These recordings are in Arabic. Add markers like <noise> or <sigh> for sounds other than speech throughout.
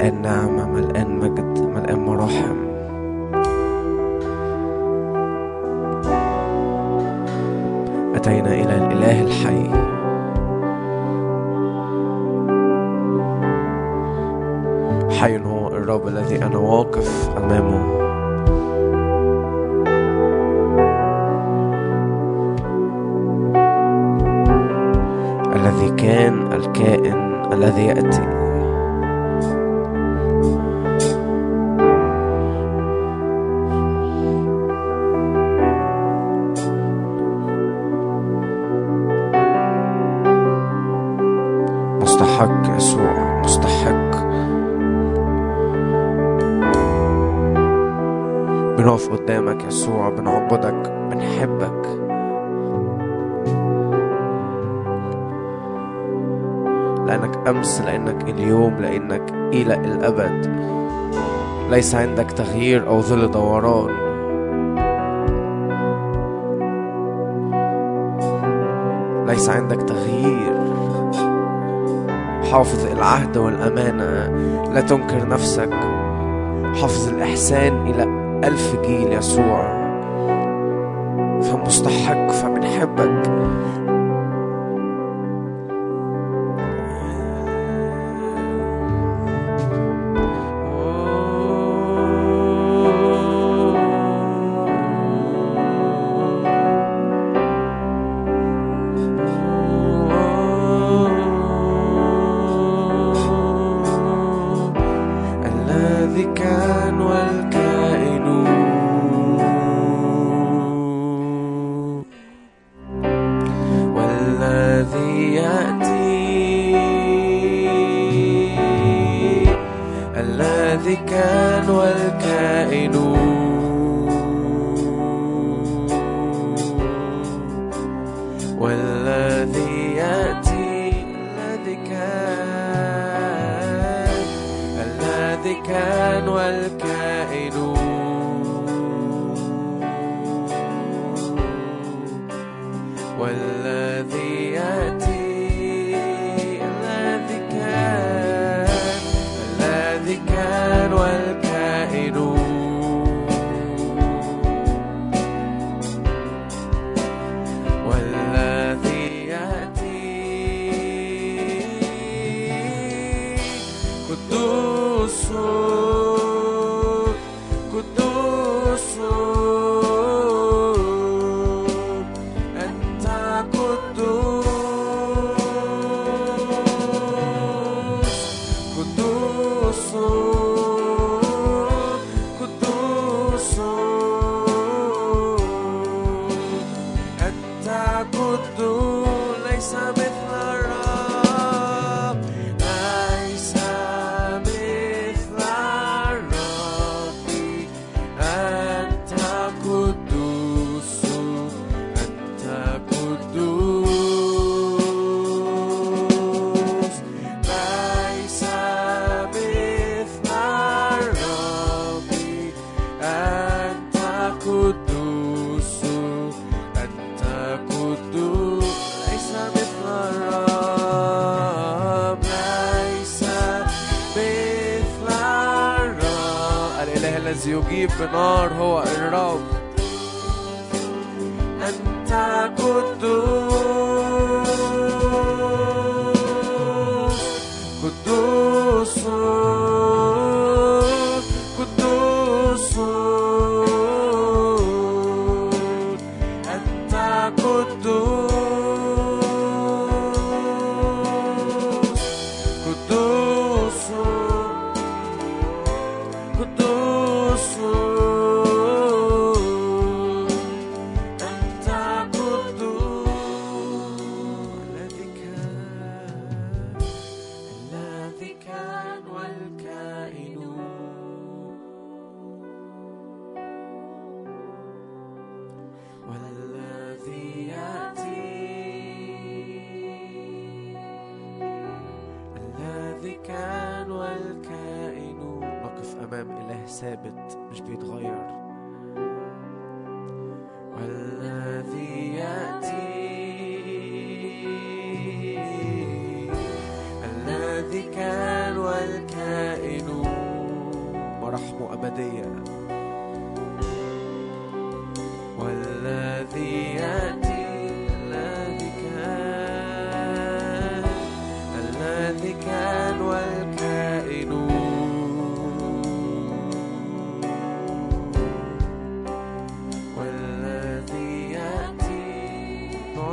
ملقان نعمة ملقان مجد ملقان مراحم أتينا إلى الإله الحي. حي هو الرب الذي أنا واقف ليس عندك تغيير أو ظل دوران؟ ليس عندك تغيير. حافظ العهد والأمانة. لا تنكر نفسك. حافظ الإحسان إلى ألف جيل يسوع. فمستحق فبنحبك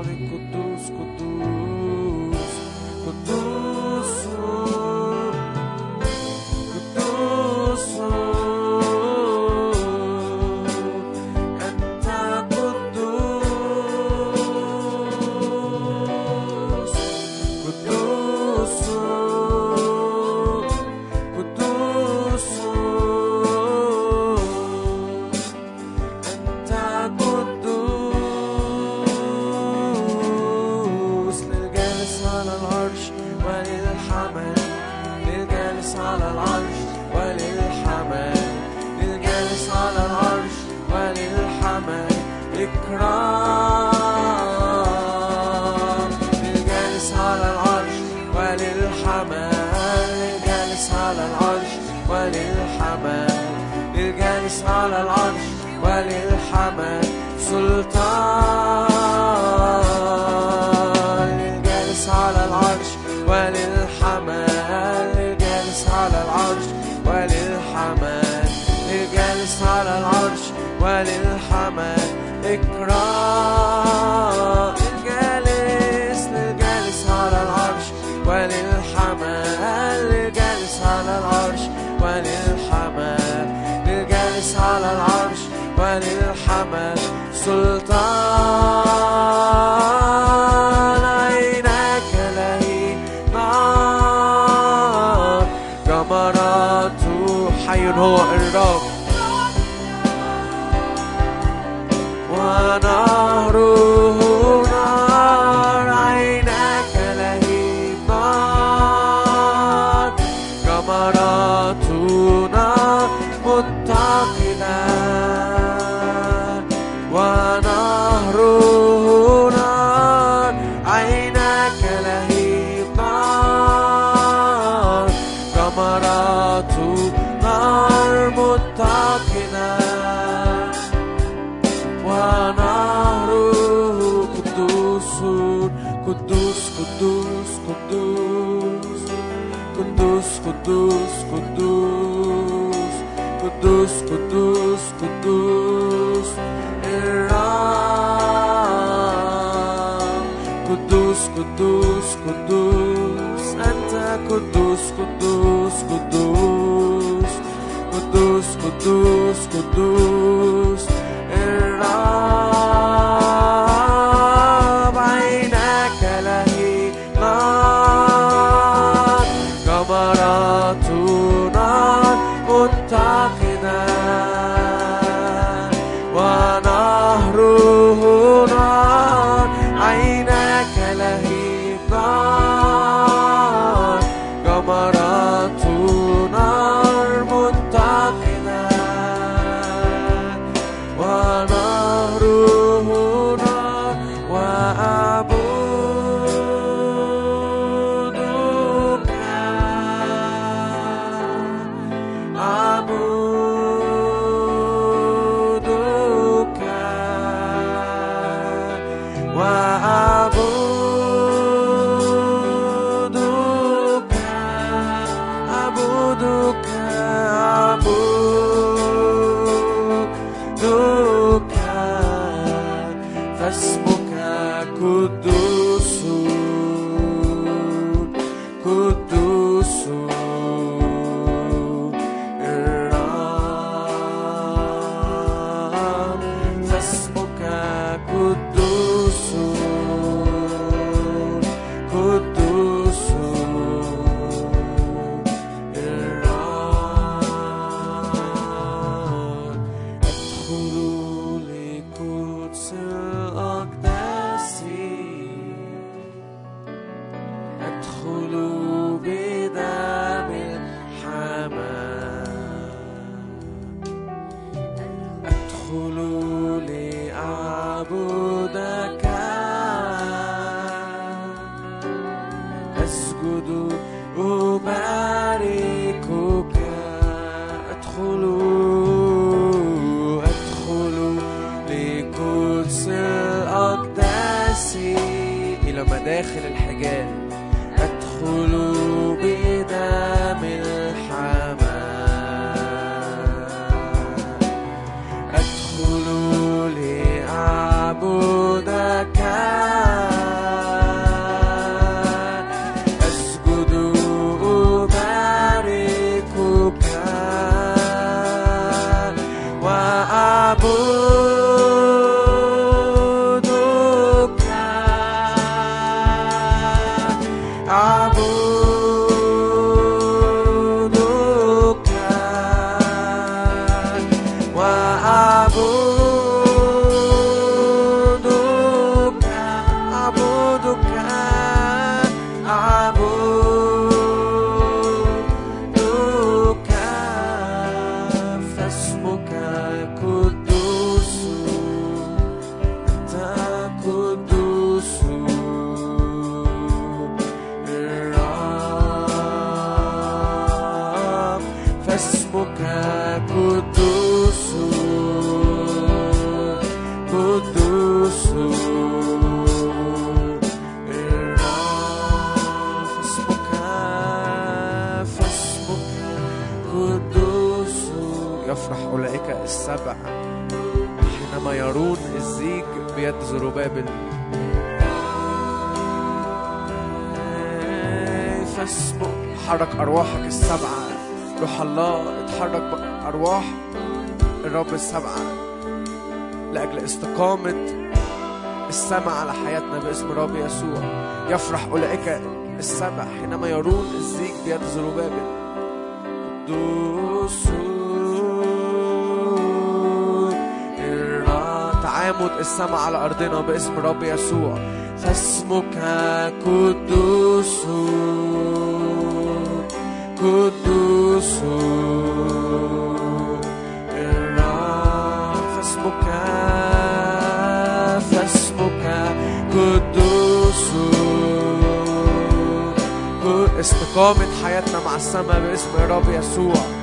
Código dos يسوع. يفرح أولئك السبع حينما يرون الزيج بيد زروبابل قدوس تعامد السماء على أرضنا باسم رب يسوع. فاسمك قدوس. قامت حياتنا مع السماء باسم الرب يسوع.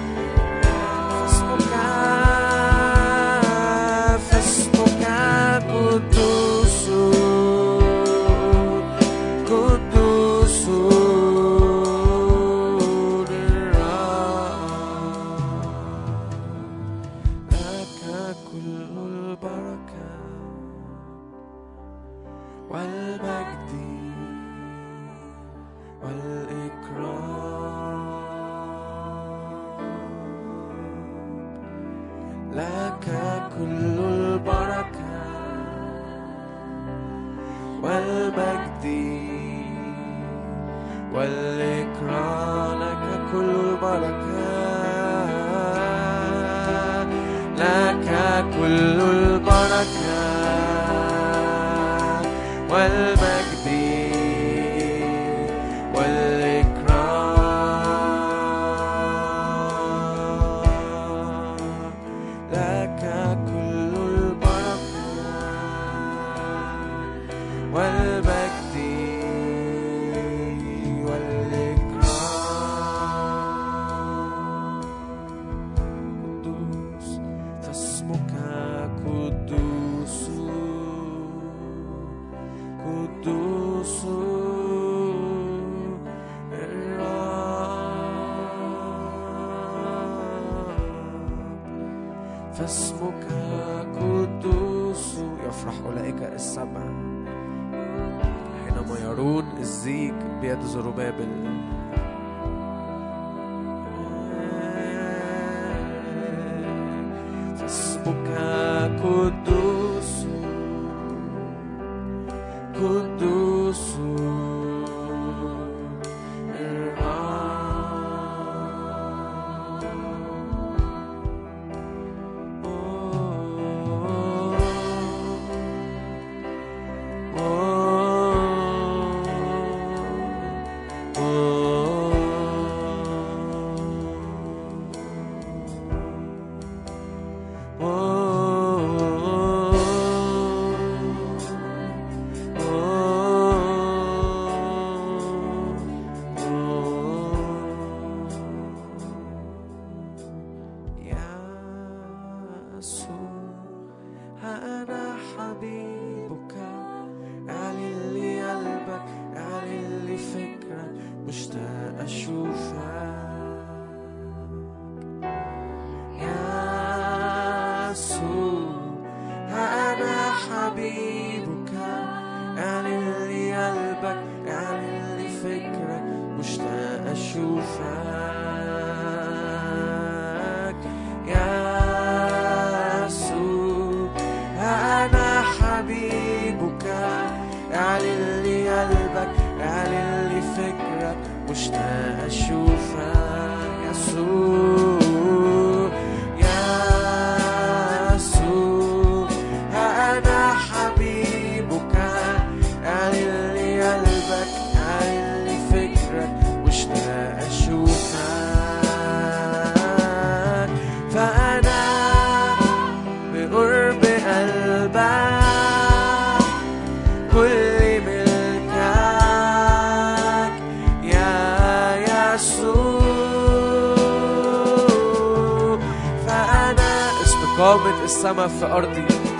قامت السماء في أرضي.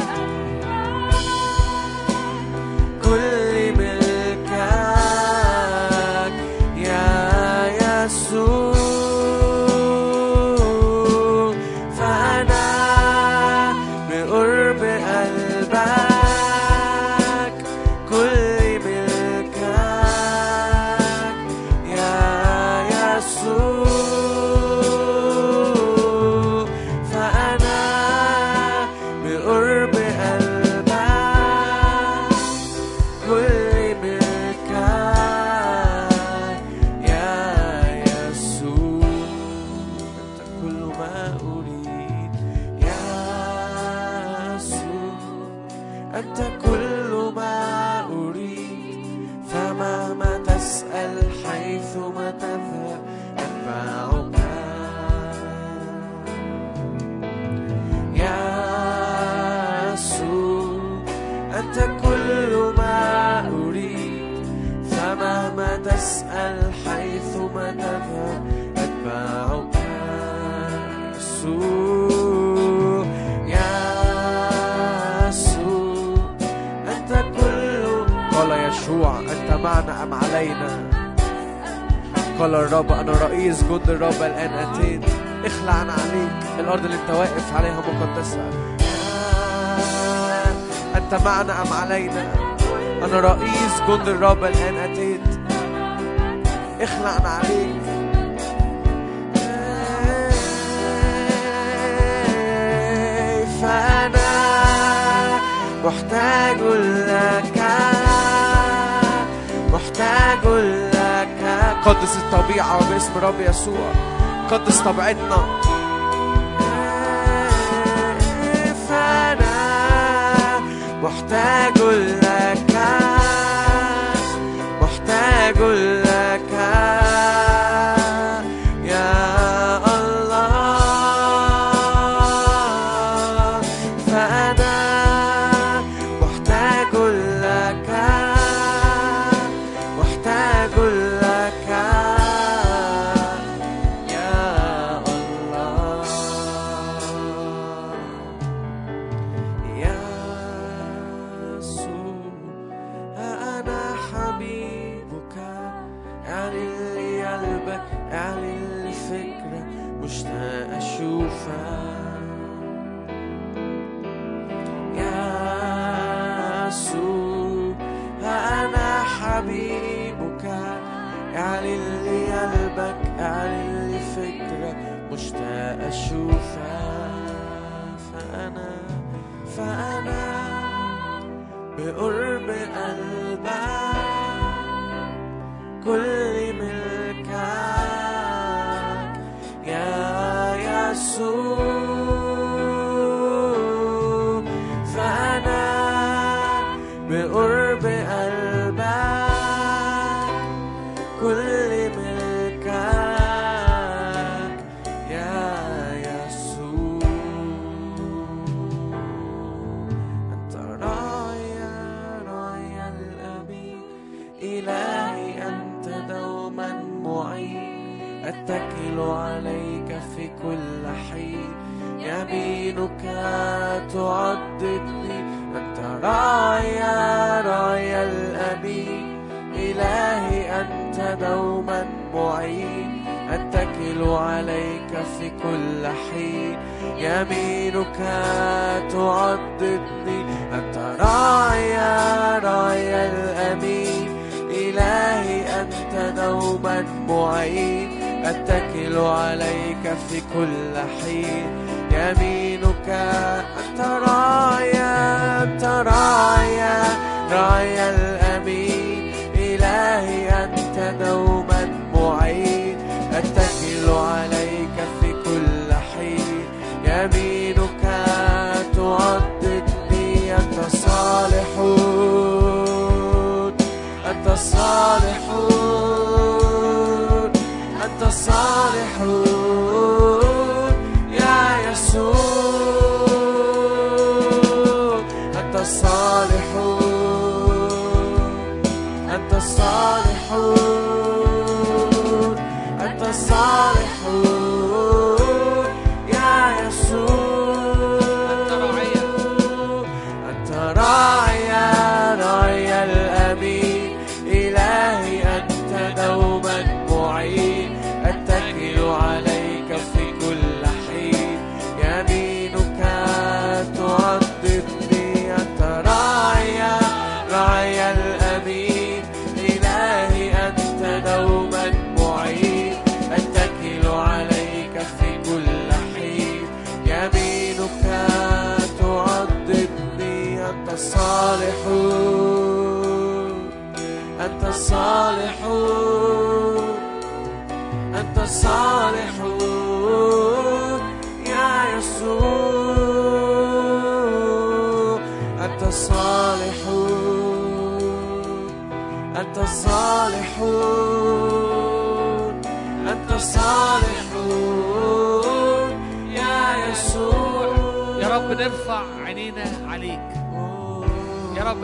على الرب أنا رئيس جند الرب الآن أتيت. اخلع عن عليك. الأرض اللي أنت واقف عليها مقدسة. أنت معنا أم علينا؟ أنا رئيس جند الرب الآن أتيت. اخلع عن عليك فأنا محتاج لك؟ محتاج لك. قدس الطبيعة باسم رب يسوع. قدس طبيعتنا. فأنا محتاج لك. محتاج لك.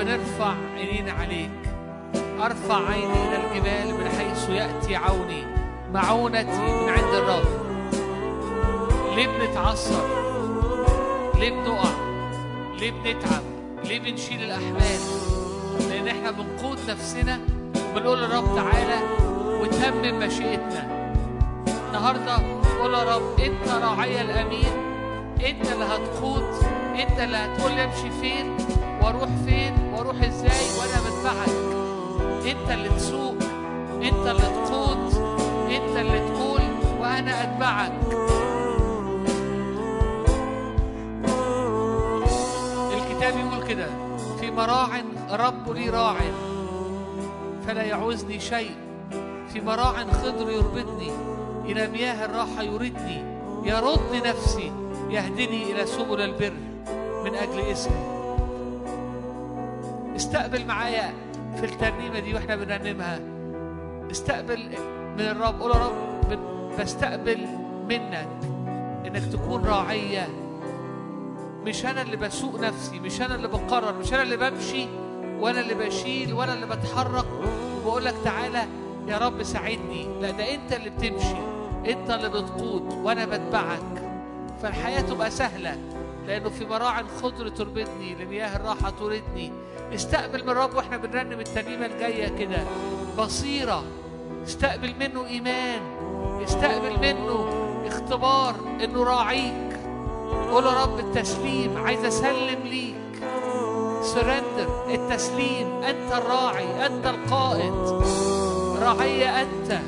يا رب نرفع عينينا عليك. أرفع عيني إلى الجبال من حيث يأتي عوني. معونتي من عند الرب. ليه بنتعصر ليه بنقع ليه بنتعب ليه بنشيل الأحمال لأن إحنا بنقود نفسنا وبنقول للرب تعالى وتمم مشيئتنا. النهارده قول يا رب إنت راعي الأمين. إنت اللي هتقود. إنت اللي هتقول لي أمشي فين وأروح فين. إزاي وأنا بتبعك انت اللي تسوق انت اللي تقود انت اللي تقول وأنا اتبعك. الكتاب يقول كده في مراع رب لي راع فلا يعوزني شيء. في مراع خضر يربطني إلى مياه الراحة يردني يرد نفسي يهدني إلى سبل البر من أجل اسمه استقبل معايا في الترنيمة دي وإحنا بنرنمها. استقبل من الرب قول يا رب بستقبل منك إنك تكون راعية. مش أنا اللي بسوق نفسي مش أنا اللي بقرر مش أنا اللي بمشي وأنا اللي بشيل وأنا اللي بتحرك. وبقول لك تعالى يا رب ساعدني لا ده أنت اللي بتمشي أنت اللي بتقود وأنا بتبعك. فالحياة تبقى سهلة. لأنه في مراع خضر تربطني لمياه الراحة تردني استقبل من الرب وإحنا بنرنم الترنيمة الجاية كده. بصيرة. استقبل منه إيمان. استقبل منه اختبار إنه راعيك. قول يا رب التسليم. عايز أسلم ليك. سرندر التسليم. أنت الراعي. أنت القائد. راعية أنت.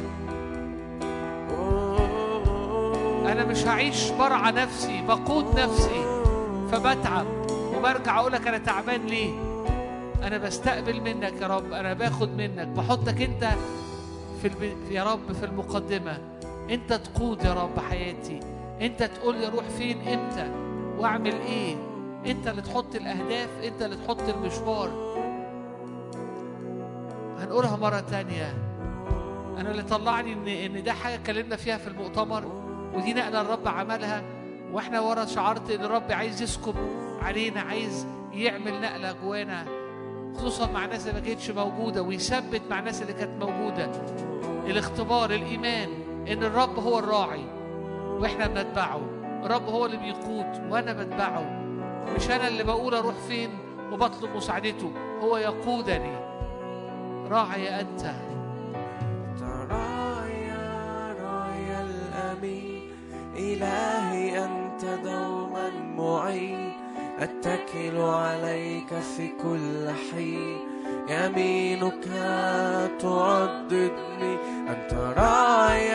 أنا مش هعيش برعى نفسي بقود نفسي. فبتعب. وبرجع أقول لك أنا تعبان ليه؟ أنا بستقبل منك يا رب أنا باخد منك. بحطك أنت في الب... يا رب في المقدمة. أنت تقود يا رب حياتي. أنت تقول لي أروح فين إمتى؟ وأعمل إيه؟ أنت اللي تحط الأهداف أنت اللي تحط المشوار. هنقولها مرة تانية. أنا اللي طلعني إن إن ده حاجة اتكلمنا فيها في المؤتمر ودي نقلة الرب عملها. وإحنا ورا شعرت إن الرب عايز يسكب علينا عايز يعمل نقلة جوانا خصوصا مع الناس اللي ما كانتش موجودة ويثبت مع الناس اللي كانت موجودة. الاختبار الإيمان إن الرب هو الراعي وإحنا بنتبعه. الرب هو اللي بيقود وأنا بتبعه. مش أنا اللي بقول أروح فين وبطلب مساعدته هو يقودني. راعي أنت. انت راعي راعي الأمين إلهي أنت. أنت دوما معين أتكل عليك في كل حين. يمينك ترددني أنت راعي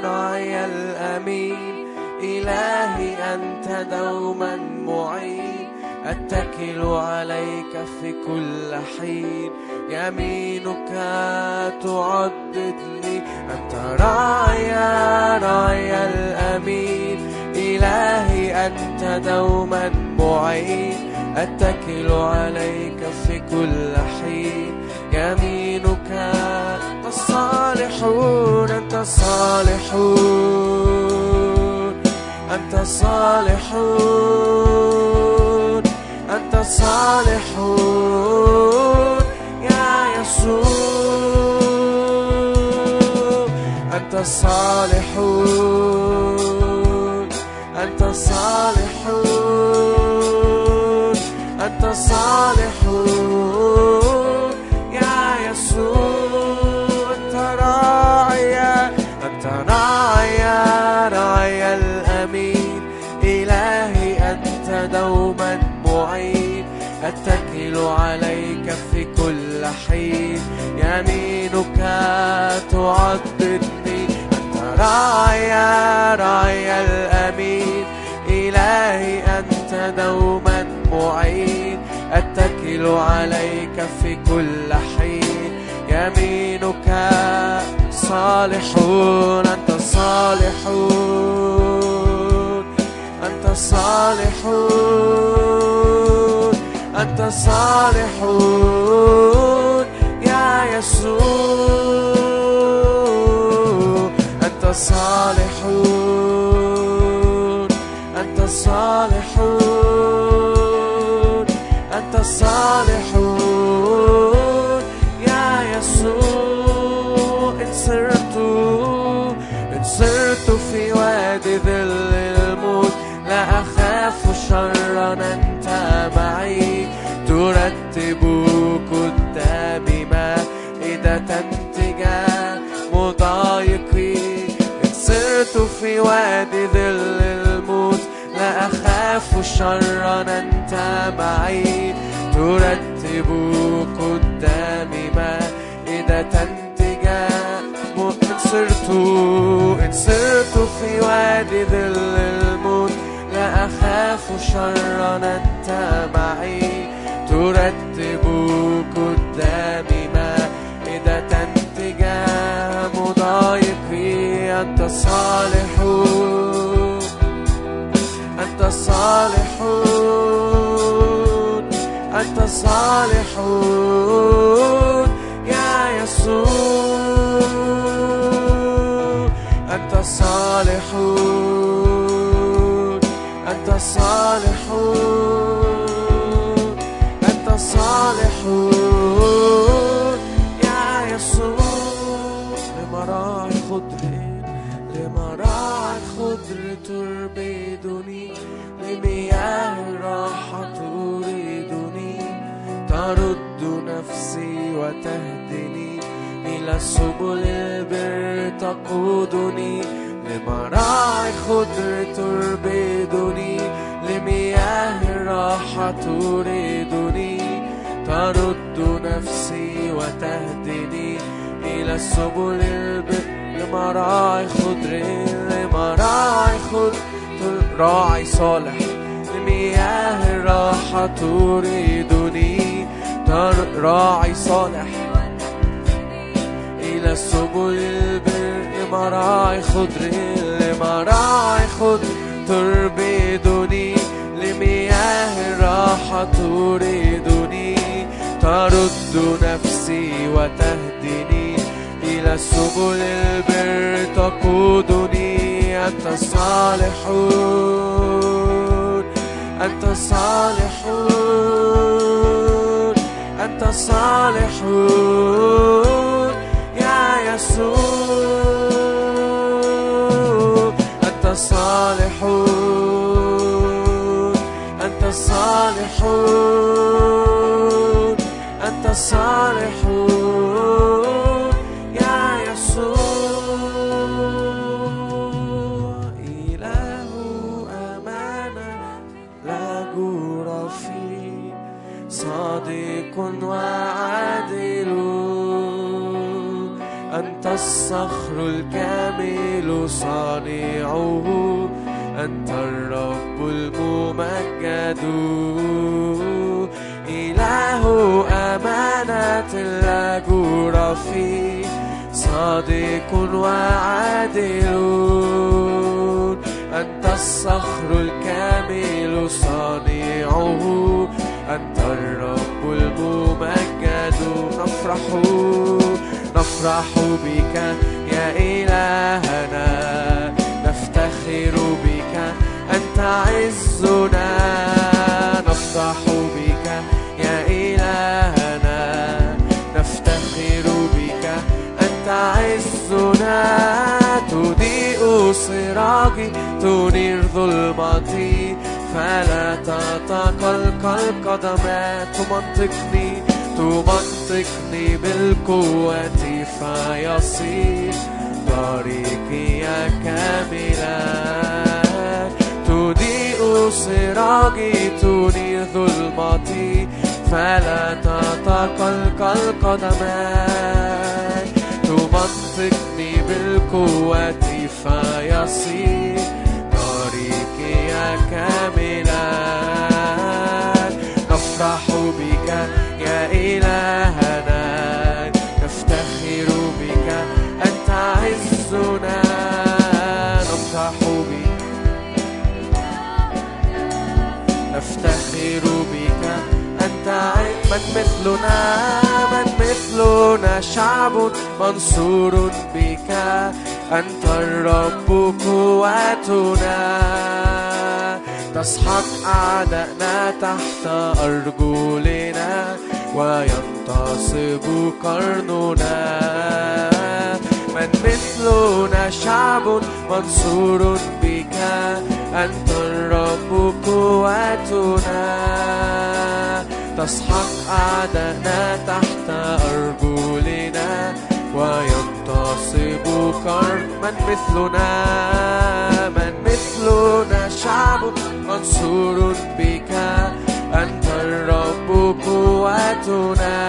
راعي الأمين. إلهي أنت دوما معين أتكل عليك في كل حين. يمينك تعددني أنت راعي راعي الأمين. إلهي أنت دوما معين. أتكل عليك في كل حين. يمينك أنت الصالحون أنت الصالحون أنت الصالحون أنت الصالحون يا يسوع أنت الصالحون أنت الصالحون. أنت يا يسوع أنت راعي أنت راعي الأمين. إلهي أنت دوما معين. أتكل عليك في كل حين. يمينك تعضدني أنت راعي راعي الأمين. دوما معين أتكل عليك في كل حين. يمينك صالحون أنت صالحون أنت صالحون أنت صالحون. أنت صالحون يا يسوع إن سرت إن سرت في وادي ظل الموت. لا أخاف شرا أنت معي. ترتب قدامي مائدة تجاه مضايقي. إن سرت في وادي ظل الموت. لا أخاف شرا أنت معي. ترتب قدامي إن إن في وادي ظل الموت لا أنت معي. قدامي مضايقي. أنت صالحون أنت أنت صالحون. يا يسوع أنت صالحون. أنت صالحون. أنت صالحون. يا يسوع لمراعي خضر لمراعي خضر تربدني لمياه الراحة نفسي وتهدني إلى سبل البر تقودني لمراعي خضر تربدني لمياه الراحة تريدني. ترد نفسي وتهدني إلى سبل البر لمراعي خضر لمراعي خضر راعي صالح لمياه الراحة تريدني. تر راعي صالح. إلى سبل البر لمراعي خضر لمراعي خضر. تربدني لمياه الراحة تريدني ترد نفسي وتهدني. إلى سبل البر تقودني أنت صالحون أنت صالحون أنت صالحون يا يسوع. أنت صالحون أنت صالحون أنت صالحون الصخر الكامل صانعه أنت الرب الممجد. إله أمانة لا جور فيه صادق وعادل. أنت الصخر الكامل صانعه أنت الرب الممجد. نفرح نفرح بك يا إلهنا. نفتخر بك أنت عزنا. نفرح بك يا إلهنا. نفتخر بك أنت عزنا. تضيء سراجي تنير ظلمتي فلا تتقلقل قدمات تمنطقني تمنطقني بالقوة فيصير طريقي كاملا تضيء سراجي تنير ظلمتي فلا تتقلقل قدماي تمنطقني بالقوة فيصير طريقي كاملا من مثلنا من مثلنا شعب منصور بك. أنت الرب قوتنا تسحق أعدائنا تحت أرجلنا. وينتصب قرننا من مثلنا شعب منصور بك أنت الرب قوتنا تسحق أعدائنا تحت أرجلنا وينتصب قرن من مثلنا. من مثلنا شعب منصور بك أنت الرب قوتنا.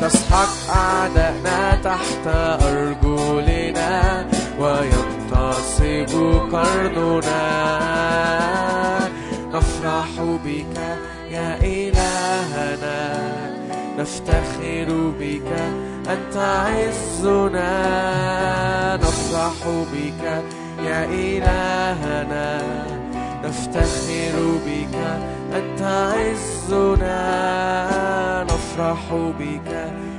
تسحق أعدائنا تحت أرجلنا وينتصب قرننا. نفرح بك يا إلهنا. نفتخر بك أنت عزنا. نفرح بك يا إلهنا. نفتخر بك أنت عزنا نفرح بك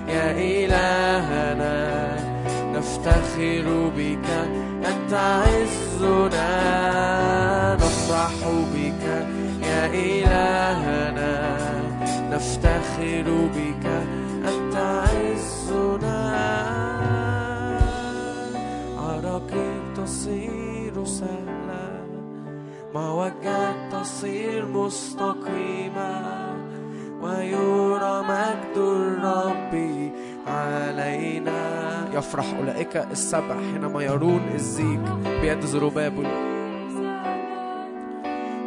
يا إلهنا. نفتخر بك أنت عزنا نفرح بك يا إلهنا. نفتخر بك أنت عزنا. عراقيب تصير سهلا موجات تصير مستقيمة ويرى مجد الرب علينا. يفرح أولئك السبع حينما يرون الزيج بيد زروبابل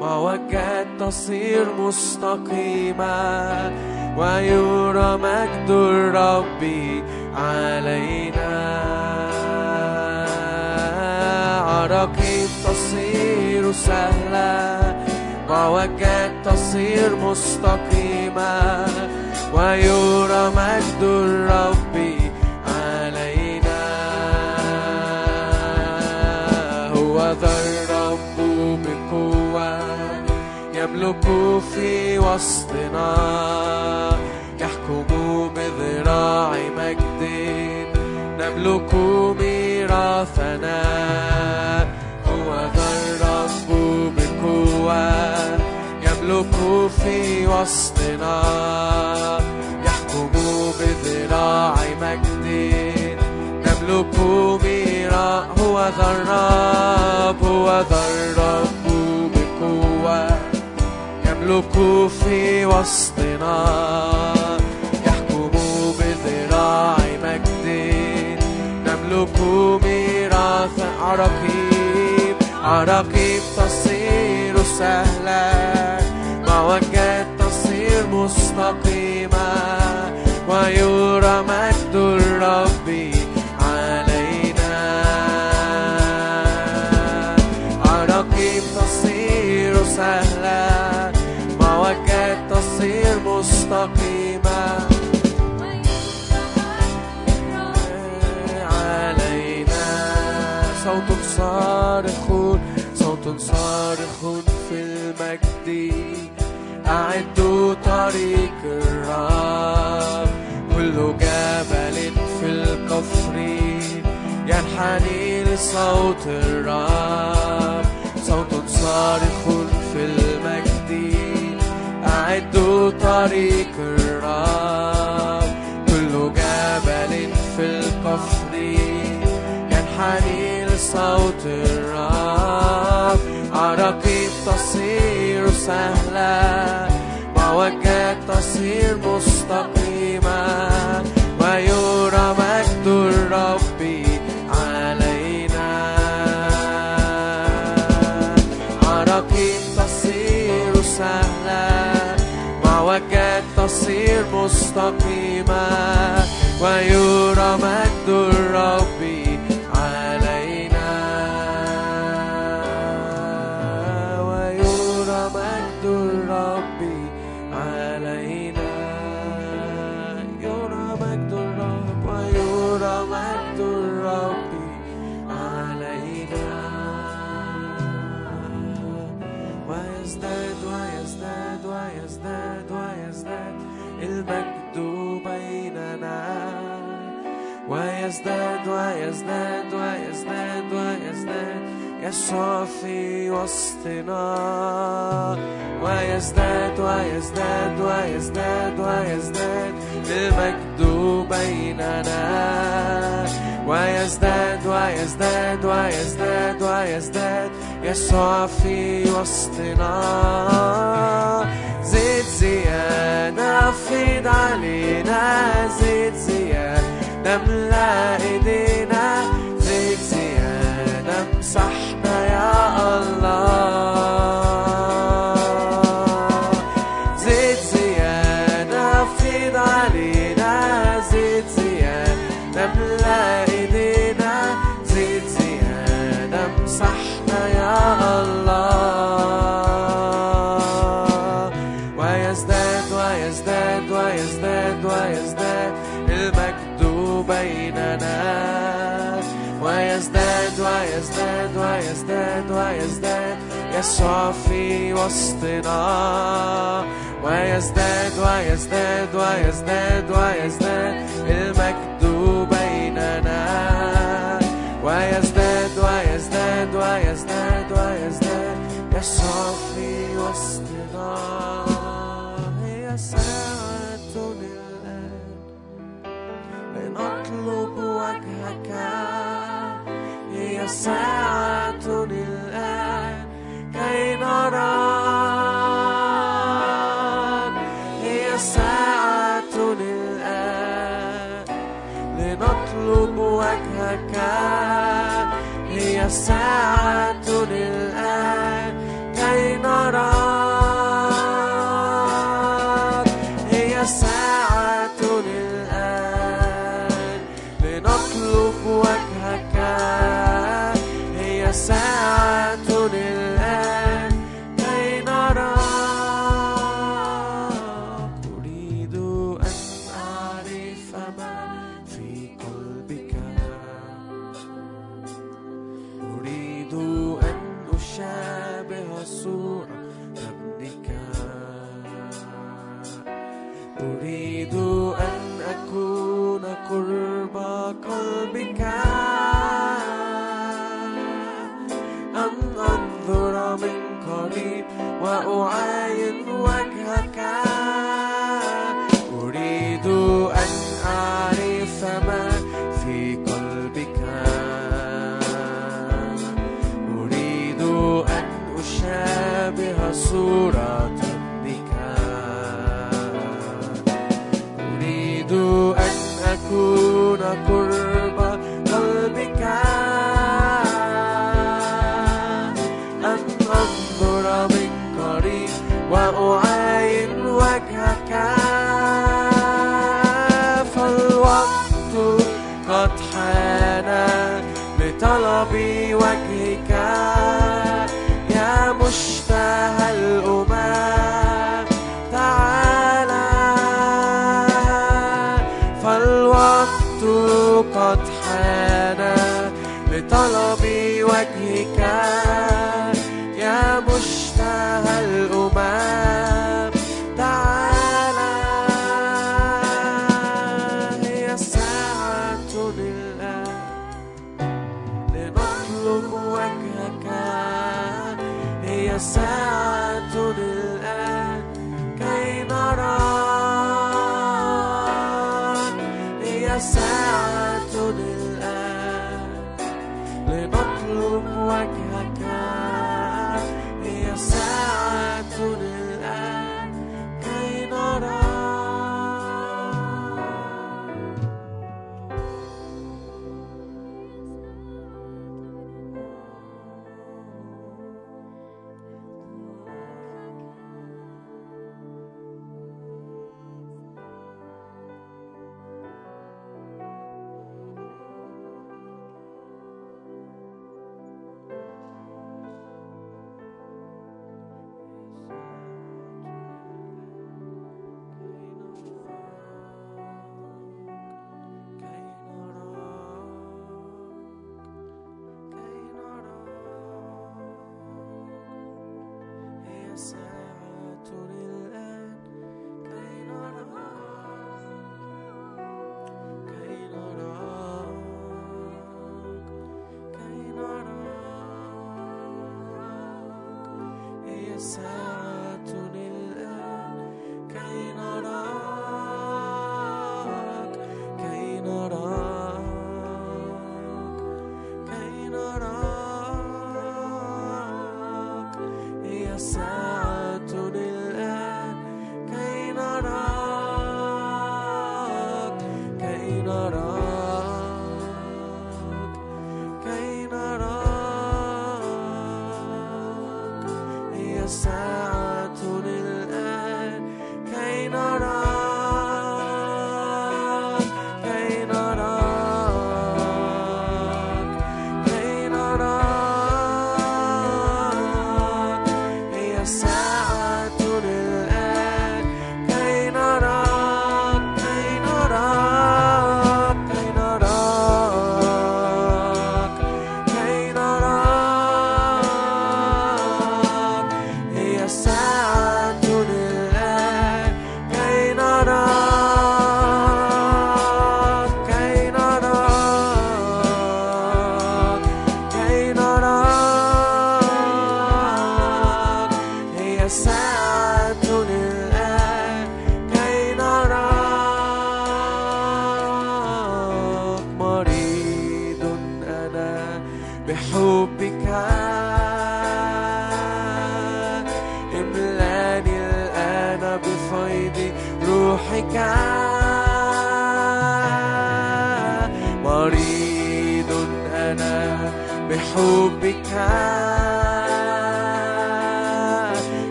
موجات تصير مستقيمة ويرى مجد الرب علينا. تصير سهلة. موجات تصير مستقيمة. ويرى مجد الرب علينا. هو ذا الرب بقوة يملك في وسطنا. يحكم بذراع مجد. نملك ميراثنا. بقوة يملك في وسطنا يحكم بذراع مجد نملك ميرا هو ذا الرب هو ذا الرب بقوة. يملك في وسطنا يحكم بذراع مجد نملك ميراث عراقيب عراقيب تصير. سهلا مواجهة تصير مستقيمة. ويرى مجد الرب علينا. عراقيب تصير سهلا مواجهة تصير مستقيمة. صوت صارخ صوت صارخ طريق الرب كل جبل في الكفر ينحني لصوت الرب صوت صارخ في المجد أعدوا طريق الرب كل جبل في الكفر ينحني لصوت الرب عراقيب تصير سهلة معوجات تصير مستقيمة ويرى مجد الرب علينا عراقيب تصير سهلة معوجات تصير مستقيمة ويرى مجد الرب ويزداد ويزداد ويزداد ويزداد يسوع في وسطنا ويزداد ويزداد ويزداد ويزداد المجد بيننا ويزداد ويزداد ويزداد ويزداد يسوع في وسطنا زيت زيادة فيض علينا زيت زيادة dame la idea eh. يسوع في وسطنا ويزداد ويزداد ويزداد ويزداد المجد بيننا ويزداد ويزداد ويزداد ويزداد يسوع في وسطنا هي ساعة الآن لنطلب وجهك هي ساعة الآن كي نراك هي ساعة الآن. لنطلب وجهك. هي ساعة الآن. وأعاين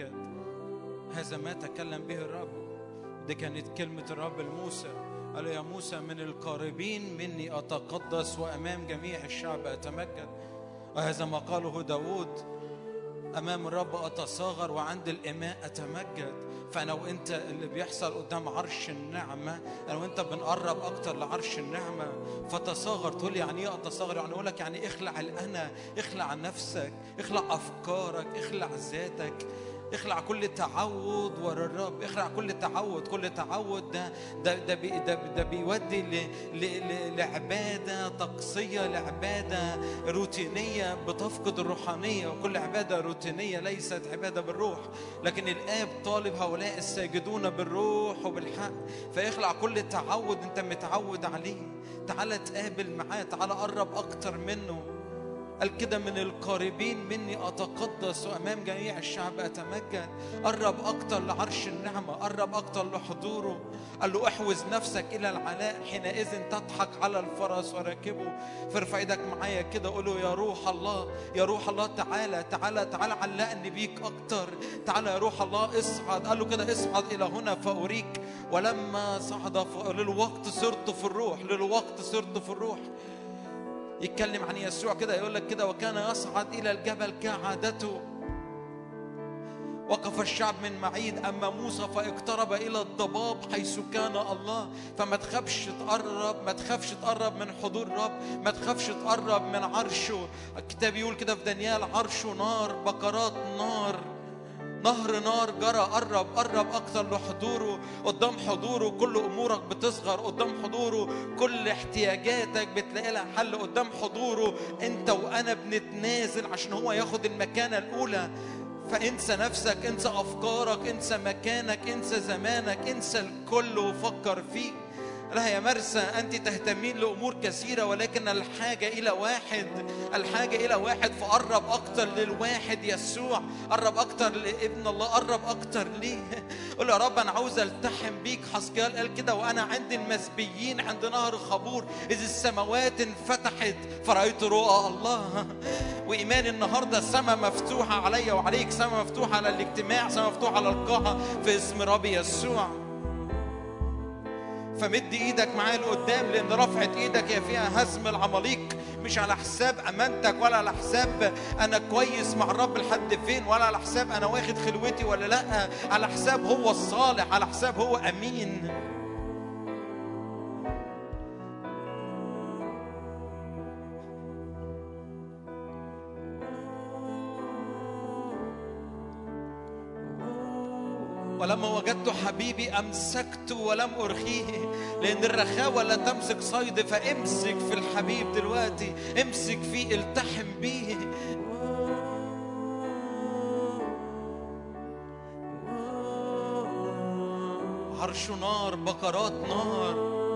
أتمجد هذا ما تكلم به الرب. دي كانت كلمة الرب لموسى. قال يا موسى من القاربين مني أتقدس وأمام جميع الشعب أتمجد. وهذا ما قاله داود. أمام الرب أتصاغر وعند الإماء أتمجد. فانا وانت اللي بيحصل قدام عرش النعمة أنا وانت بنقرب أكتر لعرش النعمة فتصاغر. تقول لي يعني إيه أتصاغر؟ يعني أقول لك يعني إخلع الأنا إخلع نفسك إخلع أفكارك إخلع ذاتك. اخلع كل تعود ورا الرب اخلع كل تعود كل تعود ده ده ده بي ده, ده بيودي ل ل لعبادة طقسية لعبادة روتينية بتفقد الروحانية وكل عبادة روتينية ليست عبادة بالروح لكن الآب طالب هؤلاء الساجدون بالروح وبالحق. فيخلع كل تعود انت متعود عليه. تعال تقابل معاه تعال قرب أكتر منه. قال كده من القاربين مني أتقدس وأمام جميع الشعب أتمجد قرب أكتر لعرش النعمة قرب أكتر لحضوره. قال له احوز نفسك إلى العلاء حينئذ تضحك على الفرس وراكبه. فارفع إيدك معايا كده قول له يا روح الله يا روح الله تعالى تعالى تعالى علقني بيك أكتر. تعالى يا روح الله اصعد. قال له كده اصعد إلى هنا فأريك. ولما صعد للوقت صرت في الروح للوقت صرت في الروح. يتكلم عن يسوع كده يقول لك كده وكان يصعد إلى الجبل كعادته وقف الشعب من معيد أما موسى فاقترب إلى الضباب حيث كان الله. فما تخافش تقرب ما تخافش تقرب من حضور الرب ما تخافش تقرب من عرشه. الكتاب يقول كده في دانيال عرشه نار بقرات نار. نهر نار جرى قرب قرب أكتر لحضوره قدام حضوره كل أمورك بتصغر قدام حضوره كل احتياجاتك بتلاقي لها حل قدام حضوره أنت وأنا بنتنازل عشان هو ياخد المكانة الأولى. فانسى نفسك انسى أفكارك انسى مكانك انسى زمانك انسى الكل وفكر فيه لا يا مرسى أنت تهتمين لأمور كثيرة ولكن الحاجة إلى واحد الحاجة إلى واحد فقرب أكتر للواحد يسوع قرب أكتر لابن الله قرب أكتر ليه؟ <laughs> قول يا رب أنا عاوز ألتحم بيك حسكال قال كده وأنا عند المسبيين عند نهر خبور إذ السماوات انفتحت فرأيت رؤى الله. <laughs> وإيمان النهاردة السماء مفتوحة عليا وعليك سماء مفتوحة على الاجتماع سماء مفتوحة على القاعة في اسم ربي يسوع. فمد إيدك معايا لقدام لأن رفعت إيدك هي فيها هزم العماليق. مش على حساب أمانتك ولا على حساب أنا كويس مع الرب لحد فين ولا على حساب أنا واخد خلوتي ولا لأ. على حساب هو الصالح على حساب هو أمين. ولما وجدت حبيبي أمسكت ولم أرخيه. لأن الرخاوة لا تمسك صيد فامسك في الحبيب دلوقتي. امسك فيه التحم بيه. عرش نار بقرات نار.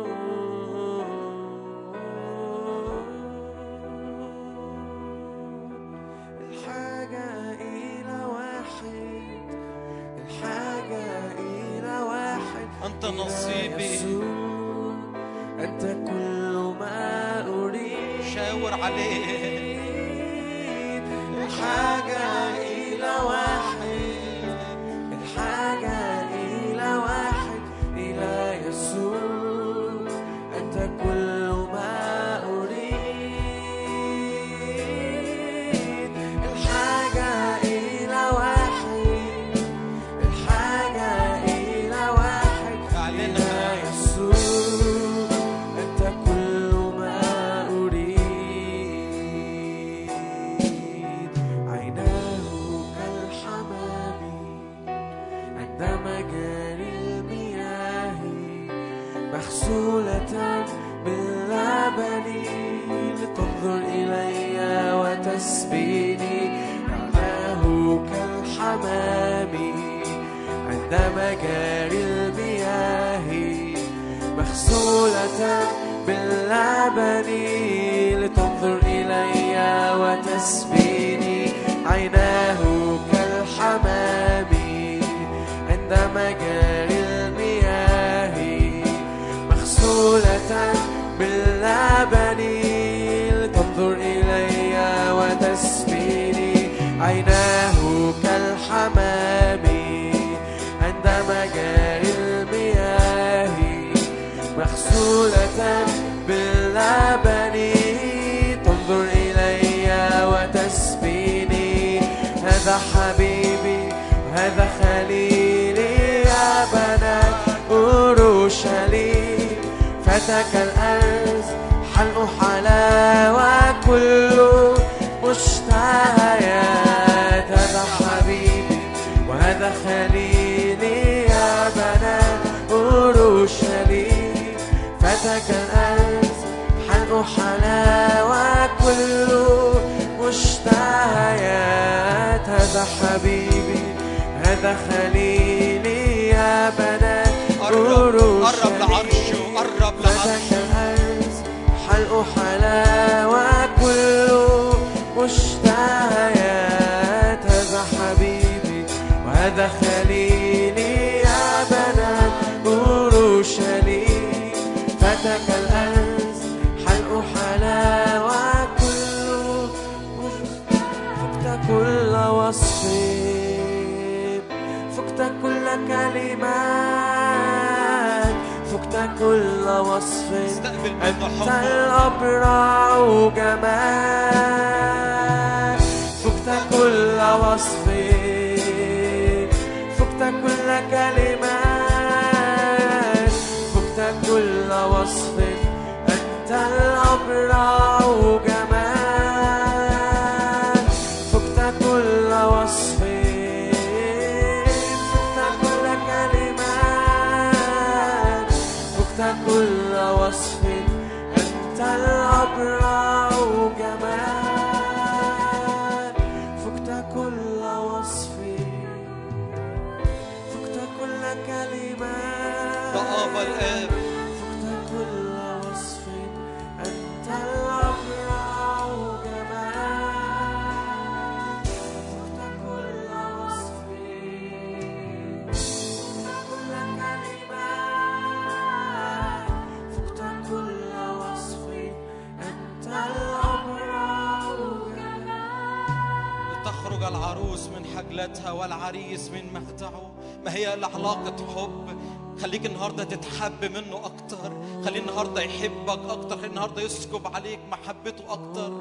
محبته أكتر.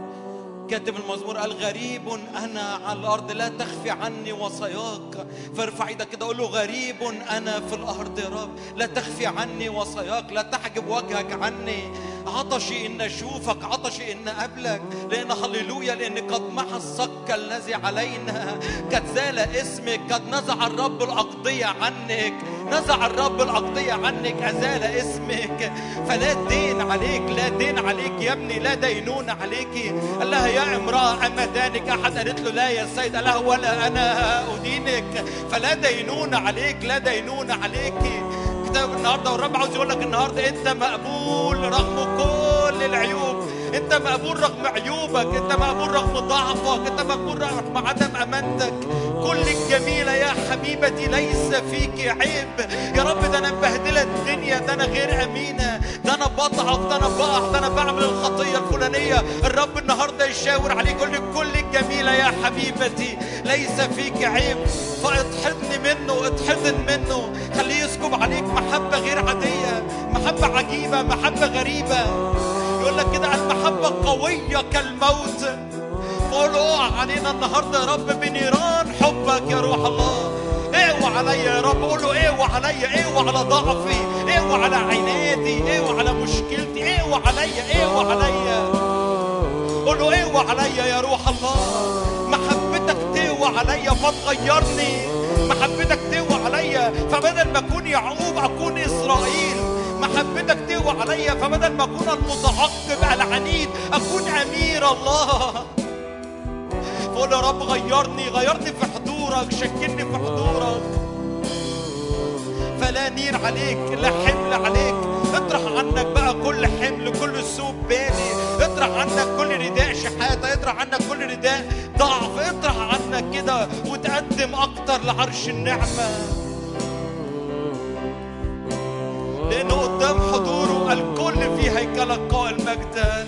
كاتب المزمور قال غريب أنا على الأرض لا تخفي عني وصاياك فارفع إيدك كده قول له غريب أنا في الأرض يا رب لا تخفي عني وصاياك لا تحجب وجهك عني. عطشي إن أشوفك عطشي إن أقابلك لأن هللويا لأن قد محى الصك الذي علينا. قد زال اسمك قد نزع الرب الأقضية عنك. نزع الرب الأقضية عنك أزال اسمك. فلا دين عليك لا دين عليك يا ابني لا دينون عليك. قال لها يا امرأة أما دانك أحد؟ قالت له لا يا سيد قال لها ولا أنا أدينك. فلا دينون عليك لا دينون عليك. كتاب النهارده والرب عاوز يقول لك النهارده أنت مقبول رغم كل العيوب. أنت مقبول رغم عيوبك أنت مقبول رغم ضعفك أنت مقبول رغم عدم أمانتك. كل الجميله يا حبيبتي ليس فيك عيب. يا رب ده أنا مبهدله الدنيا ده أنا غير أمينة ده أنا بضعف ده أنا بقع ده أنا بعمل الخطية الفلانية. الرب النهارده يشاور عليك يقول كل الجميله يا حبيبتي ليس فيك عيب. فاضحضني منه اضحضن منه. خليه يسكب عليك محبة غير عادية محبة عجيبة محبة غريبة. يقول لك كده المحبة قوية كالموت. فقول له اقع علينا النهارده يا رب بنيران حبك يا روح الله. اقوى عليا يا رب. قول له اقوى عليا. اقوى على ضعفي. اقوى على عنادي اقوى على مشكلتي. اقوى عليا. اقوى عليا. قول له اقوى عليا يا روح الله. محبتك تقوى عليا فتغيرني. محبتك تقوى عليا فبدل ما أكون يعقوب أكون إسرائيل. محبتك تقوى عليا فبدل ما أكون المتعقب العنيد أكون أمير الله. فقول يا رب غيرني غيرني في حضورك شكلني في حضورك. فلا نير عليك لا حمل عليك. اطرح عنك بقى كل حمل كل سوء بالي اطرح عنك كل رداء شحاتة اطرح عنك كل رداء ضعف. اطرح عنك كده وتقدم أكتر لعرش النعمة. لأنه قدام حضوره الكل في هيكلك قائل مجدا.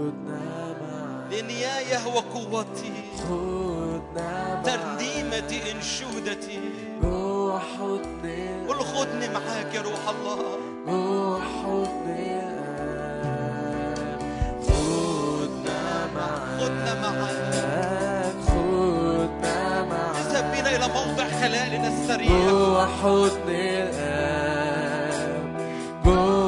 لنيايه وقوتي خدنا ترنيمتي انشودتي روح حضنك قل خدني معاك يا روح الله. روح حضنك خدنا معاك. خدنا معاك خدنا معاك اذهب بنا إلى موضع خلالنا السريع. روح حضني الان جوه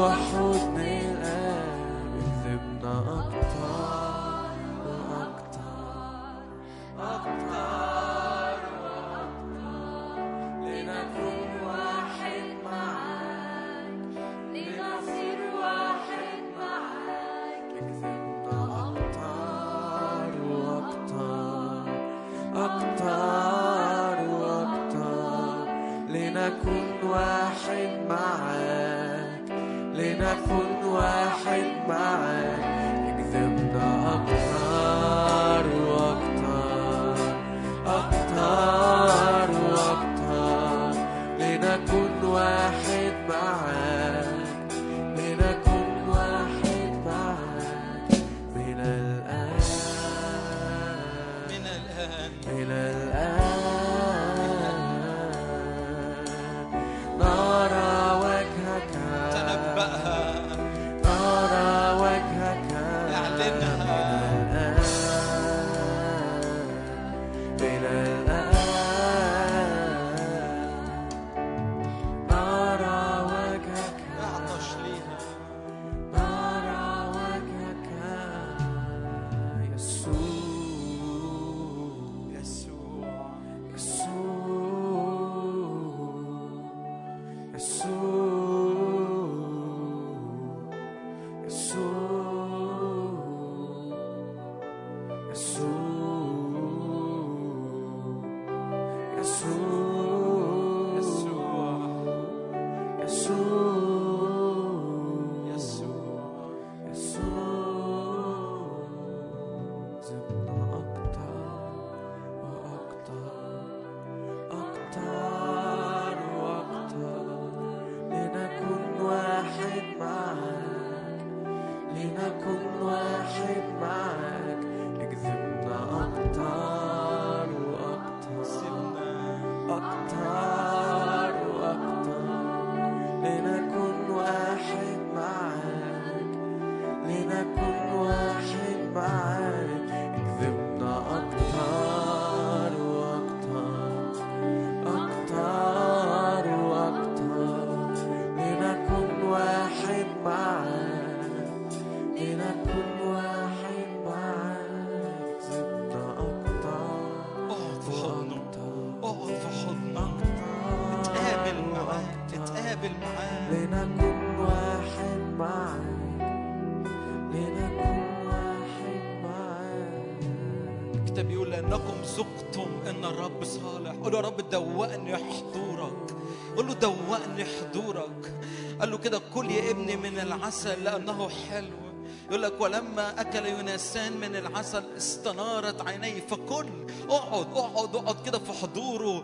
العسل لأنه حلو. يقول لك ولما أكل يونسان من العسل استنارت عينيه فكل أقعد أقعد أقعد كده في حضوره.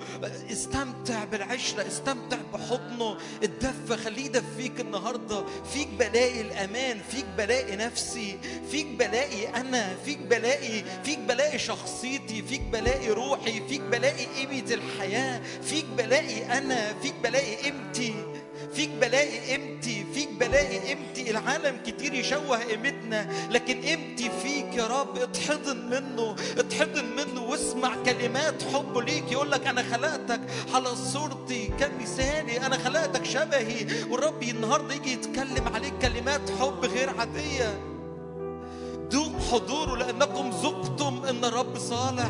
استمتع بالعشرة استمتع بحضنه. الدفة خليه يدفيك النهاردة. فيك بلاقي الأمان فيك بلاقي نفسي فيك بلاقي أنا فيك بلاقي فيك بلاقي شخصيتي فيك بلاقي روحي فيك بلاقي قيمة الحياة فيك بلاقي أنا فيك بلاقي قيمتي. فيك بلاقي قيمتي فيك بلاقي قيمتي العالم كتير يشوه قيمتنا لكن قيمتي فيك يا رب اتحضن منه اتحضن منه واسمع كلمات حب ليك. يقول لك أنا خلقتك على صورتي كمثالي أنا خلقتك شبهي. والرب النهارده يجي يتكلم عليك كلمات حب غير عادية. ذوق حضوره لأنكم ذقتم إن الرب صالح.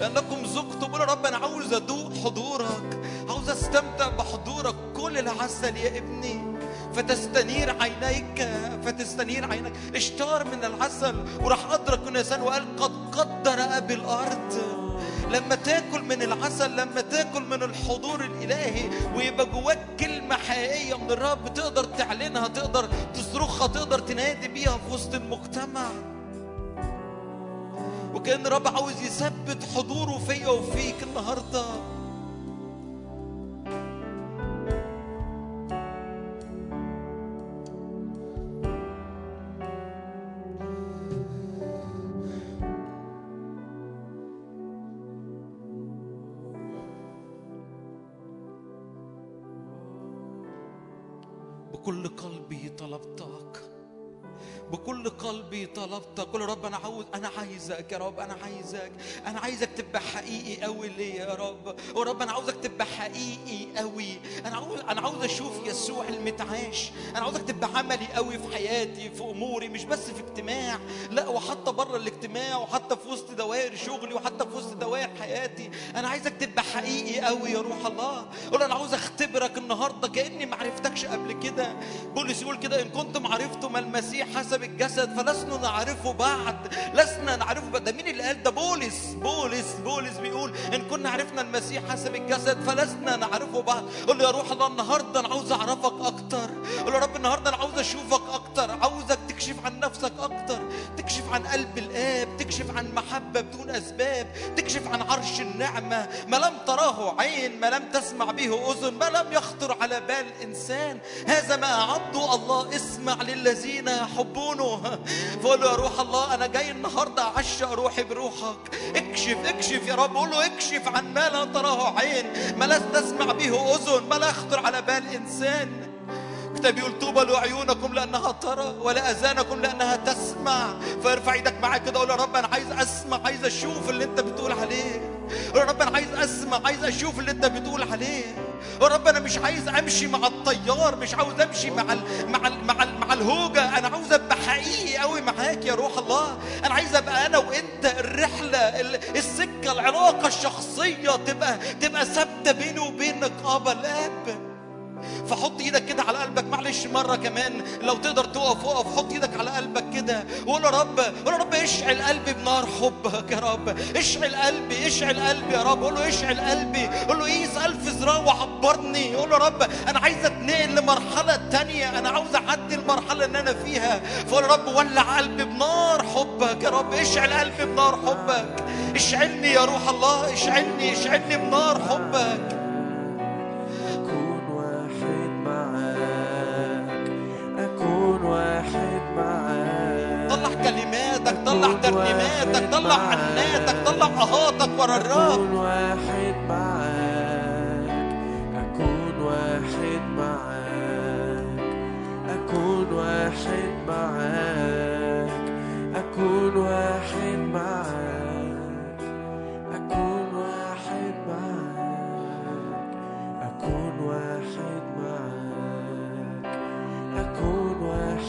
لأنكم ذقتم يا رب أنا عاوز أذوق حضورك عاوز أستمتع بحضورك. كل العسل يا ابني. فتستنير عينيك فتستنير عينك اشتار من العسل وراح أدرك الإنسان وقال قد قدر أبي الأرض. لما تاكل من العسل لما تاكل من الحضور الإلهي ويبقى جواك كلمة حقيقية من الرب تقدر تعلنها تقدر تصرخها تقدر تنادي بيها في وسط المجتمع. وكان الرب عاوز يثبت حضوره فيا وفيك النهارده. بكل قلبي طلبتك يا رب أنا عاوز أنا عايزك يا رب أنا عايزك. أنا عايزك تبقى حقيقي قوي ليا يا رب. يا رب أنا عاوزك تبقى حقيقي قوي أنا عاوز أنا عاوز أشوف يسوع المتعاش. أنا عاوزك تبقى عملي قوي في حياتي في أموري مش بس في اجتماع. لا وحتى بره الاجتماع وحتى في وسط دوائر شغلي وحتى في وسط دوائر حياتي. أنا عايزك تبقى حقيقي قوي يا روح الله. قول أنا عاوز أختبرك النهارده كأني ما عرفتكش قبل كده. بولس يقول كده إن كنتم عرفتم المسيح حسب الجسد فلسنا نعرفه بعد لسنا نعرفه بعد. ده مين اللي قال ده؟ بولس. بولس بولس بيقول إن كنا عرفنا المسيح حسب الجسد فلسنا نعرفه بعد. قول له يا روح الله النهارده أنا عاوز أعرفك أكتر. قول يا رب النهارده أنا عاوز أشوفك أكتر. عاوزك تكشف عن نفسك أكتر. تكشف عن قلب الآب تكشف عن محبة بدون أسباب تكشف عن عرش النعمة. ما لم تراه عين ما لم تسمع به أذن ما لم يخطر على بال إنسان. هذا ما أعده الله اسمع للذين يحبونه فقول له يا روح الله أنا جاي النهارده أعشق روحي بروحك. اكشف اكشف يا رب. قول له اكشف عن ما لا تراه عين. ما لا تسمع به أذن. ما لا يخطر على بال إنسان. الكتاب يقول طوبى لعيونكم لأنها ترى ولا أذانكم لأنها تسمع. فارفع إيدك معاك كده قول يا رب أنا عايز أسمع عايز أشوف اللي أنت بتقول عليه. يا رب أنا عايز أسمع عايز أشوف اللي أنت بتقول عليه. يا رب أنا مش عايز أمشي مع التيار مش عاوز أمشي مع ال مع ال مع ال مع الهوجة. أنا عاوز أبقى حقيقي قوي معاك يا روح الله. أنا عايز أبقى أنا وأنت الرحلة ال- السكة العلاقة الشخصية تبقى تبقى ثابتة بيني وبينك. ابا الاب فحط إيدك كده على قلبك. معلش مرة كمان لو تقدر تقف وقف حط إيدك على قلبك كده وقول يا رب قول يا رب اشعل قلبي بنار حبك يا رب. اشعل قلبي اشعل قلبي يا رب. قول له اشعل قلبي. قول له قيس ألف ذراع وعبرني. قول له يا رب أنا عايز أتنقل لمرحلة تانية. أنا عاوز أعدي المرحلة اللي أنا فيها. فقول يا رب ولع قلبي بنار حبك يا رب. اشعل قلبي بنار حبك. اشعلني يا روح الله. اشعلني اشعلني بنار حبك. واحد معاك. طلع كلماتك طلع ترنيماتك طلع عناتك طلع اهاتك ورا الرب أكون واحد معاك. أكون واحد معاك. أكون واحد معاك. أكون واحد معاك. أكون واحد معاك. أكون واحد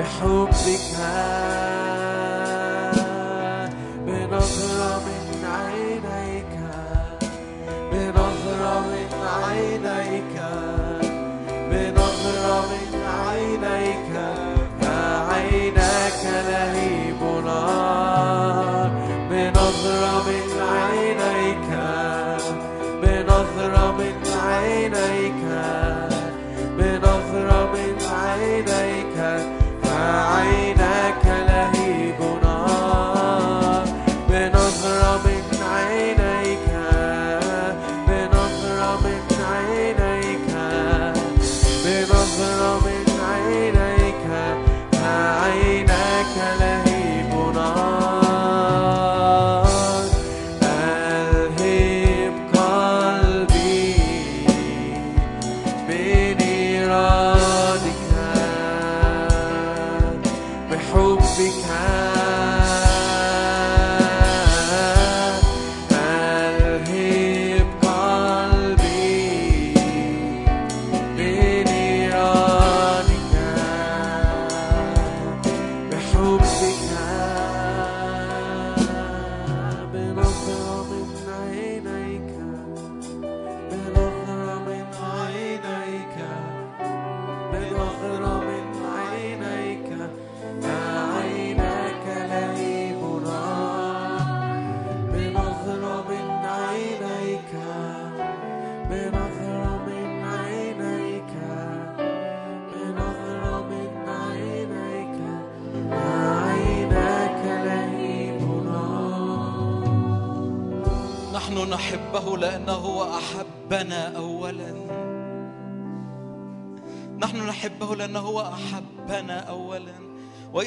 بحبك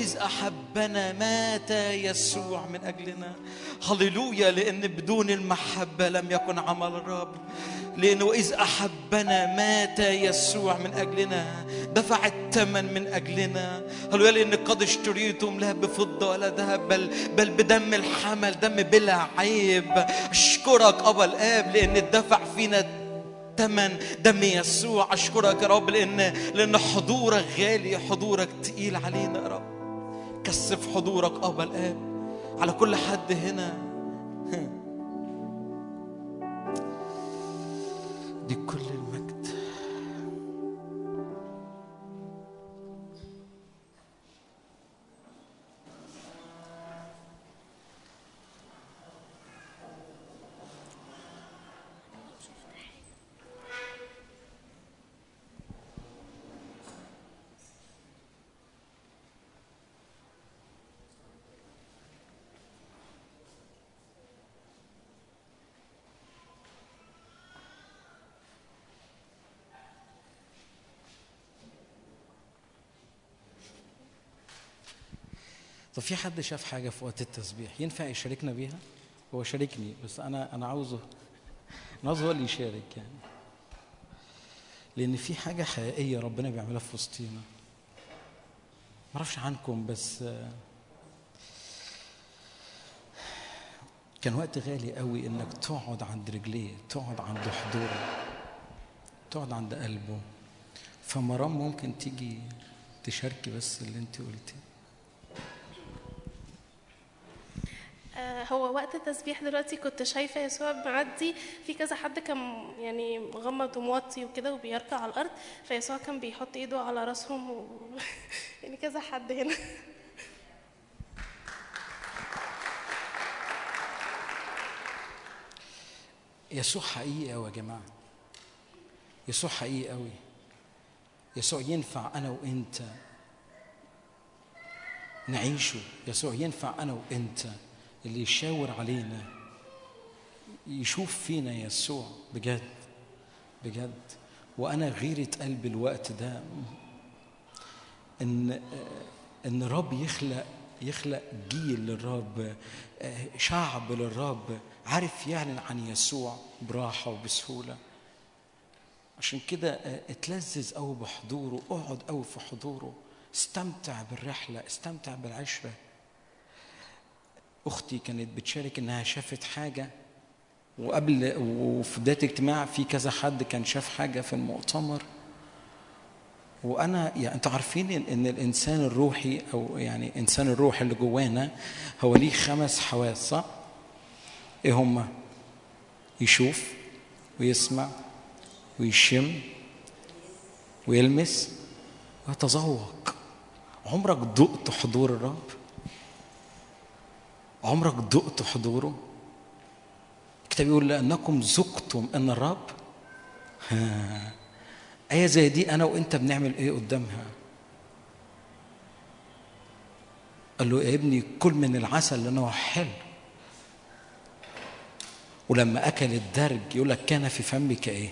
وإذ أحبنا مات يسوع من أجلنا. هللويا لأن بدون المحبة لم يكن عمل الرب. لأنه إذ أحبنا مات يسوع من أجلنا دفع الثمن من أجلنا. هللويا لأن قد اشتريتم لا بفضة ولا ذهب بل بل بدم الحمل دم بلا عيب. أشكرك أبا الآب لأن الدفع فينا ثمن دم يسوع. أشكرك يا رب لأن لأن حضورك غالي حضورك تقيل علينا يا رب. كثف حضورك. أبا الآب على كل حد هنا. <laughs> دي كل المجد طب في حد شاف حاجة في وقت التسبيح ينفع يشاركنا بيها؟ هو شاركني بس أنا أنا عاوزه أنا عاوزه هو اللي يشارك يعني. لأن في حاجة حقيقية ربنا بيعملها في وسطينا معرفش عنكم بس كان وقت غالي قوي إنك تقعد عند رجليه تقعد عند حضوره تقعد عند قلبه. فمرام ممكن تيجي تشاركي بس اللي أنت قلتيه آه، هو وقت التسبيح دلوقتي كنت شايفة يسوع معدي في كذا حد كان يعني مغمض وموطي وكده وبيركع على الأرض فيسوع كان بيحط إيده على راسهم و... <laughs> يعني كذا حد هنا. يسوع حقيقي قوي يا جماعة. يسوع حقيقي قوي يسوع ينفع أنا وأنت نعيشه. يسوع ينفع أنا وأنت اللي يشاور علينا يشوف فينا يسوع. بجد بجد. وأنا غيرة قلب الوقت ده. إن إن الرب يخلق يخلق جيل للرب شعب للرب. عارف يعلن عن يسوع براحة وبسهولة. عشان كده اتلذذ قوي بحضوره. اقعد قوي في حضوره. استمتع بالرحلة استمتع بالعشرة. أختي كانت بتشارك إنها شافت حاجة وقبل وفي بداية الاجتماع في كذا حد كان شاف حاجة في المؤتمر وأنا يعني أنتوا عارفين ان الإنسان الروحي أو يعني الانسان الروحي اللي جوانا هو ليه خمس حواس صح؟ إيه هما؟ يشوف ويسمع ويشم ويلمس ويتذوق عمرك دقت حضور الرب؟ عمرك دقت حضوره؟ الكتاب يقول لأنكم ذقتم أن الرب آية زي دي أنا وأنت بنعمل إيه قدامها؟ قال له يا ابني كل من العسل لأنه حلو ولما أكل الدرج يقول لك كان في فمك إيه؟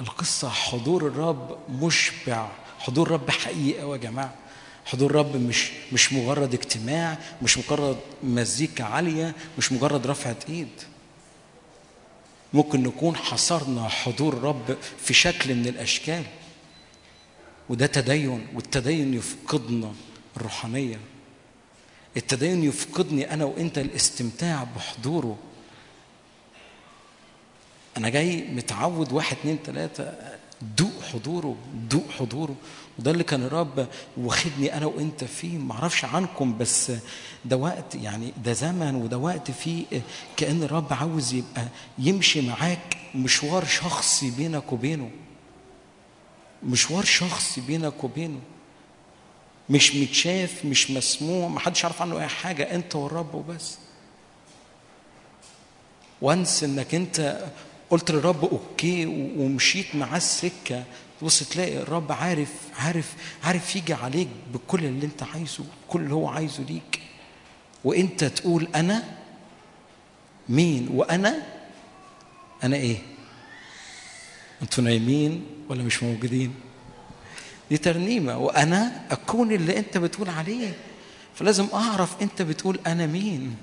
القصة حضور الرب مشبع حضور الرب حقيقي أوي يا جماعة حضور الرب مش مش مجرد اجتماع مش مجرد مزيكا عالية مش مجرد رفعة ايد. ممكن نكون حصرنا حضور الرب في شكل من الأشكال. وده تدين والتدين يفقدنا الروحانية. التدين يفقدني أنا وأنت الاستمتاع بحضوره. أنا جاي متعود واحد اتنين تلاتة دوق حضوره دوق حضوره. وده اللي كان الرب واخدني أنا وأنت فيه. معرفش عنكم بس ده وقت يعني ده زمن وده وقت فيه كأن الرب عاوز يبقى يمشي معاك مشوار شخصي بينك وبينه. مشوار شخصي بينك وبينه. مش متشاف مش مسموع محدش عارف عنه أي حاجة أنت والرب وبس. وانس إنك أنت قلت للرب okay ومشيت معاه السكة تبص تلاقي الرب عارف عارف عارف يجي عليك بكل اللي انت عايزه كل اللي هو عايزه ليك. وانت تقول أنا؟ مين؟ وأنا؟ أنا إيه؟ أنتوا نايمين ولا مش موجودين؟ دي ترنيمة. وأنا؟ أكون اللي انت بتقول عليه. فلازم أعرف انت بتقول أنا مين.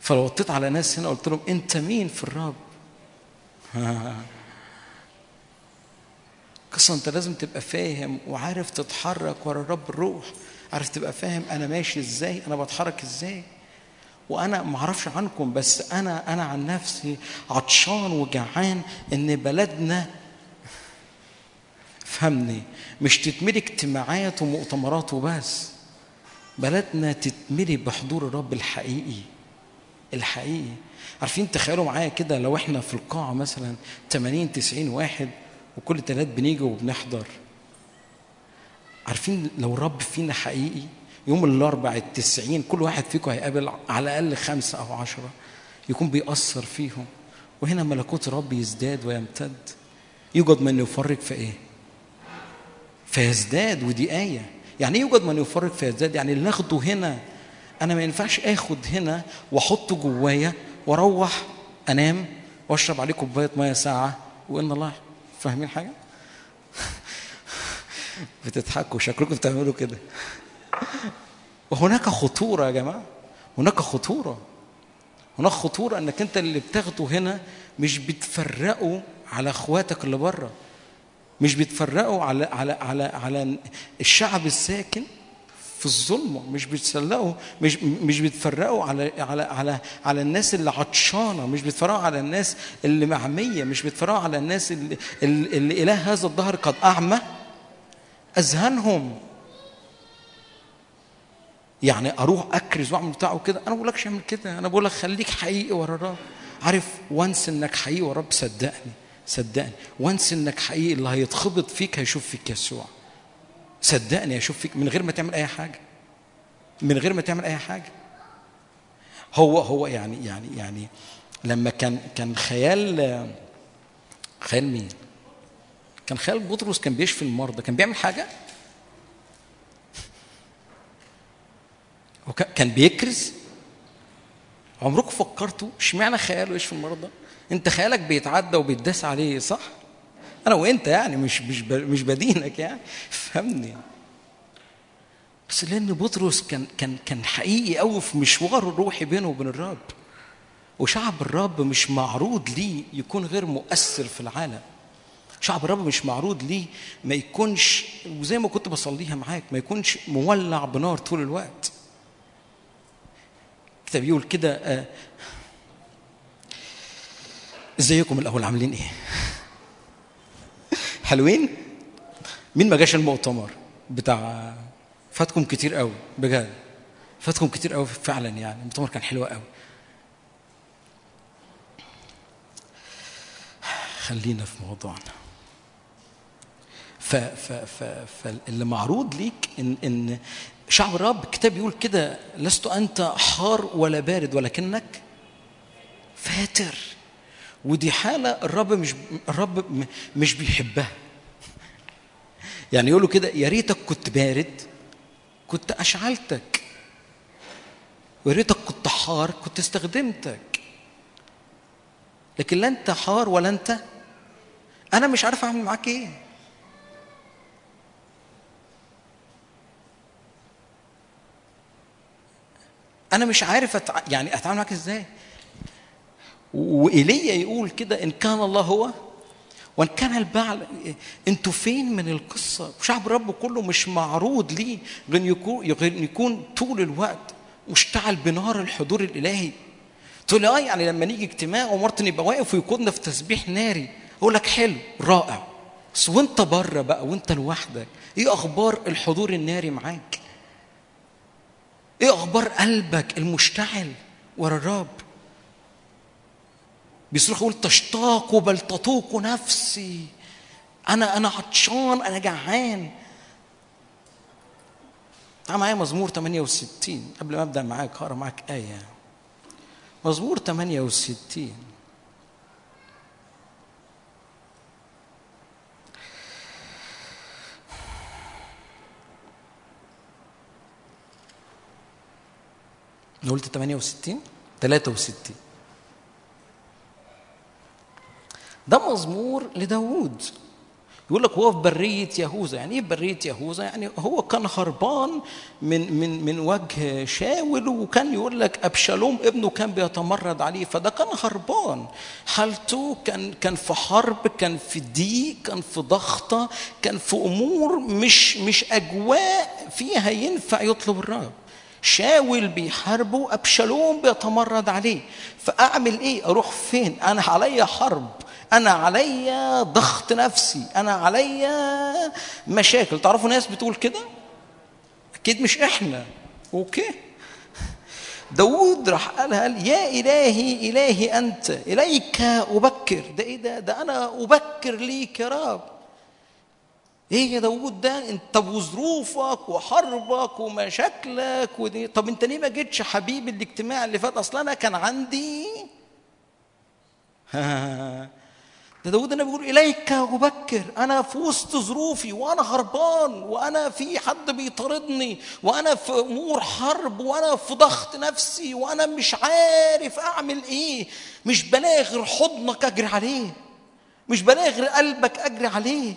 فلو وطيت على ناس هنا قلت لهم أنت مين في الرب؟ <laughs> قصة انت لازم تبقى فاهم وعارف تتحرك ورا الرب الروح. عارف تبقى فاهم أنا ماشي إزاي أنا بتحرك إزاي. وأنا ما أعرفش عنكم بس أنا أنا عن نفسي عطشان وجعان إن بلدنا <laughs> فهمني مش تتملي اجتماعات ومؤتمرات وبس. بلدنا تتملي بحضور الرب الحقيقي الحقيقي. عارفين تخيلوا معايا كده لو إحنا في القاعة مثلا 80 90 واحد وكل تلات بنيجي وبنحضر. عارفين لو الرب فينا حقيقي يوم الأربع التسعين كل واحد فيكم هيقابل على الأقل خمسة أو عشرة يكون بيأثر فيهم. وهنا ملكوت الرب يزداد ويمتد. يوجد من يفرق في إيه؟ فيزداد ودي آية. يعني إيه يوجد من يفرق فيزداد؟ يعني اللي ناخده هنا أنا ما ينفعش آخد هنا وأحطه جوايا وأروح أنام وأشرب عليه كوباية مية ساعة وإن الله فاهمين حاجة؟ <laughs> بتضحكوا شكلكم بتعملوا كده. وهناك خطورة يا جماعة هناك خطورة. هناك خطورة إنك أنت اللي بتاخده هنا مش بتفرقه على أخواتك اللي بره. مش بتفرقه على على على على الشعب الساكن في الظلمة مش بتسلقوا مش مش بتفرقوا على على على على الناس اللي عطشانة مش بتفرقوا على الناس اللي معمية مش بتفرقوا على الناس اللي, اللي إله هذا الظهر قد أعمى. أذهانهم. يعني أروح أكرز وأعمل بتاعه كده. أنا ما بقولكش أعمل كده أنا بقول لك خليك حقيقي ورا الرب. عارف وانس إنك حقيقي ورا صدقني صدقني. وانس إنك حقيقي اللي هيتخبط فيك هيشوف فيك يسوع. صدقني هيشوف فيك من غير ما تعمل اي حاجة من غير ما تعمل اي حاجة هو هو يعني يعني يعني لما كان كان خيال خيال مين؟ كان خيال بطرس كان بيشفي المرضى كان بيعمل حاجة؟ هو كان بيكرز عمركم فكرتوا اشمعنى خياله يشفي المرضى؟ انت خيالك بيتعدى وبيتداس عليه صح؟ أنا وأنت يعني مش مش مش بدينك يعني. فهمني. بس لأن بطرس كان كان كان حقيقي قوي في مشواره الروحي بينه وبين الرب. وشعب الرب مش معروض ليه يكون غير مؤثر في العالم. شعب الرب مش معروض ليه ما يكونش وزي ما كنت بصليها معاك ما يكونش مولع بنار طول الوقت. الكتاب يقول كده آه إزيكم الأول؟ عاملين إيه؟ حلوين؟ مين ما جاش المؤتمر بتاع فاتكم كتير قوي بجد. فاتكم كتير قوي فعلا يعني المؤتمر كان حلو قوي. خلينا في موضوعنا. فاللي معروض ليك إن إن شعب الرب الكتاب يقول كده لست أنت حار ولا بارد ولكنك فاتر. ودي حالة الرب مش الرب مش بيحبها. يعني يقولوا كده يا ريتك كنت بارد كنت أشعلتك ويا ريتك كنت حار كنت استخدمتك. لكن لا أنت حار ولا انت أنا مش عارف أعمل معاك إيه. أنا مش عارف أتع... يعني أتعامل معاك إزاي؟ وإيليا يقول كده إن كان الله هو وإن كان البعل أنتوا فين من القصة؟ شعب الرب كله مش معروض ليه غير يكون يكون طول الوقت مشتعل بنار الحضور الإلهي. تقول آه يعني لما نيجي اجتماع ومارتن يبقى واقف ويقودنا في تسبيح ناري أقول لك حلو رائع بس وأنت بره بقى وأنت لوحدك إيه أخبار الحضور الناري معاك؟ إيه أخبار قلبك المشتعل ورا الرب؟ بيصرخ يقول تشتاق بل تطوق نفسي. أنا أنا عطشان أنا جعان. تعال معايا مزمور 68 قبل ما أبدأ معاك هقرأ معاك آية. مزمور 68 قلت 68 63 ده مزمور لداوود. يقول لك هو في برية يهوذا. يعني إيه برية يهوذا؟ يعني هو كان هربان من من من وجه شاول وكان يقول لك أبشالوم ابنه كان بيتمرد عليه. فده كان هربان. حالته كان كان في حرب كان في ضيق كان في ضغطة كان في أمور مش مش أجواء فيها ينفع يطلب الرب شاول بيحاربه أبشالوم بيتمرد عليه. فأعمل إيه؟ أروح فين؟ أنا عليا حرب. أنا عليا ضغط نفسي أنا عليا مشاكل. تعرفوا ناس بتقول كده؟ أكيد مش إحنا. أوكي. داود راح قال قال يا إلهي إلهي أنت إليك أبكر. ده إيه ده؟ ده أنا أبكر ليك يا رب. إيه يا داوود ده؟ أنت وظروفك وحربك ومشاكلك ودي. طب أنت ليه ما جيتش حبيبي الاجتماع اللي فات؟ أصلا أنا كان عندي <laughs> ده داود أنا بيقول إليك ابكر أنا في وسط ظروفي وأنا هربان وأنا في حد بيطاردني وأنا في أمور حرب وأنا في ضغط نفسي وأنا مش عارف أعمل إيه مش بلاغ غير حضنك أجري عليه مش بلاغ غير قلبك أجري عليه.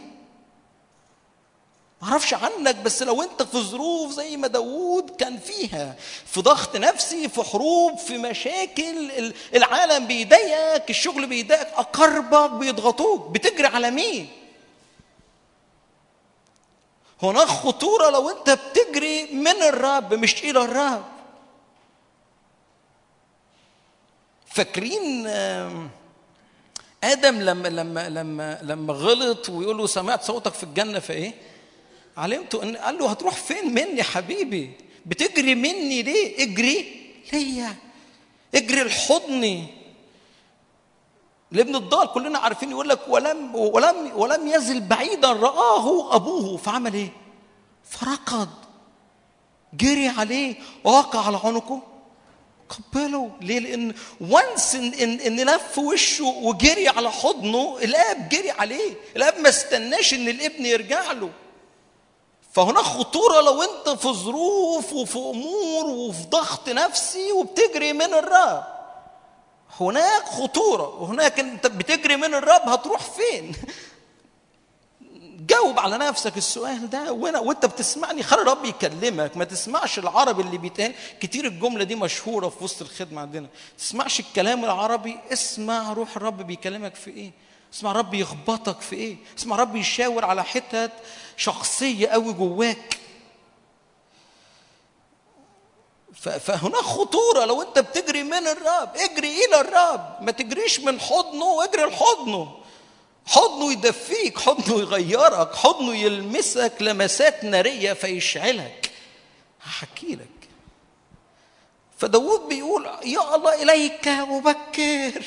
معرفش عنك بس لو انت في ظروف زي ما داوود كان فيها في ضغط نفسي في حروب في مشاكل ال- العالم بيضايقك الشغل بيضايقك أقربك بيضغطوك. بتجري على مين؟ هناك خطورة لو انت بتجري من الرب مش إلى الرب. فاكرين آدم لما لما لما لما غلط ويقول له سمعت صوتك في الجنة فإيه؟ علمت ان قال له هتروح فين مني حبيبي؟ بتجري مني ليه؟ اجري ليا اجري لحضني. لابن الضال كلنا عارفين يقول لك ولم ولم ولم يزل بعيدا رآه أبوه. فعمل إيه؟ فركض جري عليه. وقع على عنقه. قبله. ليه؟ لأن وانس ان ان, إن لف وشه وجري على حضنه الآب جري عليه. الآب ما استناش إن الابن يرجع له. فهناك خطورة لو أنت في ظروف وفي أمور وفي ضغط نفسي وبتجري من الرب. هناك خطورة وهناك أنت بتجري من الرب هتروح فين؟ <laughs> جاوب على نفسك السؤال ده وأنا وانت بتسمعني خلي الرب يكلمك. ما تسمعش العربي اللي بيتقال. كتير الجملة دي مشهورة في وسط الخدمة عندنا. تسمعش الكلام العربي. اسمع روح الرب بيكلمك في إيه؟ اسمع رب يخبطك في إيه؟ اسمع رب يشاور على حتت شخصية قوي جواك. فهناك خطورة. لو انت بتجري من الرب اجري إلى الرب ما تجريش من حضنه اجري لحضنه. حضنه يدفيك حضنه يغيرك حضنه يلمسك لمسات نارية فيشعلك. هحكي لك. فداود بيقول يا الله إليك ابكر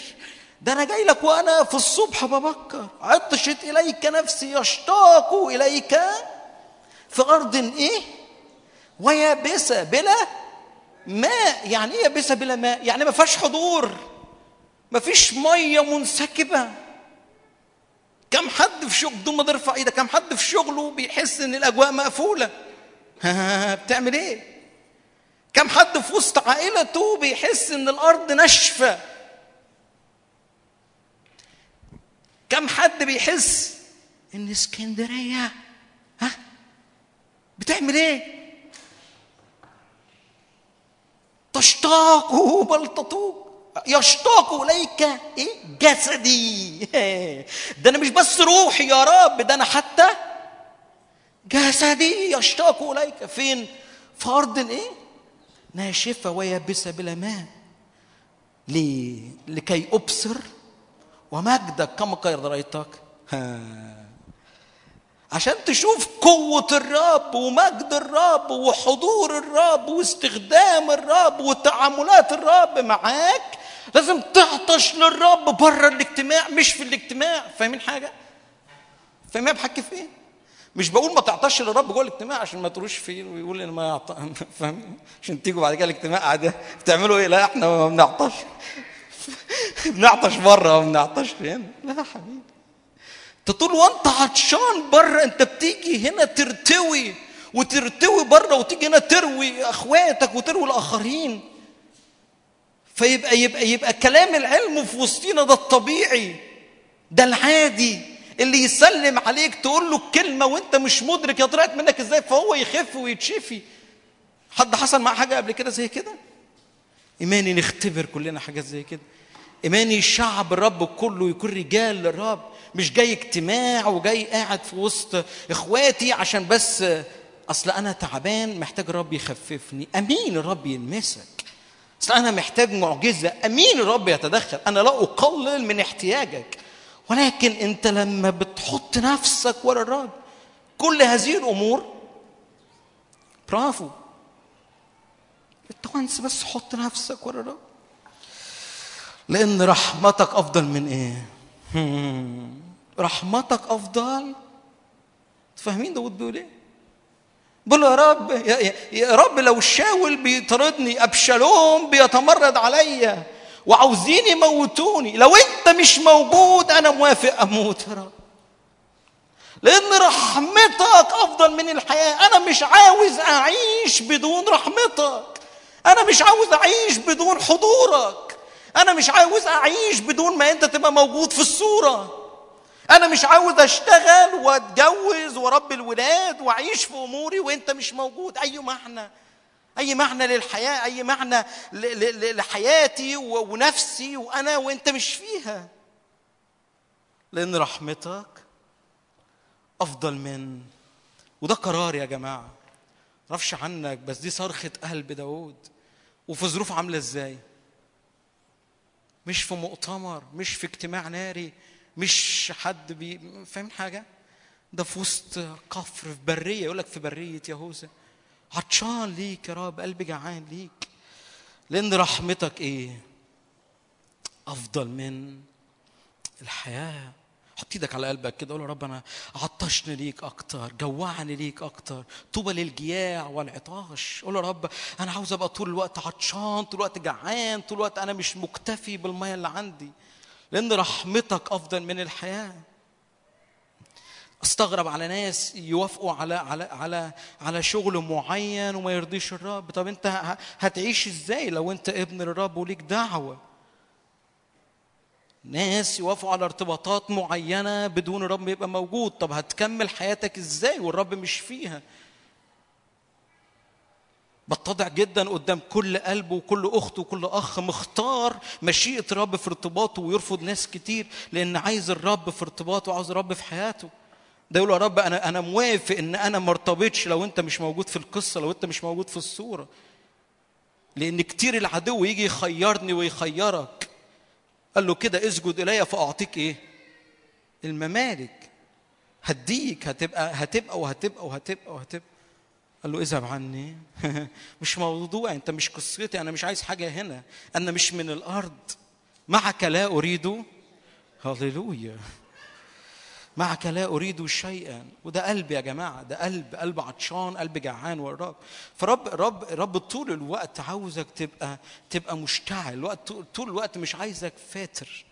ده أنا جاي لك وأنا في الصبح ببكر. عطشت إليك نفسي يشتاق إليك في أرض إيه؟ ويابسة بلا ماء. يعني إيه يابسة بلا ماء؟ يعني ما فيهاش حضور. ما فيش مية منسكبة. كم حد في شغل بدون ما ترفع إيدك كم حد في شغله بيحس إن الأجواء مقفولة؟ <laughs> بتعمل إيه؟ كم حد في وسط عائلته بيحس إن الأرض ناشفة؟ كم حد بيحس إن اسكندرية ها؟ بتعمل إيه؟ تشتاق بل تطوق. يشتاق إليك إيه؟ جسدي. <laughs> ده أنا مش بس روحي يا رب ده أنا حتى جسدي يشتاق إليك. فين؟ في أرض إيه؟ ناشفة ويابسة بلا ماء. ليه لكي أبصر ومجدك كما قد رأيتك ها. عشان تشوف قوة الرب ومجد الرب وحضور الرب واستخدام الرب وتعاملات الرب معاك لازم تعطش للرب بره الاجتماع مش في الاجتماع فاهمين حاجة؟ فاهمين بحكي في إيه؟ مش بقول ما تعطش للرب جوه الاجتماع عشان ما تروش فيه ويقول إن ما يعط... <laughs> فاهم عشان تيجوا بعد كده الاجتماع قاعد بتعملوا إيه؟ لا إحنا ما بنعطش <laughs> بنعطش بره بنعطش هنا لا يا حبيبي. انت طول وانت عطشان بره انت بتيجي هنا ترتوي وترتوي بره وتيجي هنا تروي اخواتك وتروي الاخرين. فيبقى يبقى يبقى كلام العلم في وسطينا ده الطبيعي. ده العادي. اللي يسلم عليك تقول له كلمه وانت مش مدرك هي طلعت منك إزاي فهو يخف ويتشفي. حد حصل معاه حاجة قبل كده زي كده؟ إيماني نختبر كلنا حاجات زي كده. إيماني شعب الرب كله يكون رجال للرب مش جاي اجتماع وجاي قاعد في وسط إخواتي عشان بس أصل أنا تعبان محتاج الرب يخففني أمين الرب يلمسك. أصل أنا محتاج معجزة أمين الرب يتدخل أنا لا أقلل من احتياجك. ولكن أنت لما بتحط نفسك ورا الرب كل هذه الأمور برافو. وانس بس حط نفسك ورا الرب. لأن رحمتك أفضل من هم. <laughs> رحمتك أفضل. فاهمين داود بيقول إيه؟ بقول يا رب يا, يا, رب لو شاول بيطردني ابشالوم بيتمرد عليا وعاوزين يموتوني. لو أنت مش موجود أنا موافق أموت يا رب. لأن رحمتك أفضل من الحياة. أنا مش عاوز أعيش بدون رحمتك. أنا مش عاوز أعيش بدون حضورك. أنا مش عاوز أعيش بدون ما أنت تبقى موجود في الصورة. أنا مش عاوز أشتغل وأتجوز واربي الولاد وأعيش في أموري وأنت مش موجود. أي معنى؟ أي معنى للحياة؟ أي معنى لحياتي ونفسي وأنا وأنت مش فيها. لأن رحمتك أفضل من وده قرار يا جماعة. معرفش عنك بس دي صرخة قلب داود وفي ظروف عاملة إزاي؟ مش في مؤتمر مش في اجتماع ناري مش حد بي فاهم حاجة؟ ده في وسط قفر في برية يقول لك في برية يهوذا. عطشان ليك يا رب قلبي جعان ليك. لأن رحمتك إيه؟ أفضل من الحياة. حط إيدك على قلبك كده قول يا رب أنا عطشني ليك أكتر جوعني ليك أكتر طوبى للجياع والعطاش. قول يا رب أنا عاوز أبقى طول الوقت عطشان طول الوقت جعان طول الوقت أنا مش مكتفي بالميه اللي عندي لأن رحمتك أفضل من الحياة. أستغرب على ناس يوافقوا على على على على شغل معين وما يرضيش الرب. طب أنت هتعيش إزاي لو أنت ابن الرب وليك دعوة؟ ناس يوافقوا على ارتباطات معينة بدون الرب يبقى موجود. طب هتكمل حياتك إزاي والرب مش فيها؟ بتضع جدا قدام كل قلب وكل اخت وكل أخ مختار مشيئة الرب في ارتباطه ويرفض ناس كتير لأن عايز الرب في ارتباطه وعاوز الرب في حياته. ده يقول يا رب أنا أنا موافق إن أنا ما ارتبطش لو أنت مش موجود في القصة لو أنت مش موجود في الصورة. لأن كتير العدو يجي يخيرني ويخيرك. قال له كده اسجد إلي فأعطيك إيه؟ الممالك. هديك هتبقى هتبقى وهتبقى وهتبقى وهتبقى. قال له اذهب عني. <laughs> مش موضوع انت مش قصتي أنا مش عايز حاجة هنا. أنا مش من الأرض. معك لا أريد. هللويا. معك لا أريد شيئا. وده قلب يا جماعة ده قلب قلب عطشان قلب جعان والرب فرب رب رب طول الوقت عاوزك تبقى تبقى مشتعل. الوقت طول الوقت مش عايزك فاتر.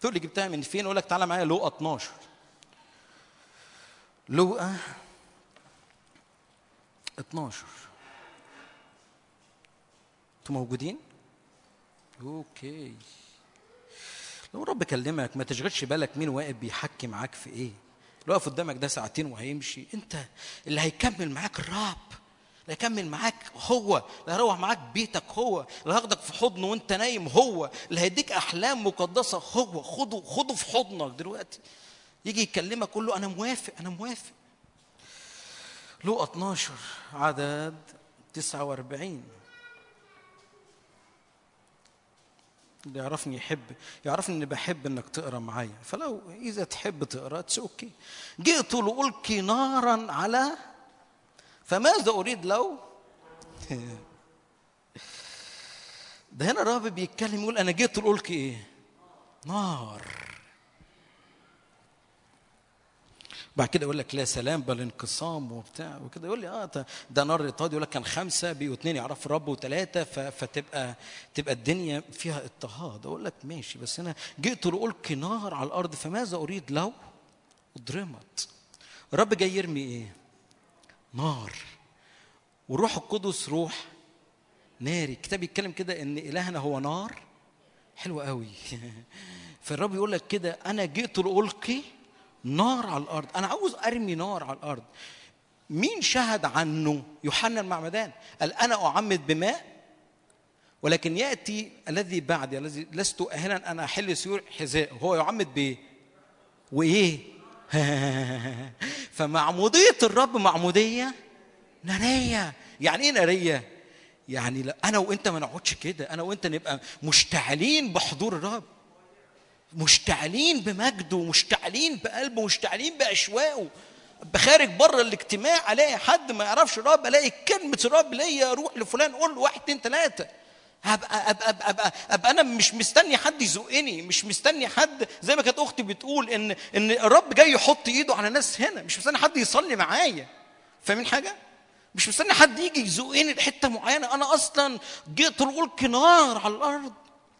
تقول لي جبتها من فين؟ أقول لك تعالى معايا لوقا 12 لوقا 12 أنتوا موجودين؟ أوكي. لو رب كلمك ما تشغلش بالك مين واقف بيحكي معاك في إيه. اللي واقف قدامك ده ساعتين وهيمشي. أنت اللي هيكمل معاك الرب. اللي هيكمل معاك هو. اللي هيروح معاك بيتك هو. اللي هياخدك في حضنه وأنت نايم هو. اللي هيديك أحلام مقدسة هو. خده خده في حضنك دلوقتي. يجي يكلمك قول له أنا موافق أنا موافق. لوقا 12 عدد 49 اللي يعرفني يحب يعرفني إني بحب إنك تقرأ معايا. فلو إذا تحب تقرأ it's okay جئت لألقي نارا على فماذا أريد لو؟ <laughs> ده هنا الرب بيتكلم يقول أنا جئت لألقي إيه؟ نار. بعد كده يقول لك لا سلام بل انقسام وبتاع وكده. يقول لي آه ده- نار اضطهاد يقول لك كان خمسة بقوا اثنين يعرفوا الرب وثلاثه فتبقى تبقى الدنيا فيها اضطهاد. أقول لك ماشي بس أنا جئت لألقي نار على الأرض فماذا أريد لو؟ أضرمت. الرب جاي يرمي إيه؟ نار. والروح القدس روح ناري. الكتاب يتكلم كده إن إلهنا هو نار. حلو قوي <laughs> فالرب يقول لك كده أنا جئت لألقي نار على الأرض. أنا عاوز أرمي نار على الأرض. مين شهد عنه؟ يوحنا المعمدان. قال أنا أعمد بماء ولكن يأتي الذي بعدي الذي لست أهلا ان أحل سيور حذاء. هو يعمد بإيه؟ وإيه؟ <laughs> فمعمودية الرب معمودية نارية. يعني إيه نارية؟ يعني لا أنا وأنت ما نقعدش كده. أنا وأنت نبقى مشتعلين بحضور الرب. مشتعلين بمجده مشتعلين بقلبه مشتعلين بأشواقه. بخارج بره الاجتماع ألاقي حد ما يعرفش الرب ألاقي كلمة الرب ليا روح لفلان قول له واحد اتنين تلاتة. هبقى أبقى, أبقى, أبقى, أبقى أنا مش مستني حد يزقني مش مستني حد زي ما كانت أختي بتقول ان إن الرب جاي يحط إيده على ناس هنا. مش مستني حد يصلي معايا. فاهمين حاجة؟ مش مستني حد يجي يزقني لحتة معينة. أنا أصلا جئت القلك نار على الأرض.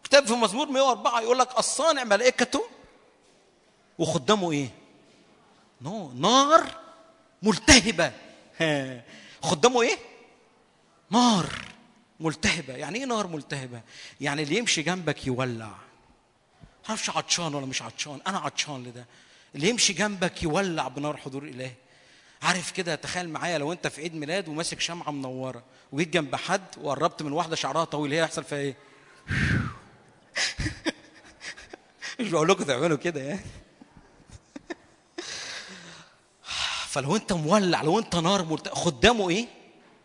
كتاب في مزمور 104 يقول لك الصانع ملائكته. وخدامه إيه؟ نو نار ملتهبة. <laughs> خدامه إيه؟ نار ملتهبة. يعني إيه نار ملتهبة؟ يعني اللي يمشي جنبك يولع. معرفش عطشان ولا مش عطشان؟ أنا عطشان لده. اللي يمشي جنبك يولع بنار حضور الهي عارف كده؟ تخيل معايا لو أنت في عيد ميلاد وماسك شمعة منورة وجيت جنب حد وقربت من واحدة شعرها طويل هي هيحصل فيها إيه؟ <laughs> مش بقول لكم تعملوا كده يعني. فلو انت مولع لو انت نار ملتهبه خدامه إيه؟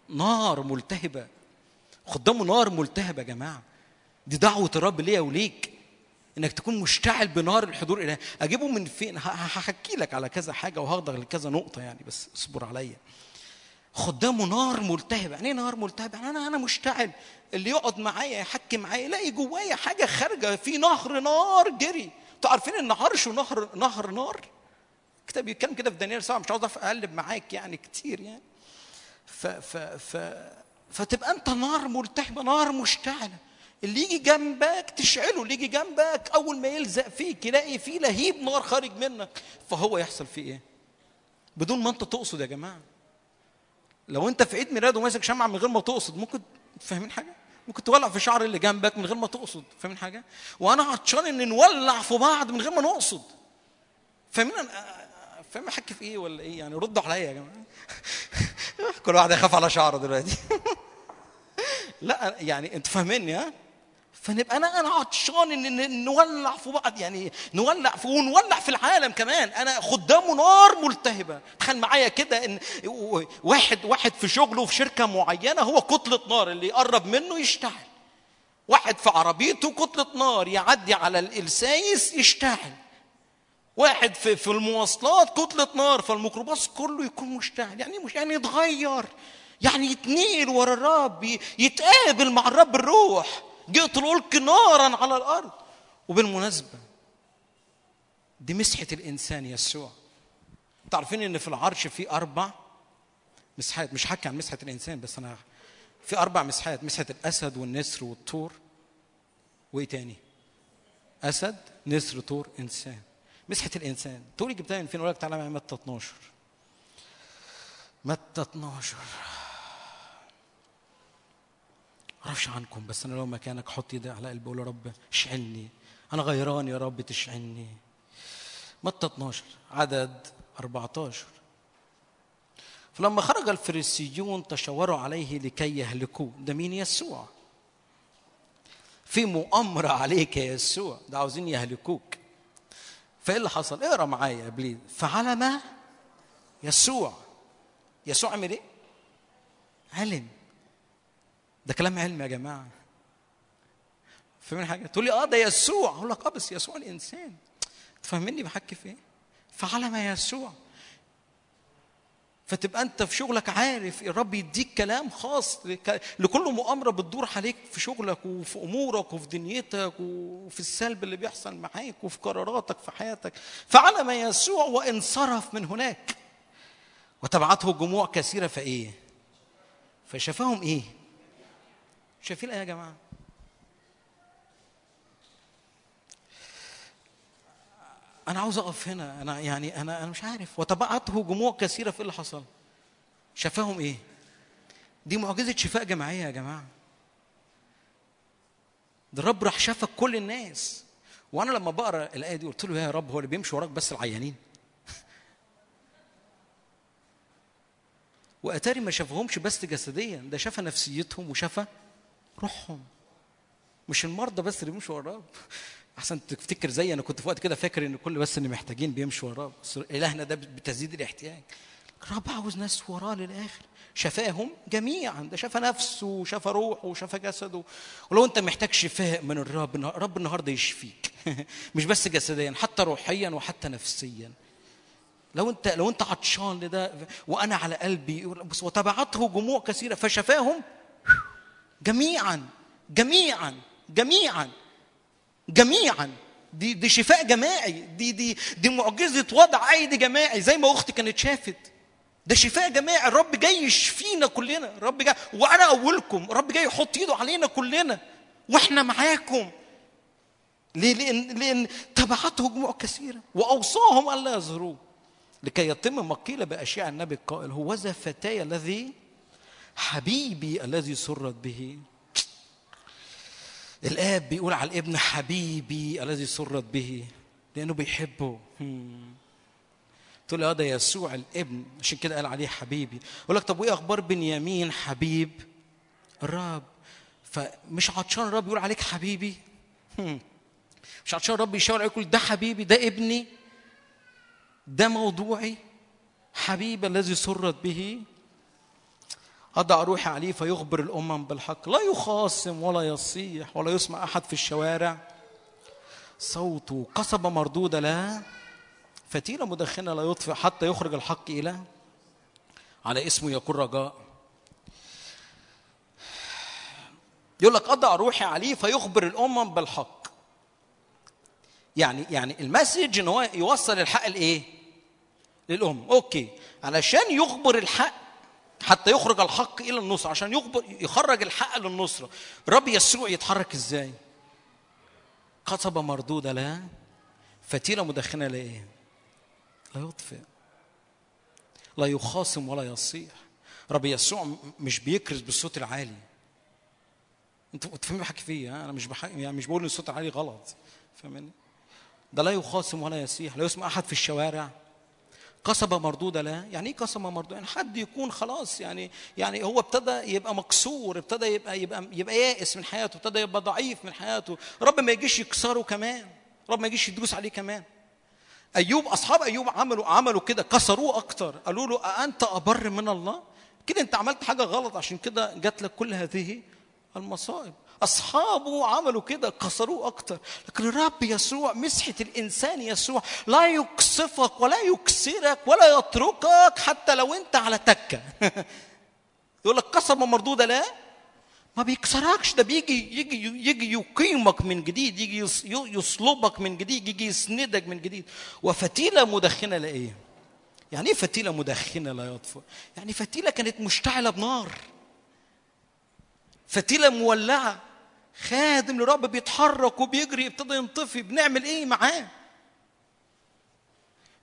نار ملتهبة. خدامه نار ملتهبة يا جماعة. دي دعوة الرب ليا وليك. انك تكون مشتعل بنار الحضور الهي اجيبه من فين؟ هحكي لك على كذا حاجة وهاخدك لكذا نقطة يعني بس اصبر عليا. خدامه نار ملتهبة. يعني إيه نار ملتهبة؟ يعني أنا أنا مشتعل. اللي يقعد معايا يحكي معايا يلاقي جوايا حاجة خارجة في نهر نار جري. أنتوا عارفين إن عرشه نهر نهر نار؟ الكتاب بيتكلم كده في دانيال سبعة مش عاوز أقلب معاك يعني كتير يعني. ف ف ف فتبقى أنت نار ملتهبة نار مشتعلة. اللي يجي جنبك تشعله اللي يجي جنبك أول ما يلزق فيك يلاقي فيه لهيب نار خارج منك. فهو يحصل فيه إيه؟ بدون ما أنت تقصد يا جماعة. لو أنت في عيد ميلاد وماسك شمعة من غير ما تقصد ممكن فاهمين حاجة؟ ممكن تولع في شعر اللي جنبك من غير ما تقصد فاهمين حاجة؟ وأنا عطشان ان نولع في بعض من غير ما نقصد. فاهمين؟ أنا فاهم احكي في إيه ولا إيه؟ يعني ردوا عليا يا جماعة. <laughs> كل واحد يخاف على شعره دلوقتي. <laughs> لا يعني انت فاهميني ها؟ فنبقى أنا أنا عطشان ان نولع في بعض يعني نولع في ونولع في العالم كمان. أنا خدامه نار ملتهبة. تخيل معايا كده إن واحد واحد في شغله في شركة معينة هو كتلة نار اللي يقرب منه يشتعل. واحد في عربيته كتلة نار يعدي على السايس يشتعل. واحد في في المواصلات كتلة نار فالميكروباص كله يكون مشتعل. يعني مش يعني يتغير. يعني يتنقل ورا الرب يتقابل مع الرب الروح. جئت الألك نارا على الأرض. وبالمناسبة دي مسحة الإنسان يسوع. تعرفين إن في العرش في أربع مسحات مش حكي عن مسحة الإنسان بس أنا في أربع مسحات مسحة الأسد والنسر والطور. وإيه تاني؟ أسد نسر طور إنسان. مسحة الإنسان. تقولي جبتها من فين؟ أقول لك تعالى معايا متى 12 متى 12 معرفش عنكم بس أنا لو مكانك حط إيدي على قلبي أقول يا رب اشعلني أنا غيران يا رب تشعلني متى 12 عدد 14 فلما خرج الفريسيون تشاوروا عليه لكي يهلكوه. ده مين؟ يسوع. في مؤامرة عليك يا يسوع. ده عاوزين يهلكوك. فإيه اللي حصل؟ اقرأ معايا يا بليد فعلم يسوع. يسوع عمل إيه؟ علم. ده كلام علم يا جماعة. فاهمين حاجة؟ تقول لي آه ده يسوع. أقول لك آه بس يسوع الإنسان. تفهمني بحكي في إيه؟ فعلم يسوع. فتبقى أنت في شغلك عارف الرب يديك كلام خاص لك- لكل مؤامرة بتدور عليك في شغلك وفي أمورك وفي دنيتك وفي السلب اللي بيحصل معاك وفي قراراتك في حياتك. فعلم يسوع وانصرف من هناك. وتبعته جموع كثيرة فايه فشافهم إيه؟ شايفين إيه يا جماعة؟ أنا عاوز أقف هنا. أنا يعني أنا أنا مش عارف. وتبعته جموع كثيرة في اللي حصل. شفاهم إيه؟ دي معجزة شفاء جماعية يا جماعة. ده الرب راح شافك كل الناس. وأنا لما بقرأ الآية دي قلت له يا رب هو اللي بيمشي وراك بس العيانين. <laughs> وأتاري ما شافهمش بس جسديا. ده شاف نفسيتهم وشاف روحهم. مش المرضى بس اللي بيمشوا وراه <laughs> أحسن تفتكر زي أنا كنت في وقت كده فاكر إن كل بس اللي محتاجين بيمشوا وراه إلهنا ده بتزيد الاحتياج. الرب عاوز ناس وراه للآخر. شفاهم جميعا. ده شفى نفسه وشفى روحه وشفى جسده. ولو أنت محتاج شفاء من الرب الرب النهارده يشفيك. <laughs> مش بس جسديا حتى روحيا وحتى نفسيا. لو انت لو أنت عطشان لده وأنا على قلبي بس وتبعته جموع كثيرة فشفاهم جميعا جميعا جميعا جميعا. دي دي شفاء جماعي دي دي دي معجزة وضع عيد جماعي زي ما أختي كانت شافت. ده شفاء جماعي الرب جاي يشفينا كلنا الرب جاي. وأنا أولكم الرب جاي يحط إيده علينا كلنا وإحنا معاكم. ليه؟ لأن لأن تبعته جموع كثيرة وأوصاهم الا يظهروه لكي يتم ما قيل بأشياء النبي القائل هو ذا فتاي الذي حبيبي الذي سرت به. الآب بيقول على الابن حبيبي الذي سرت به لأنه بيحبه. تقول له ده يسوع الابن عشان كده قال عليه حبيبي. يقول لك طب وإيه أخبار بنيامين حبيب؟ الرب. فمش عطشان الرب يقول عليك حبيبي؟ مش عطشان الرب يشاور يقول ده حبيبي ده ابني ده موضوعي. حبيبي الذي سرت به. أضع روحي عليه فيخبر الأمم بالحق. لا يخاصم ولا يصيح ولا يسمع أحد في الشوارع. صوته قصبة مردودة لا فتيلة مدخنة لا يطفئ حتى يخرج الحق إلى على اسمه يكون رجاء. يقول لك أضع روحي عليه فيخبر الأمم بالحق. يعني يعني ال message إن هو يوصل الحق لإيه؟ للأمم okay. علشان يخبر الحق حتى يخرج الحق إلى النصره عشان يخبر يخرج الحق للنصره الرب يسوع يتحرك إزاي؟ قصبة مرضوضة لا فتيلة مدخنة لا إيه؟ لا يطفئ لا يخاصم ولا يصيح رب يسوع مش بيكرز بالصوت العالي أنتوا فاهمين بحكي فيه أنا مش بحكي يعني مش بقول إن الصوت العالي غلط فاهمني؟ ده لا يخاصم ولا يصيح لا يسمع أحد في الشوارع قصبة مردودة لا. يعني إيه قصبة مردودة؟ يعني حد يكون خلاص يعني يعني هو ابتدى يبقى مكسور ابتدى يبقى يبقى يبقى يائس من حياته ابتدى يبقى ضعيف من حياته. رب ما يجيش يكسره كمان رب ما يجيش يدوس عليه كمان. أيوب أصحاب أيوب عملوا عملوا كده كسروه أكتر. قالوا له أأنت أبر من الله؟ كده أنت عملت حاجة غلط عشان كده جات لك كل هذه المصائب. أصحابه عملوا كده كسروه أكتر. لكن الرب يسوع مسحة الإنسان يسوع لا يكسفك ولا يكسرك ولا يتركك حتى لو أنت على تكة. <laughs> يقول لك قسمه مردوده لا؟ ما بيكسركش ده بيجي يجي يجي يقيمك من جديد يجي يصلبك من جديد يجي يسندك من جديد. وفتيلة مدخنة لإيه؟ يعني إيه فتيلة مدخنة لا يطفئ؟ يعني فتيلة كانت مشتعلة بنار. فتيلة مولعة. خادم لرب بيتحرك وبيجري ابتدى ينطفي بنعمل إيه معاه؟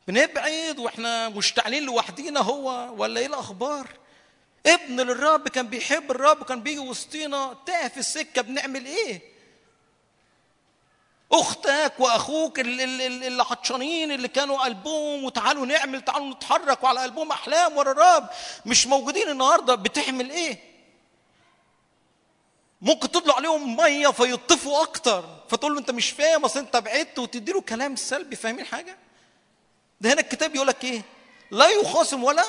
بنبعد وإحنا مشتعلين لوحدينا هو ولا إيه الأخبار؟ ابن للرب كان بيحب الرب وكان بيجي وسطينا تاه في السكة بنعمل إيه؟ أختك وأخوك اللي عطشانين اللي كانوا قلبهم وتعالوا نعمل تعالوا نتحرك وعلى قلبهم أحلام ورا الرب. مش موجودين النهارده بتعمل إيه؟ ممكن تطلع عليهم مية فيطفوا أكتر. فتقول له أنت مش فاهم أصل أنت بعدت وتدي له كلام سلبي. فاهمين حاجة؟ ده هنا الكتاب يقول لك إيه؟ لا يخاصم ولا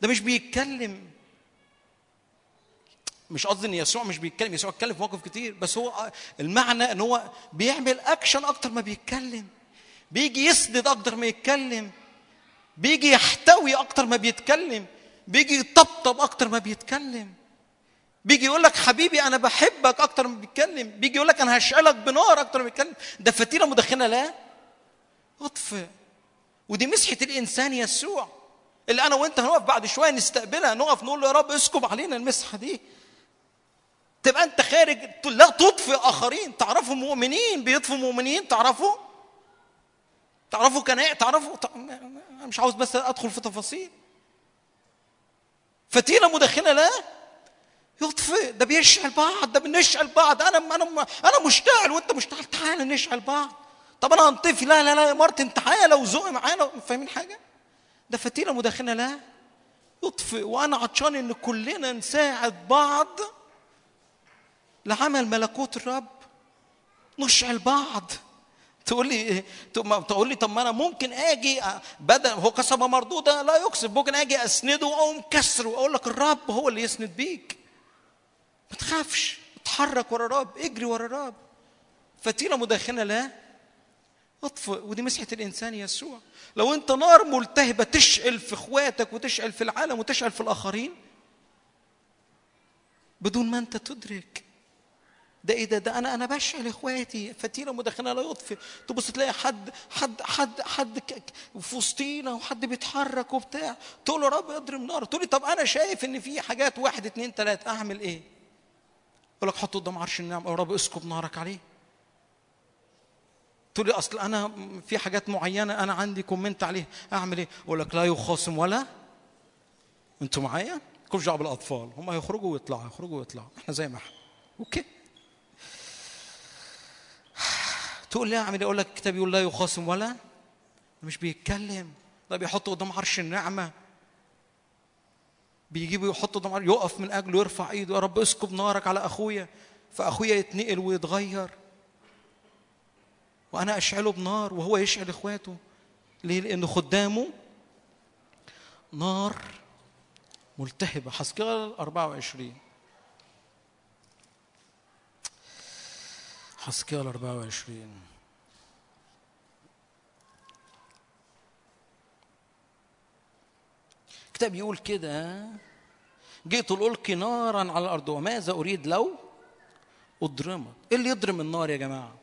ده مش بيتكلم. مش قصدي إن يسوع مش بيتكلم يسوع اتكلم في مواقف كتير. بس هو المعنى إن هو بيعمل اكشن أكتر ما بيتكلم. بيجي يسند أكتر ما يتكلم. بيجي يحتوي أكتر ما بيتكلم. بيجي يطبطب أكتر ما بيتكلم. بيجي يقول لك حبيبي أنا بحبك أكتر ما بيتكلم. بيجي يقول لك أنا هشعلك بنار أكتر ما بيتكلم. ده فتيله مدخنة لا. اطفئ ودي مسحة الإنسان يسوع. اللي أنا وأنت هنقف بعد شوية نستقبلها نقف نقول له يا رب اسكب علينا المسحة دي. تبقى أنت خارج لا تطفئ آخرين. تعرفوا مؤمنين بيطفوا مؤمنين؟ تعرفوا؟ تعرفوا كنائع تعرفوا؟ أنا مش عاوز بس أدخل في تفاصيل. فتيله مدخنة لا. يطفئ ده بيشعل بعض ده بنشعل بعض. أنا أنا أنا مشتعل وأنت مشتعل. تعالى نشعل بعض. طب أنا هنطفي لا لا لا يا مارتن تعالى وزق معانا. فاهمين حاجة؟ ده فتيلة مدخنه لا. يطفئ. وأنا عطشان إن كلنا نساعد بعض. لعمل ملكوت الرب. نشعل بعض. تقول لي تقول لي طب ما أنا ممكن آجي بدل هو كسبه مردوده لا يكسب. ممكن آجي أسنده واقوم كسره واقول لك الرب هو اللي يسند بيك. ما تخافش اتحرك ورا الرب اجري ورا الرب فتيله مدخنه لا اطفئ ودي مسحه الإنسان يسوع. لو أنت نار ملتهبة تشعل في إخواتك وتشعل في العالم وتشعل في الآخرين بدون ما أنت تدرك. ده إيه ده؟ ده أنا أنا بشعل إخواتي. فتيله مدخنه لا يطفئ تبص تلاقي حد حد حد حد في وسطينا وحد بيتحرك وبتاع. تقول له رب اضرب نار. تقول لي طب أنا شايف إن في حاجات واحد اتنين تلاتة أعمل إيه؟ يقول لك حطه قدام عرش النعم يا رب اسكب نارك عليه. تقول لي أصل أنا في حاجات معينة أنا عندي comment عليها أعمل إيه؟ أقول لك لا يخاصم ولا. أنتوا معايا؟ مالكوش دعوه بالاطفال هم هيخرجوا ويطلعوا يخرجوا ويطلعوا إحنا زي ما إحنا. okay. تقول لي أعمل إيه؟ أقول لك الكتاب يقول لا يخاصم ولا. مش بيتكلم. ده بيحطه قدام عرش النعمة. بيجيبه يحطه قدام عرش يقف من أجله يرفع إيده يا رب اسكب نارك على أخويا. فأخويا يتنقل ويتغير. وأنا أشعله بنار وهو يشعل إخواته. ليه؟ لأنه خدامه نار ملتهبة. حسكال 24 حسكال 24 الكتاب يقول كده جئت القي نارا على الأرض وماذا أريد لو أضرمك؟ إيه اللي يضرم النار يا جماعة؟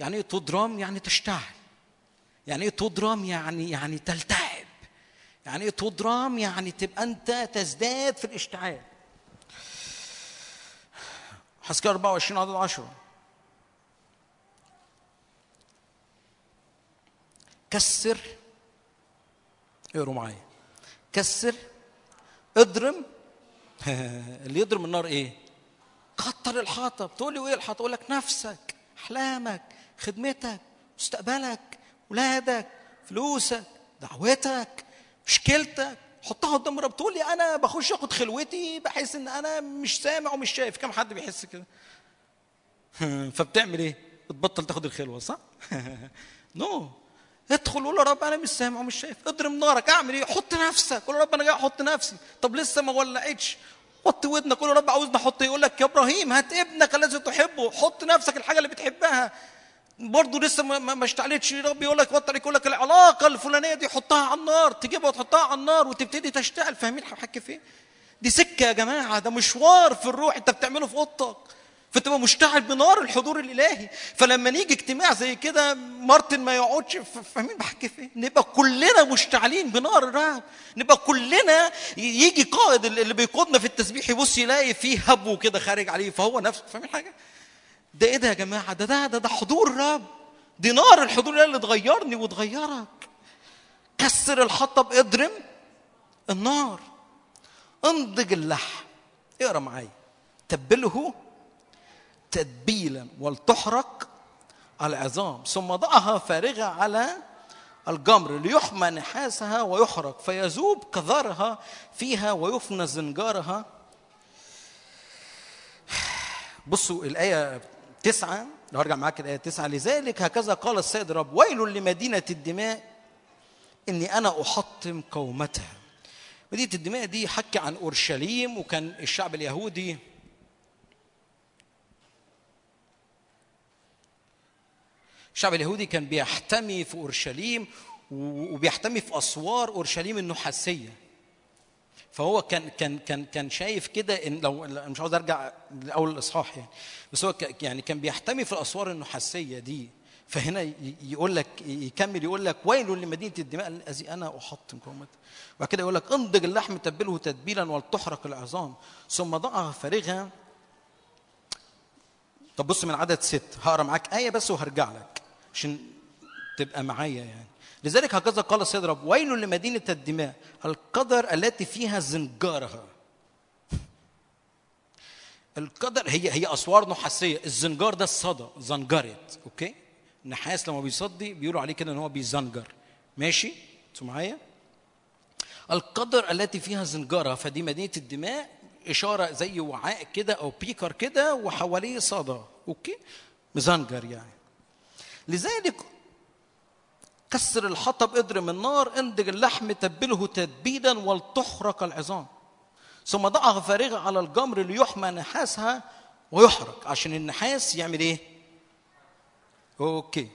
يعني إيه تضرم؟ يعني تشتعل. يعني إيه تضرم؟ يعني يعني تلتهب. يعني إيه تضرم؟ يعني تبقى أنت تزداد في الاشتعال. حسكال 24 عدد 10 كسر. اقروا معايا. كسر اضرم. <laughs> اللي يضرم النار إيه؟ كتر الحطب تقول لي وإيه الحطب أقول لك نفسك أحلامك خدمتك مستقبلك ولادك فلوسك دعوتك مشكلتك. حطها قدام الرب تقول لي أنا بخش آخد خلوتي بحس إن أنا مش سامع ومش شايف. كم حد بيحس كده؟ <laughs> فبتعمل إيه؟ بتبطل تاخد الخلوة صح؟ <laughs> نو. ادخل قول يا رب أنا مش سامع ومش شايف. اضرب نارك اعمل إيه؟ حط نفسك. قول يا رب أنا جاي أحط نفسي. طب لسه ما ولعتش. حط ودنك قول يا رب عاوزني أحط إيه؟ يقول لك يا إبراهيم هات ابنك الذي تحبه. حط نفسك الحاجة اللي بتحبها. برضه لسه ما, اشتعلتش. رب يقول لك بطل يقول لك العلاقة الفلانية دي حطها على النار تجيبها وتحطها على النار وتبتدي تشتعل. فاهمين حكي فين؟ دي سكة يا جماعة ده مشوار في الروح. انت بتعمله في أوضتك. فتبقى مشتعل بنار الحضور الإلهي. فلما نيجي اجتماع زي كده مارتن ما يقعدش فاهمين بحكي فين نبقى كلنا مشتعلين بنار الرهب نبقى كلنا يجي قائد اللي بيقودنا في التسبيح يبص يلاقي فيه هبو كده خارج عليه فهو نفسه. فاهمين حاجة؟ ده إيه ده يا جماعة؟ ده ده ده, ده حضور الرب دي نار الحضور اللي تغيرني وتغيرك. كسر الحطب اضرم النار. انضج اللحم. اقرأ معايا. تبله تتبيلا ولتحرق العظام ثم ضعها فارغة على الجمر ليحمى نحاسها ويحرق فيذوب كذرها فيها ويفنى زنجارها. بصوا الآية تسعة لو هرجع معاك الآية تسعة لذلك هكذا قال السيد الرب ويل لمدينة الدماء إني أنا أحطم قومتها. مدينة الدماء دي حكي عن أورشليم وكان الشعب اليهودي الشعب اليهودي كان بيحتمي في أورشليم وبيحتمي في أسوار أورشليم النحاسيه فهو كان كان كان كان شايف كده إن لو مش عاوز أرجع لأول الإصحاح يعني. بس هو يعني كان بيحتمي في الأسوار النحاسيه دي. فهنا يقول لك يكمل يقول لك ويل لمدينة الدماء الذي أنا احطم قومتها وبعد كده يقول لك انضج اللحم تبله تتبيلا ولتحرق العظام. ثم ضعها فارغه طب بص من عدد ست. هقرأ معاك آية بس وهرجع لك. عشان تبقى معايا يعني. لذلك هكذا قال السيد رب ويل لمدينة الدماء القدر التي فيها زنجارها. القدر هي هي أسوار نحاسية. الزنجار ده الصدى زنجرت okay؟ النحاس لما بيصدي بيقولوا عليه كده إن هو بيزنجر. ماشي؟ أنتوا معايا؟ القدر التي فيها زنجرة فدي مدينة الدماء إشارة زي وعاء كده أو beaker كده وحواليه صدى okay؟ مزنجر يعني. لذلك كسر الحطب اضرم النار انضج اللحم تبله تتبيلا ولتحرق العظام ثم ضعها فارغة على الجمر ليحمى نحاسها ويحرق عشان النحاس يعمل إيه؟ أوكي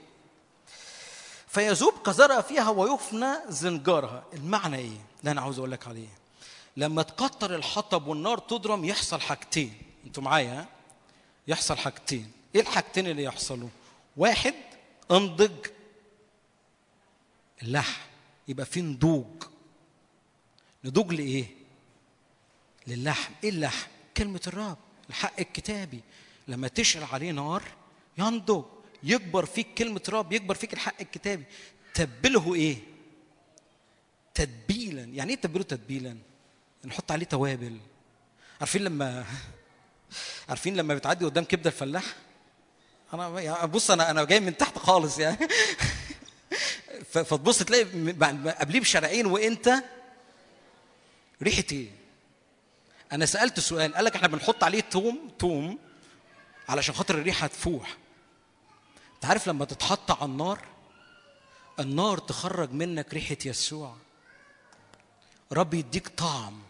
فيذوب قذرها فيها ويفنى زنجارها المعنى إيه؟ ده أنا عاوز أقول لك عليه لما تكتر الحطب والنار تضرم يحصل حاجتين أنتوا معايا؟ يحصل حاجتين إيه الحاجتين اللي يحصلوا؟ واحد انضج. اللحم يبقى في نضوج. نضوج لإيه؟ للحم. إيه اللحم؟ كلمة الرب الحق الكتابي. لما تشعل عليه نار ينضج. يكبر فيك كلمة رب يكبر فيك الحق الكتابي. تبله إيه؟ تتبيلا. يعني إيه تبله تتبيلا؟ نحط عليه توابل. عارفين لما <laughs> عارفين لما بتعدي قدام كبده الفلاح؟ أنا يعني بص أنا أنا جاي من تحت خالص يعني. <laughs> فتبص تلاقي قبليه بشارعين وأنت ريحة إيه؟ أنا سألت سؤال قال لك إحنا بنحط عليه توم توم علشان خاطر الريحة تفوح. أنت عارف لما تتحط على النار النار تخرج منك ريحة يسوع. رب يديك طعم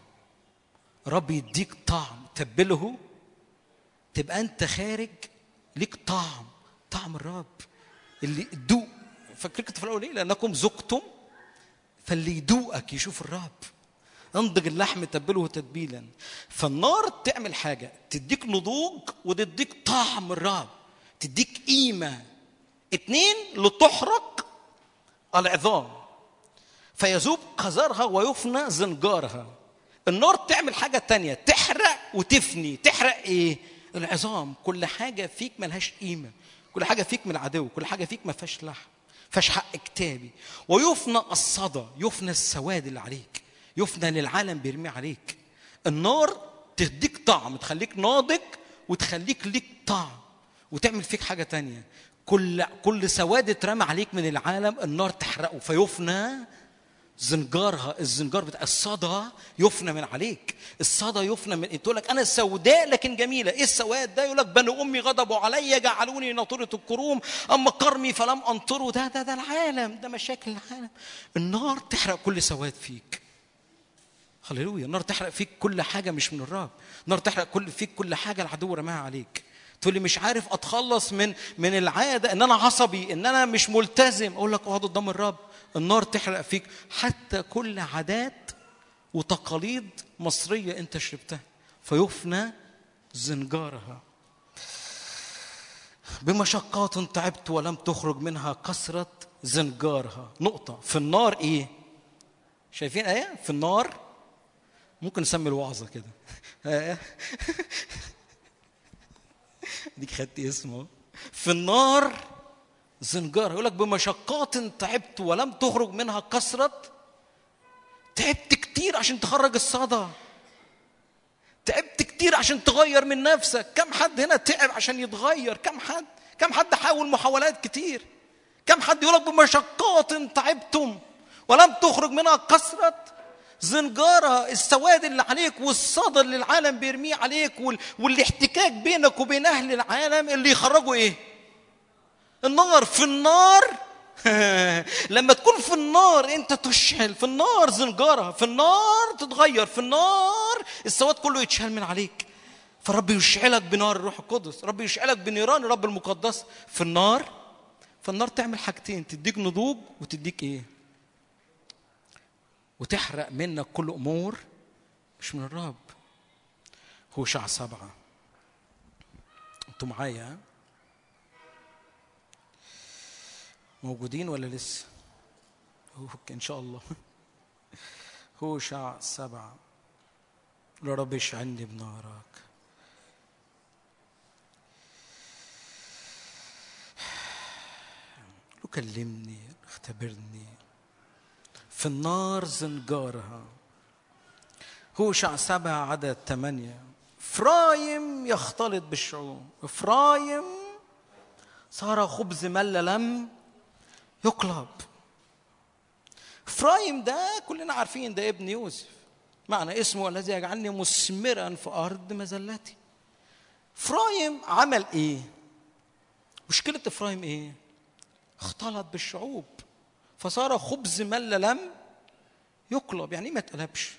رب يديك طعم. تبله تبقى أنت خارج ليك طعم طعم الرب اللي دوق فاكرين كنت في الأول إيه لأنكم ذقتم فاللي يدوقك يشوف الرب. انضج اللحم تبله تتبيلا. فالنار تعمل حاجة تديك نضوج وتديك طعم الرب تديك قيمة. اتنين لتحرق العظام. فيذوب قذرها ويفنى زنجارها. النار تعمل حاجة تانية تحرق وتفني. تحرق إيه؟ العظام كل حاجة فيك ملهاش قيمة. كل حاجة فيك من العدو كل حاجة فيك ما فيهاش لحم فيهاش حق كتابي. ويفنى الصدى يفنى السواد اللي عليك يفنى للعالم بيرمي عليك. النار تديك طعم تخليك ناضج وتخليك ليك طعم وتعمل فيك حاجة تانية. كل كل سواد اترمى عليك من العالم النار تحرقه. فيفنى زنجارها الزنجار بتاع الصدى يفنى من عليك. الصدى يفنى من تقول لك أنا سوداء لكن جميلة. إيه السواد ده؟ يقول لك بني أمي غضبوا علي جعلوني ناطرة الكروم. أما كرمي فلم أنطره. ده ده ده العالم. ده مشاكل العالم. النار تحرق كل سواد فيك. هللويا. النار تحرق فيك كل حاجة مش من الرب. النار تحرق كل فيك كل حاجة العدو رماها عليك. تقول لي مش عارف أتخلص من من العادة إن أنا عصبي إن أنا مش ملتزم. أقول لك أقعد قدام الرب. النار تحرق فيك. حتى كل عادات وتقاليد مصرية انت شربتها. فيفنى زنجارها. بمشقات تعبت ولم تخرج منها كثرة زنجارها. نقطة. في النار إيه؟ شايفين آية؟ في النار. ممكن نسمي الوعظة كده. <laughs> آية. ديك خدت اسمه. في النار زنجار يقول لك بمشقات تعبت ولم تخرج منها كثرة تعبت كتير عشان تخرج الصدى. تعبت كتير عشان تغير من نفسك. كم حد هنا تعب عشان يتغير؟ كم حد؟ كم حد حاول محاولات كتير؟ كم حد يقول لك بمشقات تعبتم ولم تخرج منها كثرة زنجارة السواد اللي عليك والصدى اللي العالم بيرميه عليك وال... والاحتكاك بينك وبين أهل العالم اللي يخرجوا إيه؟ النار في النار. <laughs> لما تكون في النار انت تشعل في النار زنجارها في النار تتغير. في النار السواد كله يتشال من عليك. فرب يشعلك بنار الروح القدس. رب يشعلك بنيران الرب المقدس. في النار. فالنار تعمل حاجتين. تديك نضوج وتديك إيه؟ وتحرق منك كل أمور مش من الرب. هو شع سبعة. أنتوا معايا؟ موجودين ولا لسه؟ إن شاء الله. هو شع سبعة رب اشعلني بنارك. له كلمني اختبرني. في النار زنجارها. هوشع سبعة عدد ثمانية. إفرايم يختلط بالشعوب. إفرايم صار خبز ملة لم يقلب. افرايم ده كلنا عارفين ده ابن يوسف. معنى اسمه الذي يجعلني مثمرا في أرض مذلتي. افرايم عمل إيه؟ مشكلة افرايم إيه؟ اختلط بالشعوب. فصار خبز مل لم يقلب. يعني إيه ما اتقلبش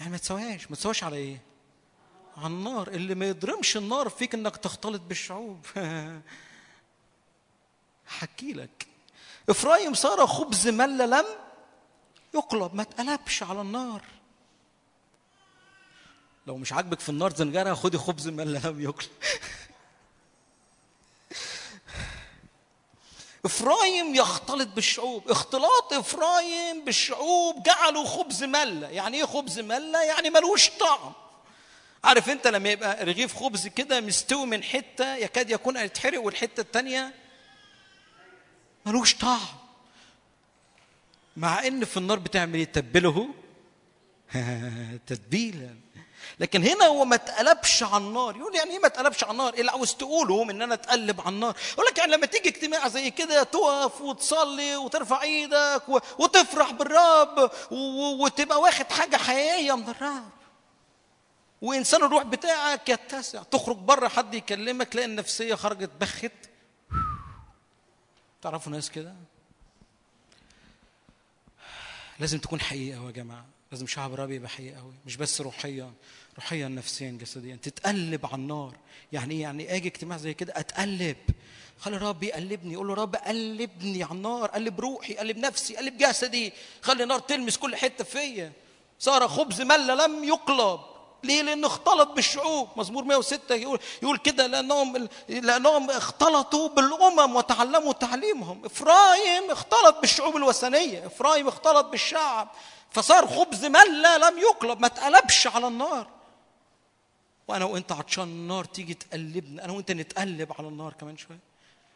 يعني ما تسواش ما تسواش على إيه؟ على النار. اللي ما يضرمش النار فيك إنك تختلط بالشعوب. <laughs> حكي لك. إفرايم صار خبز مل لم يقلب ما اتقلبش على النار. لو مش عاجبك في النار زنجرة خدي خبز مل لم يقلب. <laughs> إفرايم يختلط بالشعوب. اختلاط إفرايم بالشعوب جعلوا خبز مله يعني إيه خبز مله يعني ملوش طعم. عارف أنت لما يبقى رغيف خبز كده مستوي من حتة يكاد يكون هيتحرق والحتة التانية ملوش طعم. مع إن في النار بتعمل إيه تتبله <laughs> تتبيلا لكن هنا هو ما اتقلبش على النار. يقول يعني إيه ما اتقلبش على النار؟ اللي عاوز تقوله إن أنا أتقلب على النار؟ يقول لك يعني لما تيجي اجتماع زي كده تقف وتصلي وترفع إيدك وتفرح بالرب وتبقى واخد حاجة حقيقية من الرب. وإنسان الروح بتاعك يتسع. تخرج بره حد يكلمك تلاقي النفسية خرجت بخت. تعرفوا ناس كده؟ لازم تكون حقيقة يا جماعة. لازم شعب الرب يبقى حقيقة قوي مش بس روحيا روحيا نفسيا جسديا. تتقلب على النار. يعني إيه؟ يعني آجي اجتماع زي كده أتقلب. خلي الرب يقلبني. يقول له رب قلبني على النار. قلب روحي قلب نفسي قلب جسدي. خلي النار تلمس كل حتة فيا. صار خبز ملة لم يقلب. ليه؟ لأنه اختلط بالشعوب، مزمور 106 يقول يقول كده لأنهم لأنهم اختلطوا بالأمم وتعلموا تعليمهم، إفرايم اختلط بالشعوب الوثنية، إفرايم اختلط بالشعب، فصار خبز ملة لم يقلب، ما اتقلبش على النار. وأنا وأنت عطشان النار تيجي تقلبنا، أنا وأنت نتقلب على النار كمان شوية.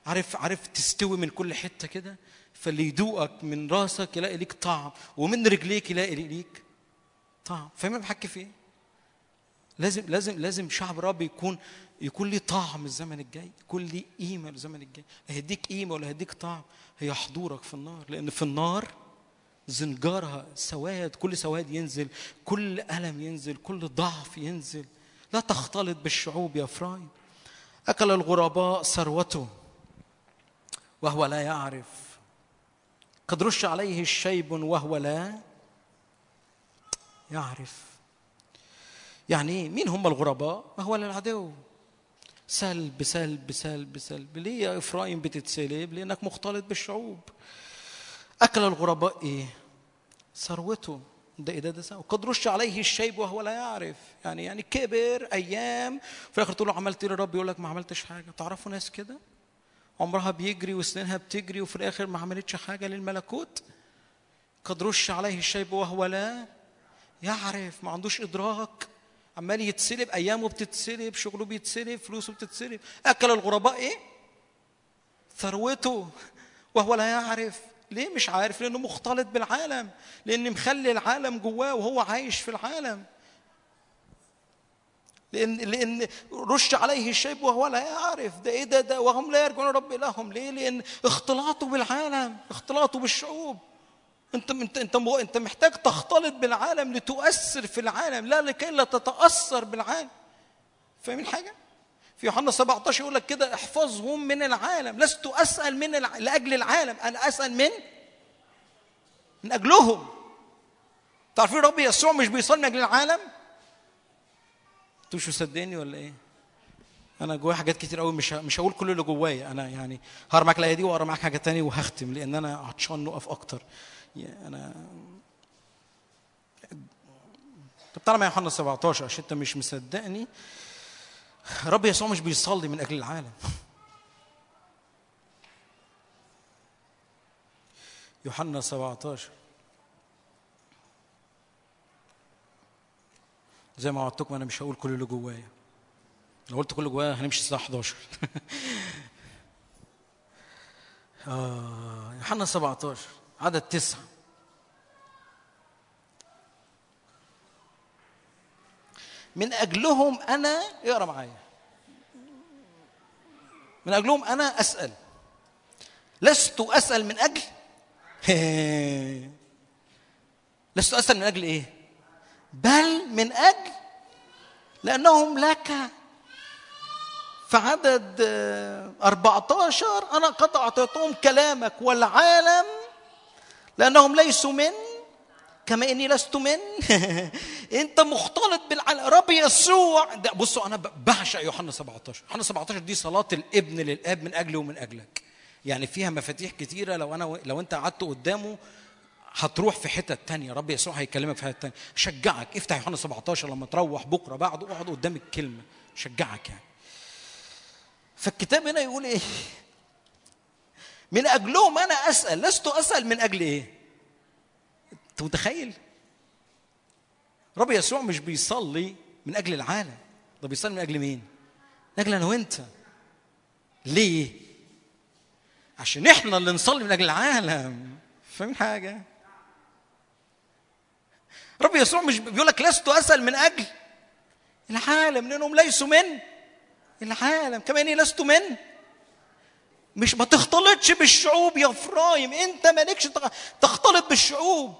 عارف عارف تستوي من كل حتة كده، فاللي يدوقك من راسك يلاقي ليك طعم، ومن رجليك يلاقي ليك طعم، فاهم أنا بحكي في إيه؟ لازم لازم لازم شعب الرب يكون يكون ليه طعم الزمن الجاي يكون ليه قيمة الزمن الجاي. هيديك قيمة ولا هيديك طعم؟ هي حضورك في النار. لأن في النار زنجارها سواد كل سواد ينزل كل ألم ينزل كل ضعف ينزل. لا تختلط بالشعوب يا فرايم أكل الغرباء ثروته وهو لا يعرف. قد رش عليه الشيب وهو لا يعرف. يعني إيه مين هم الغرباء؟ ما هو العدو سلب سلب سلب سلب ليه يا إفرايم بتتسلب؟ لأنك مختلط بالشعوب. أكل الغرباء إيه؟ ثروته. ده إيه ده؟ ده سوا. قد رش عليه الشيب وهو لا يعرف. يعني يعني كبر أيام. في الآخر تقول له عملت إيه للرب يقول لك ما عملتش حاجة. تعرفوا ناس كده؟ عمرها بيجري وسنينها بتجري وفي الآخر ما عملتش حاجة للملكوت؟ قد رش عليه الشيب وهو لا يعرف. ما عندوش إدراك. عمال يتسلب أيامه بتتسلب شغله بيتسلب فلوسه بتتسلب أكل الغرباء إيه؟ ثروته. وهو لا يعرف. ليه مش عارف؟ لأنه مختلط بالعالم. لأن مخلي العالم جواه وهو عايش في العالم. لأن لأن رش عليه الشيب وهو لا يعرف. ده إيه ده؟ ده وهم لا يرجعون رب إلههم. ليه؟ لأن اختلاطه بالعالم اختلاطه بالشعوب. انت انت انت انت محتاج تختلط بالعالم لتؤثر في العالم لا لكي لا تتأثر بالعالم. فاهمين حاجة؟ في يوحنا 17 يقول لك كده احفظهم من العالم لست أسأل من الع... لأجل العالم أنا أسأل من؟ من أجلهم. تعرفين رب يسوع مش بيصلي من أجل العالم؟ أنتوا مش مصدقيني ولا إيه؟ أنا جوايا حاجات كتير قوي مش مش هقول كل اللي جوايا. أنا يعني هقرا معاك الآية دي واقرا معاك حاجة تانية وهختم لأن أنا عطشان نقف أكتر. أنا طب معايا يوحنا 17 عشان انت مش مصدقني رب يسوع مش بيصلي من أجل العالم. يوحنا 17 زي ما وعدتكم أنا مش هقول كل اللي جوايا. لو قلت كل اللي جوايا هنمشي الساعة 11 <laughs> آه يوحنا 17 عدد تسعة. من أجلهم أنا اقرأ معايا. من أجلهم أنا أسأل. لست أسأل من أجل؟ <laughs> لست أسأل من أجل إيه؟ بل من أجل لأنهم لك. في عدد آه، 14 أنا قد أعطيتهم كلامك والعالم لأنهم ليسوا من كما إني لست من. <laughs> أنت مختلط بالعالم رب يسوع. ده بصوا أنا ب- بعشق يوحنا 17 يوحنا 17 دي صلاة الإبن للآب من أجلي ومن أجلك. يعني فيها مفاتيح كتيرة. لو أنا لو أنت قعدت قدامه هتروح في حتة تانية. رب يسوع هيكلمك في حتة تانية. شجعك. افتح يوحنا 17 لما تروح بكرة بعده اقعد قدام الكلمة. شجعك يعني. فالكتاب هنا يقول إيه؟ من اجلهم أنا أسأل لست أسأل من أجل إيه؟ أنت متخيل؟ رب يسوع مش بيصلي من أجل العالم ده بيصلي من أجل مين؟ من أجل أنا وأنت. ليه؟ عشان إحنا اللي نصلي من أجل العالم. فاهمين حاجة؟ رب يسوع مش بيقول لك لست أسأل من أجل العالم لأنهم ليسوا من العالم. كما اني لست من؟ مش ما تختلطش بالشعوب يا فرايم أنت مالكش تخ- تختلط بالشعوب.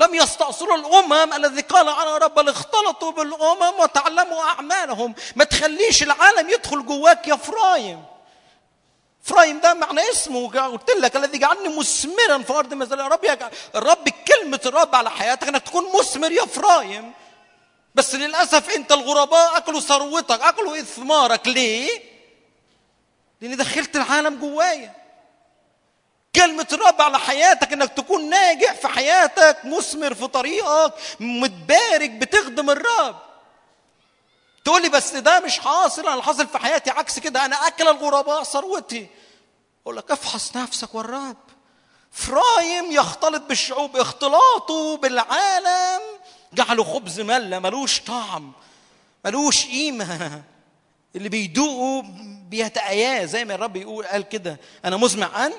لم يستأصلوا الأمم الذي قال عنها رب اختلطوا بالأمم وتعلموا أعمالهم. ما تخليش العالم يدخل جواك يا فرايم فرايم ده معنى اسمه. قلت لك الذي جعلني مثمرا في أرض مذلتي الرب يجعل الرب كلمة الرب على حياتك إنك تكون مثمر يا فرايم بس للأسف أنت الغرباء أكلوا ثروتك أكلوا إثمارك. ليه؟ لأني دخلت العالم جوايا. كلمة الرب على حياتك إنك تكون ناجح في حياتك مثمر في طريقك متبارك بتخدم الرب. تقول لي بس ده مش حاصل أنا حاصل في حياتي عكس كده أنا أكل الغرباء ثروتي. أقول لك افحص نفسك والرب. فرايم يختلط بالشعوب اختلاطه بالعالم. جعله خبز ملة ملوش طعم ملوش قيمة. اللي بيدوقوا بيتأياه زي ما الرب يقول قال كده أنا مزمع عن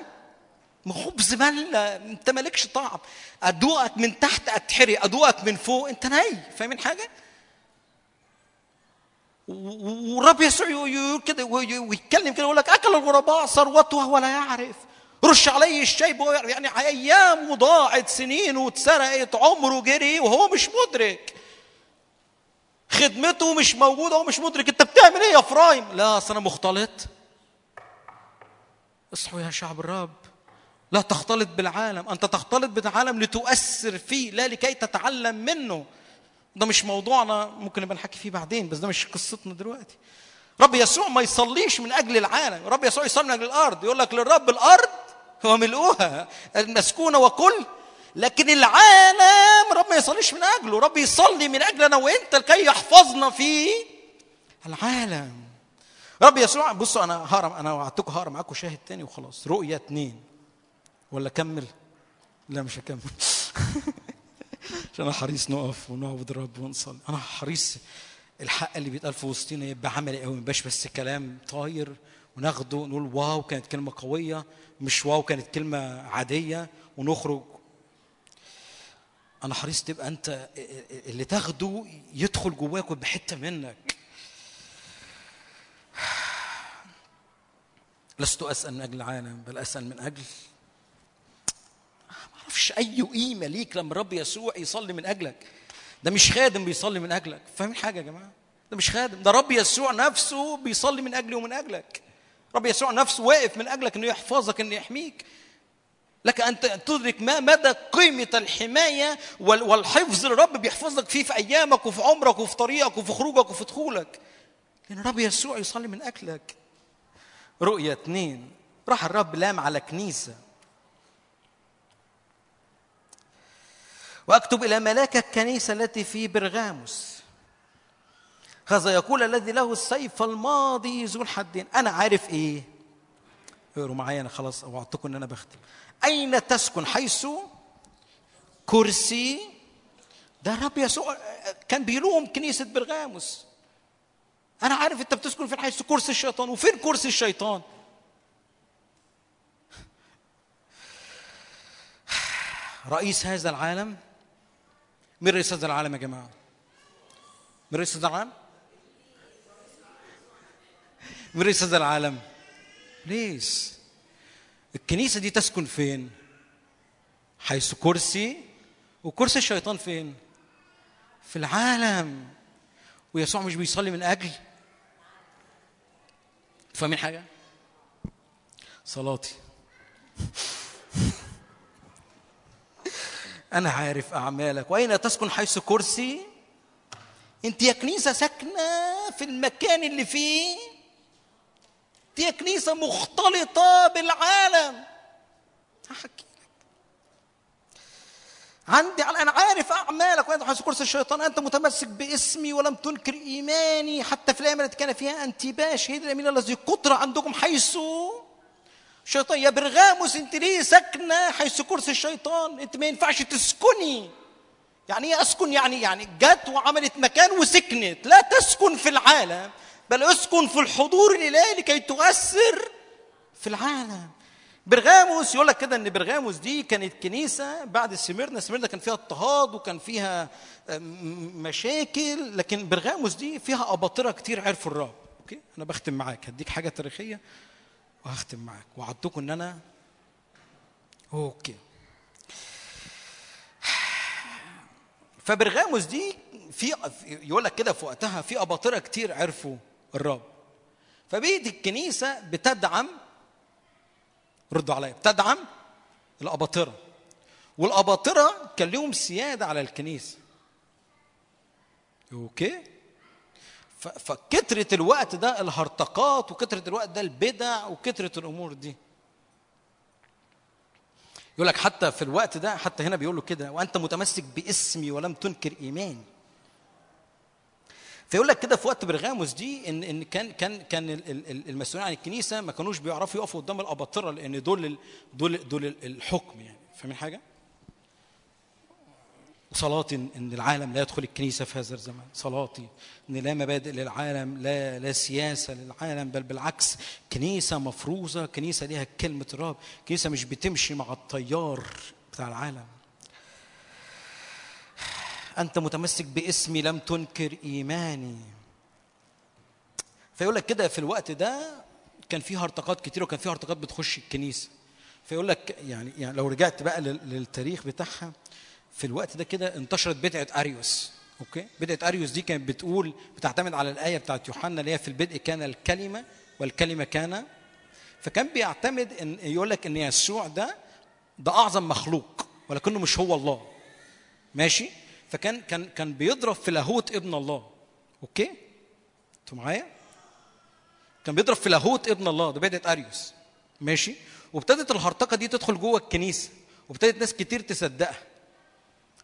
خبز ملة أنت مالكش طعم أدوقك من تحت أتحرق أدوقك من فوق أنت ناي فاهمين حاجة؟ ورب يسوع يقول كده ويتكلم كده يقول لك أكل الغرباء ثروته وهو لا يعرف رش عليه الشيب. يعني أيام وضاعت سنين واتسرقت عمره جري وهو مش مدرك خدمته مش موجودة وهو مش مدرك. انت بتعمل إيه يا فرايم لا أصل أنا مختلط. اصحوا يا شعب الرب. لا تختلط بالعالم. أنت تختلط بالعالم لتؤثر فيه لا لكي تتعلم منه. ده مش موضوعنا ممكن نبقى نحكي فيه بعدين بس ده مش قصتنا دلوقتي. رب يسوع ما يصليش من أجل العالم. رب يسوع يصلي من أجل الأرض. يقول لك للرب الأرض وملؤها المسكونة وكل لكن العالم رب ما يصليش من أجله. رب يصلي من أجل أنا وإنت لكي يحفظنا في العالم. رب يسوع بصوا أنا هقرا أنا وعدتكم هقرا معاكم شاهد تاني وخلاص. رؤيا اتنين. ولا كمل؟ لا مش هكمل. <laughs> عشان أنا حريص نقف ونعبد الرب ونصلي. أنا حريص الحق اللي بيتقال في وسطينا يبقى عملي قوي. ما يبقاش بس كلام طاير وناخده نقول واو كانت كلمة قوية مش واو كانت كلمة عادية ونخرج أنا حريص تبقى انت اللي تاخده يدخل جواك ويبقى حتة منك. لست أسأل من أجل العالم بل أسأل من أجل ما أعرفش أي قيمة ليك لما الرب يسوع يصلي من أجلك. ده مش خادم بيصلي من أجلك. فاهمين حاجة يا جماعة؟ ده مش خادم. ده رب يسوع نفسه بيصلي من اجلي ومن أجلك. رب يسوع نفسه واقف من أجلك إنه يحفظك إنه يحميك. لك أن تدرك ما مدى قيمة الحماية وال- والحفظ الرب بيحفظك فيه في أيامك وفي عمرك وفي طريقك وفي خروجك وفي دخولك. لأن الرب يسوع يصلي من اجلك رؤية اتنين. راح الرب لام على كنيسة. وأكتب إلى ملاك الكنيسة التي في برغاموس هذا يقول الذي له السيف الماضي ذو الحدين. أنا عارف إيه؟ اقروا معايا أنا خلاص اوعدتكم إن أنا بختم. أين تسكن؟ حيث كرسي. ده الرب يسوع كان بيلوم كنيسة برغاموس أنا عارف أنت بتسكن فين حيث كرسي الشيطان. وفين كرسي الشيطان؟ رئيس هذا العالم. مين رئيس هذا العالم يا جماعة؟ من رئيس هذا العالم؟ من رئيس هذا العالم؟ بليز الكنيسة دي تسكن فين؟ حيث كرسي وكرسي الشيطان فين؟ في العالم ويسوع مش بيصلي من أجل فاهمين حاجة؟ صلاتي <laughs> أنا عارف أعمالك وأين تسكن حيث كرسي؟ أنت يا كنيسة ساكنة في المكان اللي فيه دي كنيسة مختلطة بالعالم. هحكي عندي أنا عارف أعمالك. وأنت حيث كرسي الشيطان. أنت متمسك باسمي ولم تنكر إيماني. حتى في الأيام التي كان فيها انتباه شهيد الامين الذي قدر عندكم حيث شيطان يا برغاموس أنت ليه ساكنة حيث كرسي الشيطان؟ أنت ما ينفعش تسكني. يعني إيه أسكن؟ يعني يعني جت وعملت مكان وسكنت. لا تسكن في العالم. بل اسكن في الحضور الإلهي لكي تؤثر في العالم. برغاموس يقول لك كده إن برغاموس دي كانت كنيسة بعد سميرنا. سميرنا كان فيها اضطهاد وكان فيها م- مشاكل لكن برغاموس دي فيها أباطرة كتير عرفوا الرب. okay؟ أنا بختم معاك. هديك حاجة تاريخية وهختم معاك. وعدتكم إن أنا okay. فبرغاموس دي في يقول لك كده في وقتها في أباطرة كتير عرفوا الرب. فبقيت الكنيسة بتدعم ردوا عليا بتدعم الأباطرة. والأباطرة كان لهم سيادة على الكنيسة. أوكي؟ ف- فكترة الوقت ده الهرطقات وكترة الوقت ده البدع وكترة الأمور دي. يقول لك حتى في الوقت ده حتى هنا بيقول له كده وأنت متمسك باسمي ولم تنكر إيماني. فيقول لك كده في وقت برغاموس دي ان إن كان كان كان ال- ال- ال- المسؤولين عن الكنيسة ما كانوش بيعرفوا يقفوا قدام الأباطرة لأن دول دول دول ال- الحكم يعني. فاهمين حاجة؟ صلاتي ان العالم لا يدخل الكنيسة في هذا الزمان. صلاتي إن لا مبادئ للعالم لا لا سياسة للعالم بل بالعكس كنيسة مفروضة كنيسة ليها كلمة الرب كنيسة مش بتمشي مع التيار بتاع العالم. أنت متمسك باسمي لم تنكر إيماني. فيقول لك كده في الوقت ده كان في هرطقات كتير وكان في هرطقات بتخش الكنيسة. فيقول لك يعني يعني لو رجعت بقى لل- للتاريخ بتاعها في الوقت ده كده انتشرت بدعة أريوس. okay؟ بدعة أريوس دي كانت بتقول بتعتمد على الآية بتاعت يوحنا اللي هي في البدء كان الكلمة والكلمة كان. فكان بيعتمد إن يقول لك إن يسوع ده ده أعظم مخلوق ولكنه مش هو الله. ماشي؟ فكان كان كان بيضرب في لاهوت ابن الله. okay؟ أنتوا معايا؟ كان بيضرب في لاهوت ابن الله ده بدعه أريوس. ماشي؟ وابتدت الهرطقة دي تدخل جوه الكنيسة وابتدت ناس كتير تصدقها.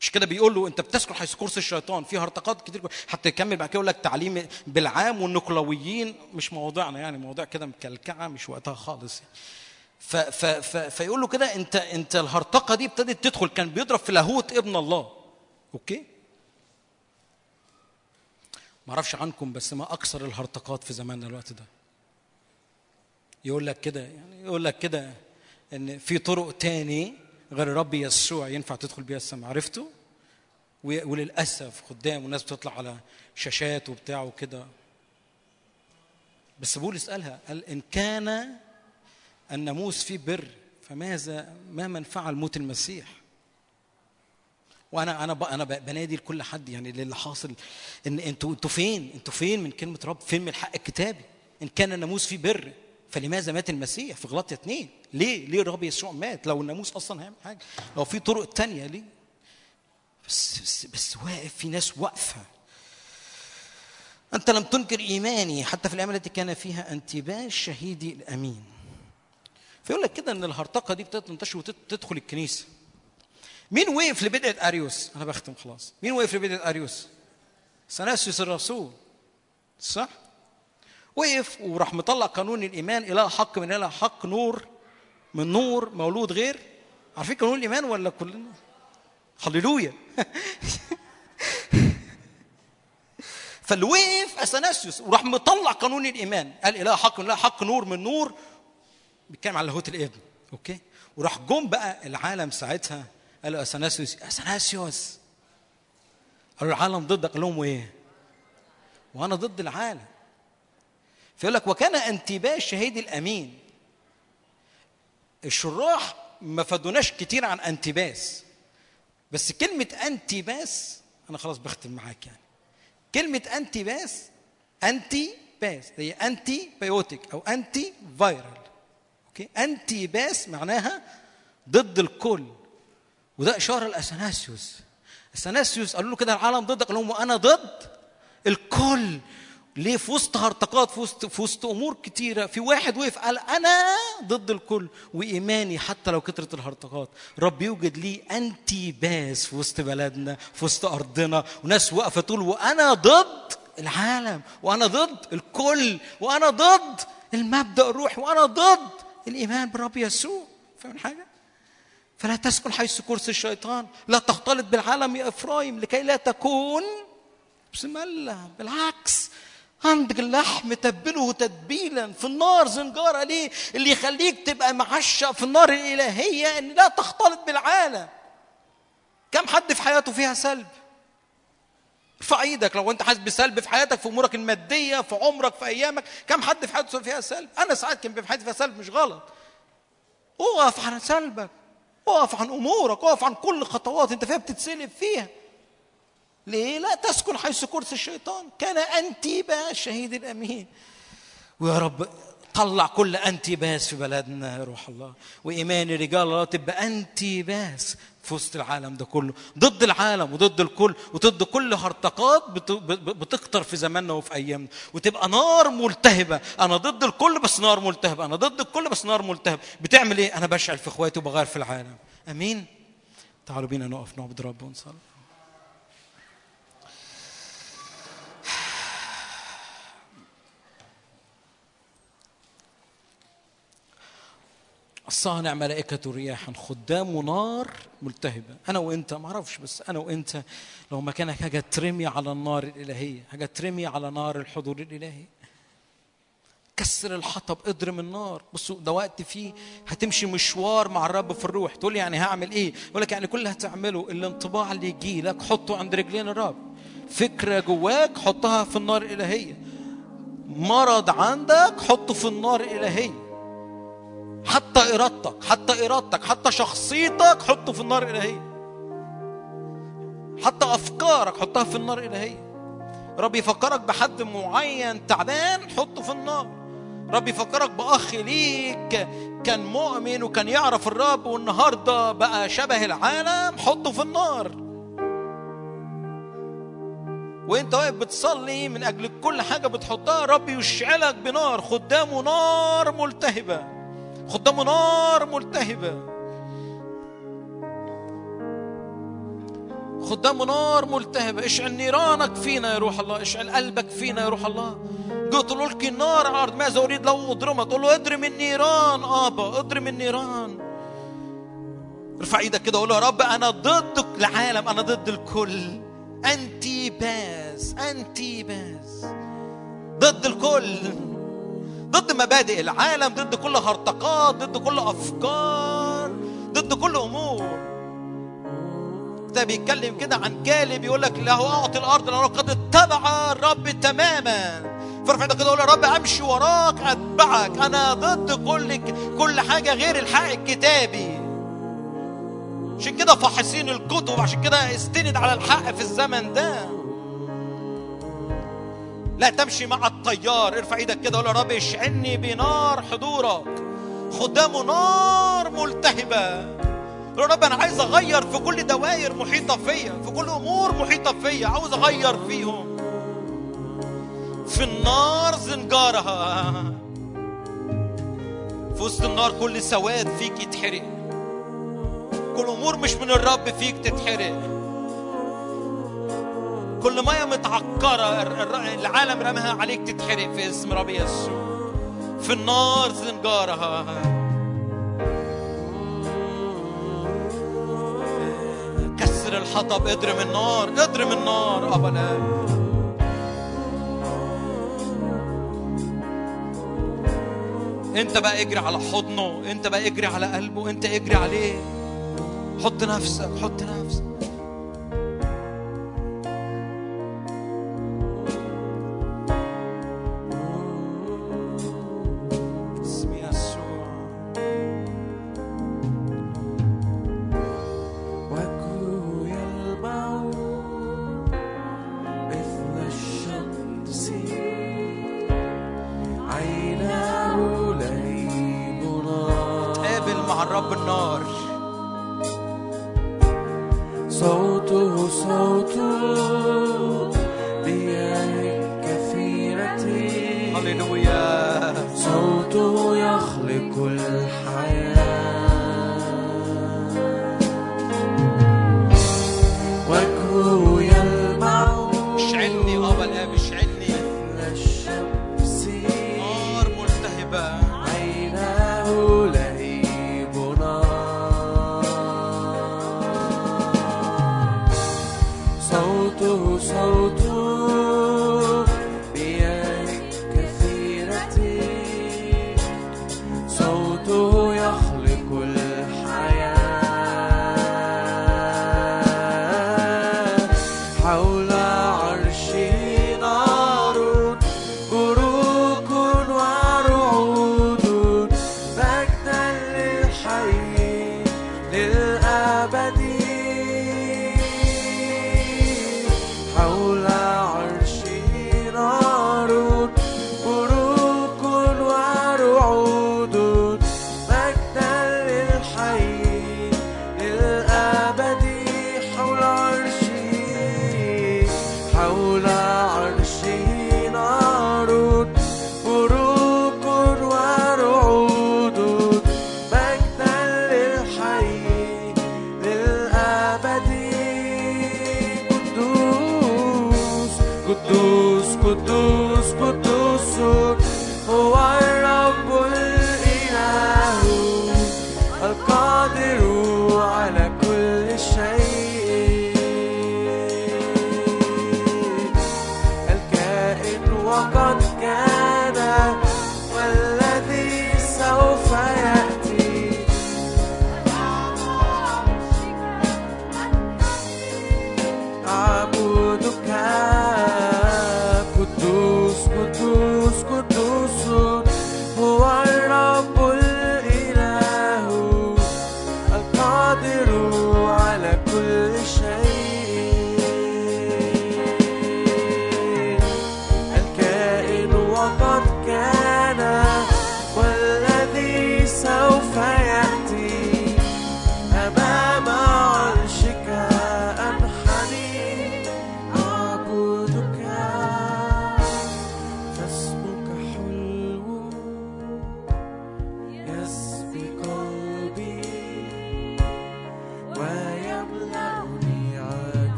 مش كده بيقول له أنت بتسكن حيث كرسي الشيطان في هرطقات كتير حتى يكمل بعد كده يقول لك تعليم بالعام والنقلويين مش موضوعنا يعني موضوع كده مكلكعة مش وقتها خالص. يعني. ف ف ف فيقول له كده انت أنت الهرطقة دي ابتدت تدخل. كان بيضرب في لاهوت ابن الله. أوكي؟ ما أعرفش عنكم بس ما أكثر الهرطقات في زماننا الوقت ده. يقول لك كده يعني يقول لك كده إن في طرق تاني غير الرب يسوع ينفع تدخل بيها السماء. عرفتوا وللأسف قدام والناس بتطلع على شاشات وبتاع وكده. بس بولس قالها قال إن كان الناموس فيه بر فماذا ما من فعل موت المسيح؟ وأنا أنا أنا بنادي لكل حد يعني للي حاصل إن أنتوا أنتوا فين؟ أنتوا فين من كلمة رب؟ فين من الحق الكتابي إن كان الناموس فيه بر فلماذا مات المسيح في غلطية اتنين؟ ليه ليه الرب يسوع مات؟ لو الناموس أصلا هيعمل حاجة لو في طرق تانية ليه؟ بس بس, بس واقف في ناس واقفة. أنت لم تنكر إيماني حتى في الأيام التي كان فيها انتباه شهيدي الأمين. فيقول لك كده إن الهرطقة دي ابتدت تنتشر وتدخل الكنيسة. مين وقف لبدعه أريوس؟ أنا بختم خلاص. مين وقف لبدعه أريوس؟ سناسيوس الرسول. صح؟ وقف وراح مطلع قانون الإيمان. إله حق من إله حق نور من نور مولود غير. عارفين قانون الإيمان ولا كلنا؟ هللويا. <laughs> فاللي وقف أثناسيوس وراح مطلع قانون الإيمان. قال إله حق من إله حق نور من نور. بيتكلم على لاهوت الإبن. أوكي؟ وراح جم بقى العالم ساعتها. قالوا اثناسيوس اثناسيوس قالوا العالم ضدك قال لهم إيه وأنا ضد العالم. فيقول لك وكان انتباه الشهيد الأمين. الشراح ما فادوناش كتير عن انتباس. بس كلمة انتباس أنا خلاص بختم معاك يعني. كلمة انتباس انتي باس هي انتي بايوتيك أو انتي فايرال أوكي؟ انتي باس معناها ضد الكل. وده إشارة لأثناسيوس أثناسيوس قالوا له كده العالم ضدك قال لهم أنا ضد الكل. ليه؟ في وسط هرطقات في وسط في وسط أمور كتيرة في واحد وقف قال أنا ضد الكل. وإيماني حتى لو كترت الهرطقات. رب يوجد لي أنتيباس في وسط بلدنا في وسط أرضنا وناس واقفة تقول وأنا ضد العالم وأنا ضد الكل وأنا ضد المبدأ الروحي وأنا ضد الإيمان بالرب يسوع. فاهم حاجة؟ فلا تسكن حيث كرسي الشيطان. لا تختلط بالعالم يا إفرايم لكي لا تكون بسم الله. بالعكس عندك اللحم تبله تتبيلا. في النار زنجارة ليه؟ اللي يخليك تبقى معشق في النار الإلهية إن لا تختلط بالعالم. كم حد في حياته فيها سلب؟ ارفع إيدك. لو انت حاسس بسلب في حياتك في أمورك المادية في عمرك في أيامك كم حد في حياته فيها سلب؟ أنا ساعات كان في حياتي فيها سلب مش غلط. اقف عن سلبك. اقف عن أمورك اقف عن كل خطوات أنت فيها بتتسلب فيها. ليه؟ لا تسكن حيث كرسي الشيطان. كان انتيبا الشهيد الأمين. ويا رب طلع كل انتباس في بلدنا يا روح الله. وإيمان رجال الله تبقى انتباس في وسط العالم ده كله. ضد العالم وضد الكل وضد كل هرطقات بتكتر في زماننا وفي أيامنا. وتبقى نار ملتهبة. أنا ضد الكل بس نار ملتهبة. أنا ضد الكل بس نار ملتهبة. بتعمل إيه؟ أنا بشعل في إخواتي وبغير في العالم. أمين؟ تعالوا بينا نقف نعبد رب ونصلي. الصانع ملائكة رياحا خدام نار ملتهبة. أنا وأنت ما أعرفش بس أنا وأنت لو مكانك حاجة ترمي على النار الإلهية حاجة ترمي على نار الحضور الإلهي. كسر الحطب اضرم النار. بصوا ده وقت فيه هتمشي مشوار مع الرب في الروح. تقول يعني هعمل إيه؟ يقول لك يعني كل اللي هتعمله الانطباع اللي يجي لك حطه عند رجلين الرب. فكرة جواك حطها في النار الإلهية. مرض عندك حطه في النار الإلهية. حتى إرادتك حتى إرادتك حتى شخصيتك حطه في النار الإلهية. حتى أفكارك حطها في النار الإلهية. رب يفكرك بحد معين تعبان حطه في النار. رب يفكرك بأخ ليك كان مؤمن وكان يعرف الرب والنهاردة بقى شبه العالم حطه في النار. وإنت واقف بتصلي من أجل كل حاجة بتحطها رب يشعلك بنار خدامه نار ملتهبة. خدامه نار ملتهبة. خدامه نار ملتهبة. اشعل نيرانك فينا يا روح الله. اشعل قلبك فينا يا روح الله. قلت له القي النار الأرض ماذا اريد لو اضرمها تقول له اضرم النيران آبا. اضرم النيران ارفع إيدك كده وقول له يا رب أنا ضد العالم. أنا ضد الكل. أنتيباس. أنتيباس. ضد الكل. ضد مبادئ العالم ضد كل هرطقات ضد كل أفكار ضد كل أمور. ده بيتكلم كده عن كالب يقول لك له أعطي الأرض لأنه قد اتبع الرب تماما. فارفع إيدك كده وقول يا رب أمشي وراك أتبعك. أنا ضد كل كل حاجة غير الحق الكتابي. عشان كده فاحصين الكتب عشان كده استند على الحق في الزمن ده. لا تمشي مع التيار ارفع إيدك كده وقول يا رب اشعلني بنار حضورك. خدامه نار ملتهبة. يا رب أنا عايز أغير في كل دوائر محيطة فيا في كل أمور محيطة فيا عاوز أغير فيهم. في النار زنجارها. في وسط النار كل سواد فيك يتحرق. كل أمور مش من الرب فيك تتحرق. كل الر- الر- العالم رماها عليك تتحرق في اسم رب يسوع. في النار زنجارها كسر الحطب اضرم النار اضرم النار ابا الاب انت بقى اجري على حضنه انت بقى اجري على قلبه انت اجري عليه. حط نفسك حط نفسك.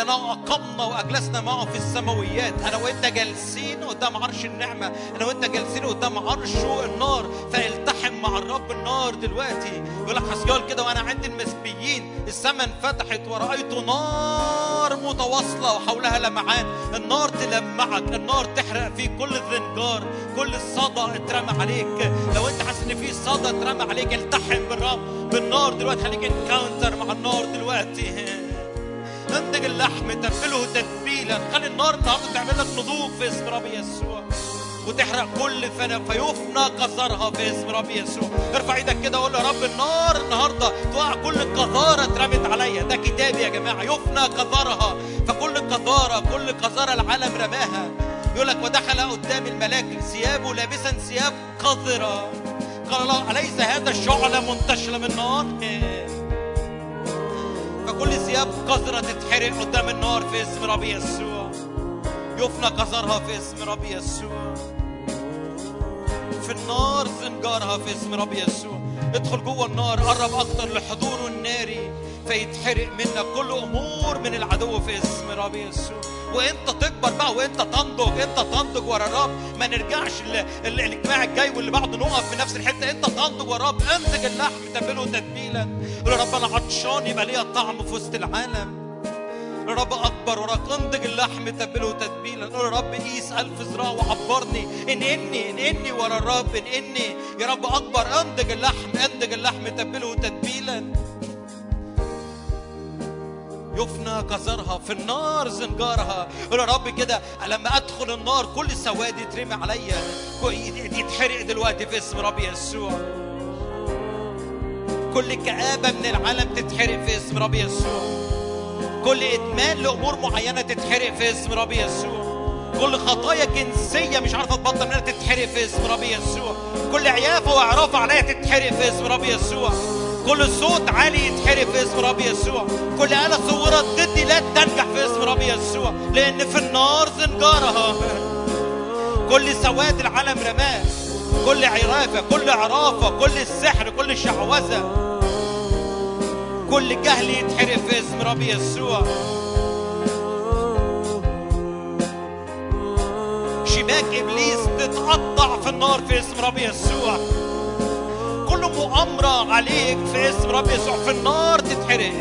لأنه أقمنا وأجلسنا معه في السماويات. أنا وأنت جالسين قدام عرش النعمة. أنا وأنت جالسين قدام عرشه النار. فالتحم مع الرب النار دلوقتي. يقول لك حسيال كده وأنا عند المسبيين. السماء انفتحت ورأيت نار متواصلة وحولها لمعان. النار تلمعك. النار تحرق فيك. كل الذنجار كل الصدى اترمى عليك. لو أنت حاسس إن في صدى اترمى عليك التحم بالرب بالنار دلوقتي. خليك انكاونتر مع النار دلوقتي. اللحم تبله تتبيلا خلي النار النهارده تعمل لك نضوج في اسم رب يسوع. وتحرق كل فنا فيفنى قذرها في اسم رب يسوع. ارفع إيدك كده وقول يا رب النار النهارده توقع كل قذارة اترمت عليا. ده كتابي يا جماعة. يفنى قذرها. فكل قذارة كل قذارة العالم رماها. يقول لك ودخل قدام الملاك ثيابه لابسا ثياب قذرة. قال الله أليس هذا الشعله منتشره من نار <laughs> فكل ثياب قذرة تتحرق قدام النار في اسم رب يسوع. يفنى قذرها في اسم رب يسوع. في النار زنجارها في اسم رب يسوع. ادخل جوه النار قرب أكتر لحضوره الناري فيتحرق منك كل أمور من العدو في اسم رب يسوع. وانت تكبر بقى وانت تنضج انت تنضج ورا الرب. ما نرجعش ال- ال- الاجتماع الجاي واللي بعده نقف في نفس الحتة. انت تنضج ورا الرب. انتج اللحم تبله تتبيلا. يا رب أنا عطشان يبقى ليا طعم في وسط العالم. يا رب أكبر وراك. انضج اللحم تبله تتبيلا. قول يا رب قيس ألف ذراع وعبرني. انقني انقني ورا الرب انقني. يا رب أكبر. انضج اللحم انضج اللحم تبله تتبيلا. يفنى قذرها في النار زنجارها. قول يا رب كده لما أدخل النار كل سواد يترمي عليا؟ يتحرق دلوقتي في اسم رب يسوع. كل كآبة من العالم تتحرق في اسم رب يسوع. كل إدمان لأمور معينة تتحرق في اسم رب يسوع. كل خطايا جنسية مش عارفة تبطل منها تتحرق في اسم رب يسوع. كل عيافة وأعراف عليا تتحرق في اسم رب يسوع. كل صوت عالي يتحرق في اسم رب يسوع. كل آلة صورت ضدي لا تنجح في اسم رب يسوع. لأن في النار زنجارها كل سواد العالم رماه. كل عرافة كل عرافة كل السحر كل شعوذة كل جهل يتحرق في اسم رب يسوع. شباك إبليس تتقطع في النار في اسم رب يسوع. كل مؤامرة عليك في اسم رب يسوع في النار تتحرق.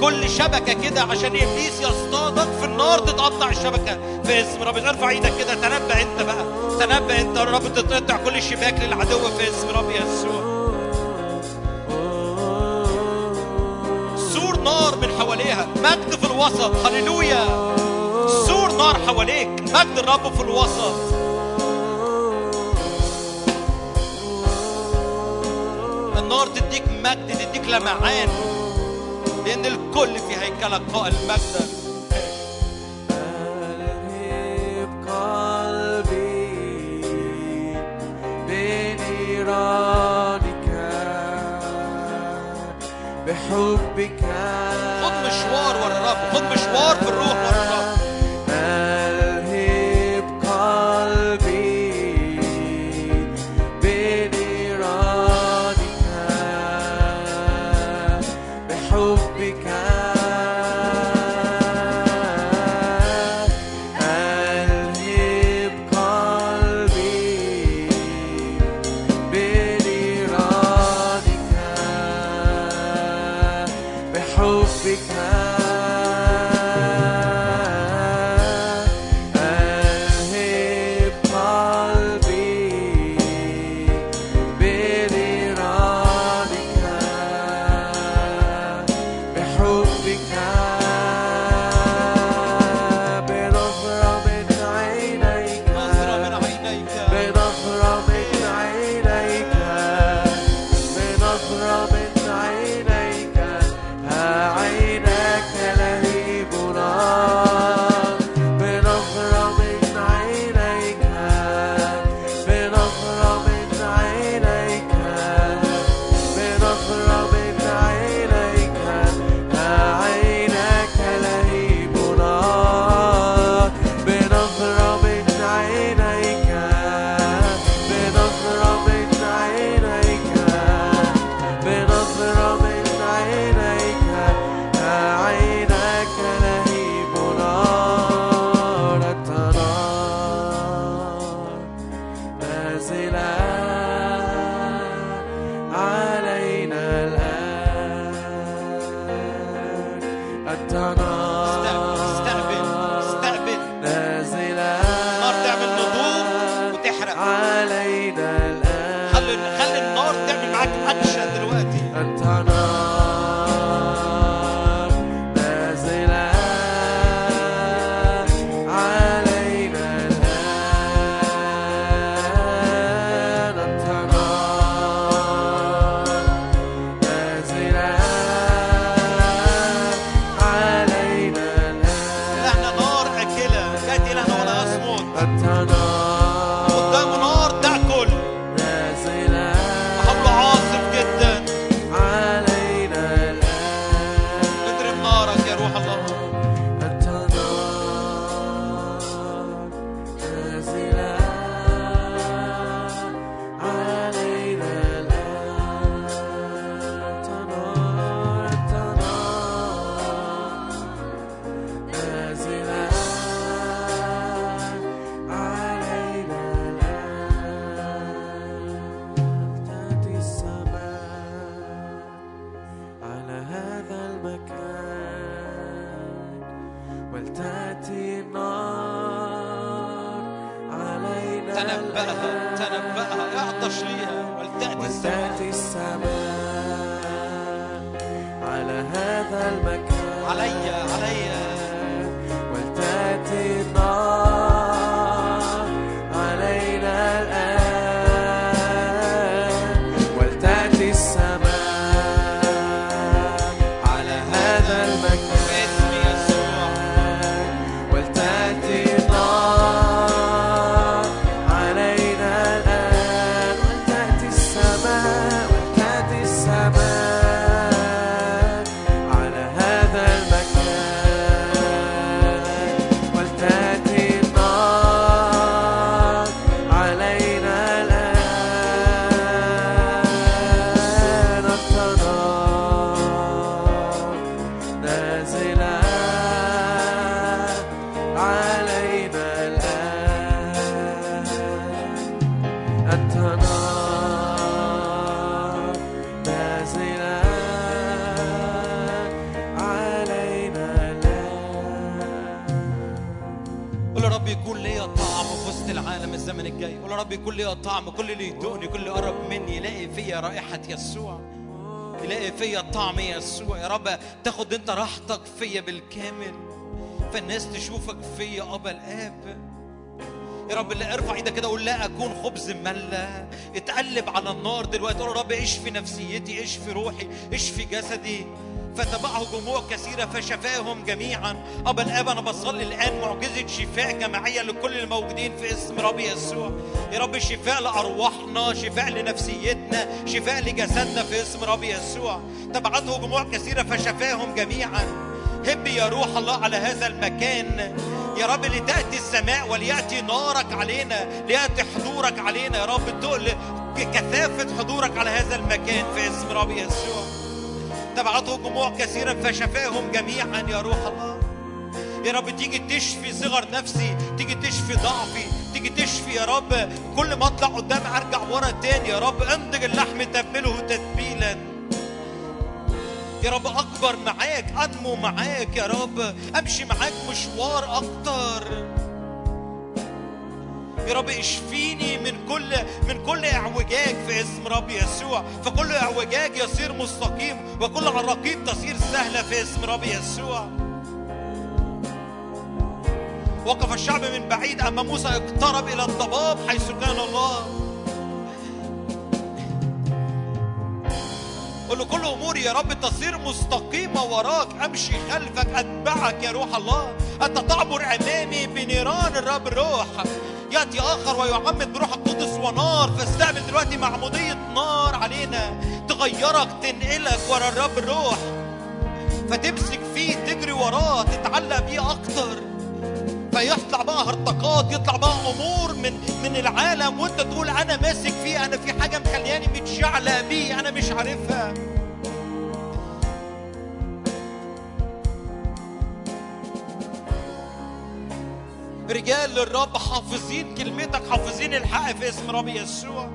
كل شبكة كده عشان إبليس يصطادك في النار تتقطع الشبكة. في اسم رب ارفع إيدك كده. تنبأ انت بقى. تنبأ انت يا رب تتقطع كل شباك للعدو في اسم رب يسوع. سور نار من حواليها. مجد في الوسط. هللويا. سور نار حواليك. مجد الرب في الوسط. النار تديك مجد تديك لمعان. لأن الكل في هيكلك قائل ألهب قلبي بنيرانك بحبك خد مشوار ورا الرب خد مشوار في الروح ورا الرب. تاخد انت راحتك فيا بالكامل فالناس تشوفك فيا ابا الآب. يا رب اللي ارفع إيدك كده قول لا أكون خبز ملا اتقلب على النار دلوقتي قول يا رب إيش في نفسيتي إيش في روحي إيش في جسدي. فتبعه جموع كثيرة فشفاهم جميعا. أبا الآب أنا بصلي الآن معجزة شفاء جماعية لكل الموجودين في اسم رب يسوع. يا رب شفاء لأرواحنا شفاء لنفسيتنا شفاء لجسدنا في اسم رب يسوع. تبعته جموع كثيرة فشفاهم جميعا. هب يا روح الله على هذا المكان. يا رب لتأتي السماء وليأتي نارك علينا ليأتي حضورك علينا. يا رب كثافة حضورك على هذا المكان في اسم رب يسوع. تبعته جموع كثيرا فشفاهم جميعا يا روح الله. يا رب تيجي تشفي صغر نفسي تيجي تشفي ضعفي تيجي تشفي يا رب. كل ما اطلع قدام ارجع ورا تاني يا رب. انضج اللحم تبله تتبيلا. يا رب اكبر معاك انمو معاك يا رب. امشي معاك مشوار أكتر. يا رب اشفيني من كل من كل اعوجاج في اسم رب يسوع. فكل اعوجاج يصير مستقيم وكل عراقيب تصير سهلة في اسم رب يسوع. وقف الشعب من بعيد أما موسى اقترب إلى الضباب حيث كان الله. قل له كل أموري يا رب تصير مستقيمة وراك. أمشي خلفك أتبعك يا روح الله. أنت تعبر أمامي بنيران الرب الروح يأتي آخر ويعمد بروح القدس ونار. فاستقبل دلوقتي معمودية نار علينا. تغيرك تنقلك ورا الرب الروح فتمسك فيه تجري وراه تتعلق بيه أكتر. فيطلع بقى هرطقات يطلع بقى أمور من من العالم. وانت تقول أنا ماسك فيه أنا في حاجة مخلياني متشعلق بيه أنا مش عارفها. رجال للرب حافظين كلمتك حافظين الحق في اسم رب يسوع.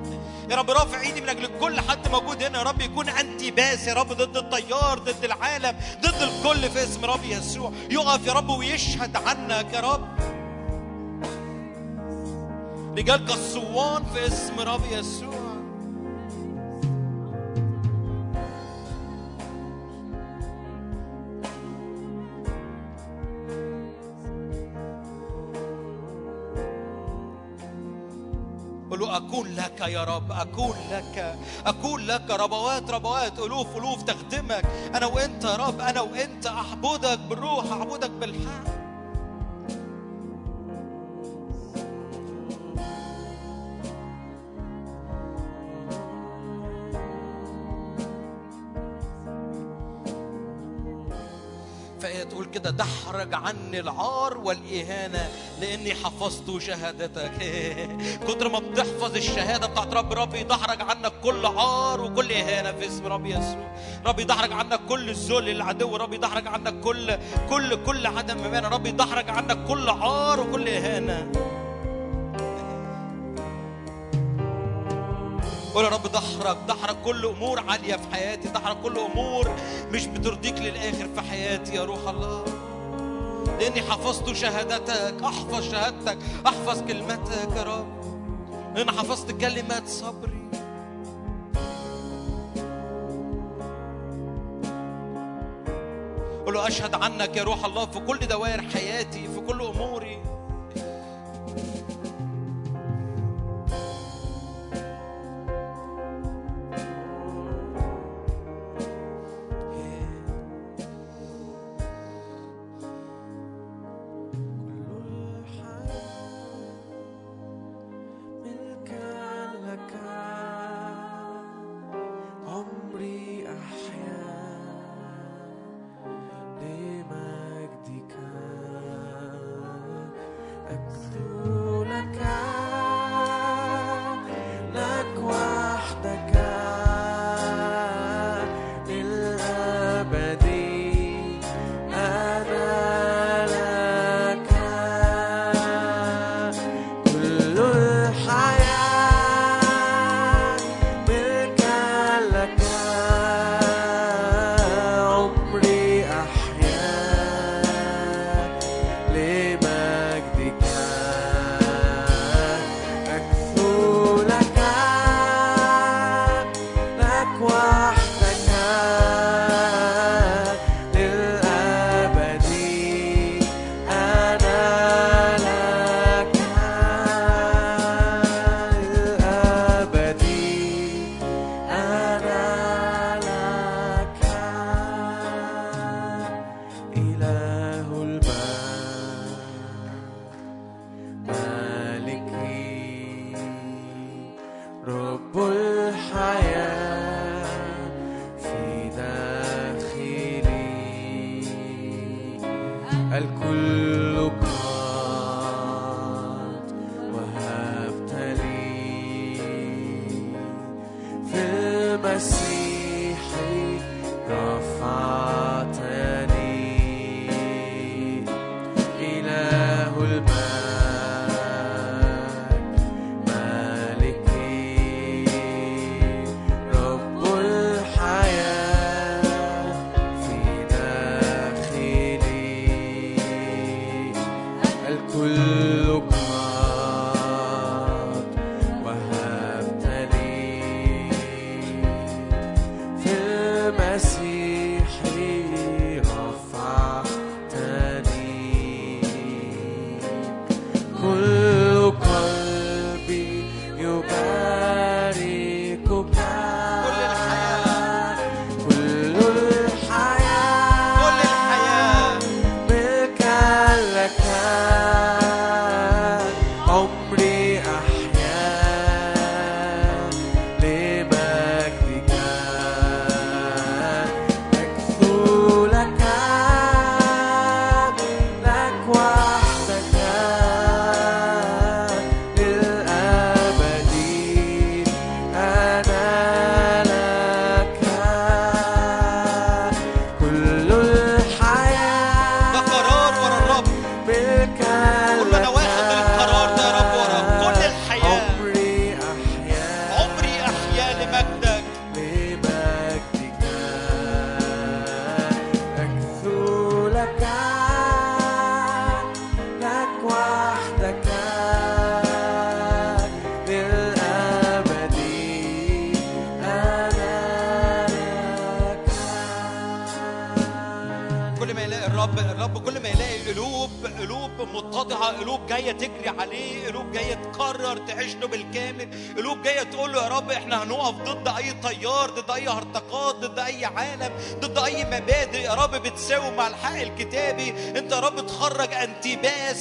يا رب رافع ايدي من أجل كل حد موجود هنا. يا رب يكون انتي باس يا رب ضد التيار ضد العالم ضد الكل في اسم رب يسوع. يقف يا رب ويشهد عنك يا رب. رجال كالصوان في اسم رب يسوع. قل له أكون لك يا رب أكون لك أكون لك ربوات ربوات ألوف ألوف تخدمك. أنا وأنت يا رب أنا وأنت أعبدك بالروح أعبدك بالحق. كده دحرج عني العار والإهانة لأني حفظت شهادتك. <laughs> كتر ما بتحفظ الشهادة بتاعت رب رب يدحرج عنك كل عار وكل إهانة في اسم رب يسوع. رب يدحرج عنك كل الذل العدو رب يدحرج عنك كل كل كل عدم إيمان رب يدحرج عنك كل عار وكل إهانة. قول يا رب دحرج دحرج كل أمور عالية في حياتي دحرج كل أمور مش بترضيك للآخر في حياتي يا روح الله. لأني حفظت شهادتك أحفظ شهادتك أحفظ كلمتك يا رب. لأن حفظت كلمات صبري. قول له أشهد عنك يا روح الله في كل دوائر حياتي في كل أموري. الكل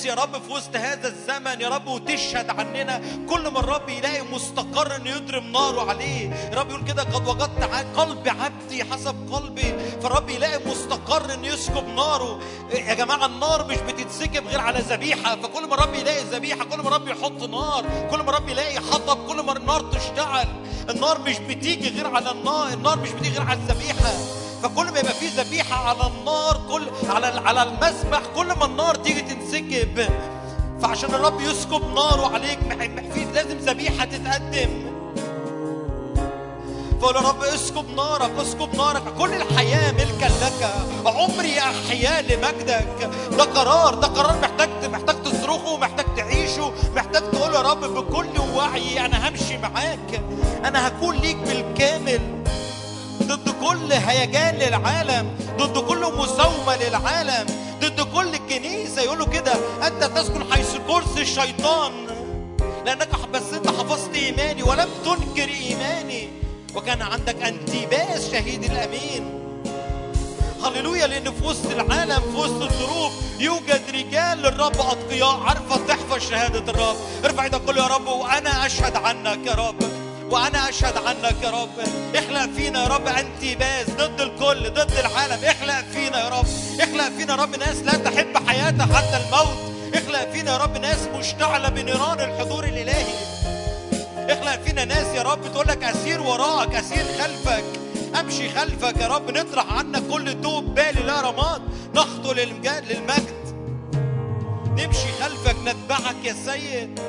يا رب في وسط هذا الزمن يا رب وتشهد عننا. كل ما الرب يلاقي مستقر إنه يضرب ناره عليه. يا رب يقول كده قد وجدت قلب عبدي حسب قلبي. فالرب يلاقي مستقر إنه يسكب ناره. يا جماعة النار مش بتتسكب غير على ذبيحة. فكل ما الرب يلاقي ذبيحة كل ما الرب يحط نار. كل ما الرب يلاقي حطب كل ما النار تشتعل. النار مش بتيجي غير على النار النار مش بتيجي غير على الذبيحة. فكل ما يبقى في ذبيحة على النار كل على على المذبح كل ما النار تيجي تنسكب فعشان الرب يسكب ناره عليك مح- مح- في لازم ذبيحة تتقدم. فقول يا رب اسكب نارك اسكب نارك. كل الحياة ملكا لك. عمري أحيا لمجدك. ده قرار ده قرار محتاج محتاج تصرخه محتاج تعيشه. محتاج تقول يا رب بكل وعي أنا همشي معاك. أنا هكون ليك بالكامل. ضد كل هيجان للعالم ضد كل مساومة للعالم ضد كل الكنيسة يقولوا كده. تسكن حيث كرسي الشيطان لأنك بس أنت حفظت إيماني ولم تنكر إيماني وكان عندك انتباس شهيد الأمين. هللويا لأن في وسط العالم في وسط الظروف يوجد رجال للرب أتقياء. عارفة تحفظ شهادة الرب. ارفع إيدك قول يا رب وأنا أشهد عنك يا رب. وأنا أشهد عنك يا رب. اخلق فينا يا رب انتباس ضد الكل ضد العالم. اخلق فينا يا رب. اخلق فينا يا رب. ناس لا تحب حياتها حتى الموت. اخلق فينا يا رب ناس مشتعلة بنيران الحضور الإلهي. اخلق فينا ناس يا رب تقول لك أسير وراك أسير خلفك. أمشي خلفك يا رب نطرح عنك كل توب بالي لا رماد. نخطو للمجد. نمشي خلفك نتبعك يا سيد.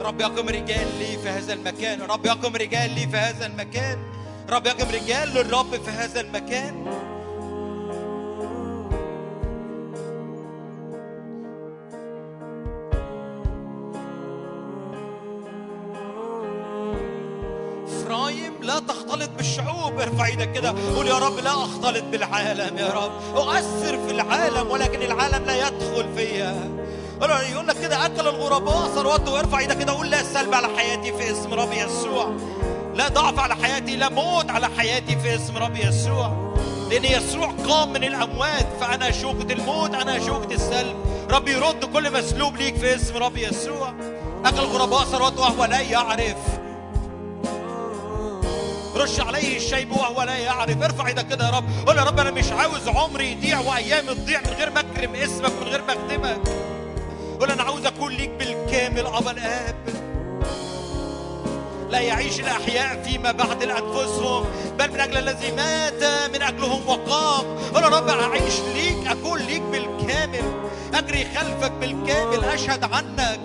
رب يقم رجال لي في هذا المكان. رب يقم رجال لي في هذا المكان. رب يقم رجال للرب في هذا المكان. لا تختلط بالشعوب. ارفع إيدك كده. قول يا رب لا أختلط بالعالم يا رب. أؤثر في العالم ولكن العالم لا يدخل فيا يقول لك كده أكل الغرباء ثروته وارفع إيدك كده قول لا سلب على حياتي في اسم رب يسوع. لا ضعف على حياتي لا موت على حياتي في اسم رب يسوع. لأن يسوع قام من الأموات فأنا شوكه الموت أنا شوكه السلب. رب يرد كل مسلوب ليك في اسم رب يسوع. أكل الغرباء ثروته وهو لا يعرف. رش عليه الشيب وهو لا يعرف. ارفع إيدك كده يا رب. قول يا رب أنا مش عاوز عمري يضيع وأيامي تضيع من غير ما أكرم اسمك من غير ما اخدمك قول أنا عاوز أكون ليك بالكامل أبا الآب. لا يعيش الأحياء فيما بعد لأنفسهم بل من أجل الذي مات من أجلهم وقام. قول يا رب أعيش ليك أكون ليك بالكامل. أجري خلفك بالكامل أشهد عنك.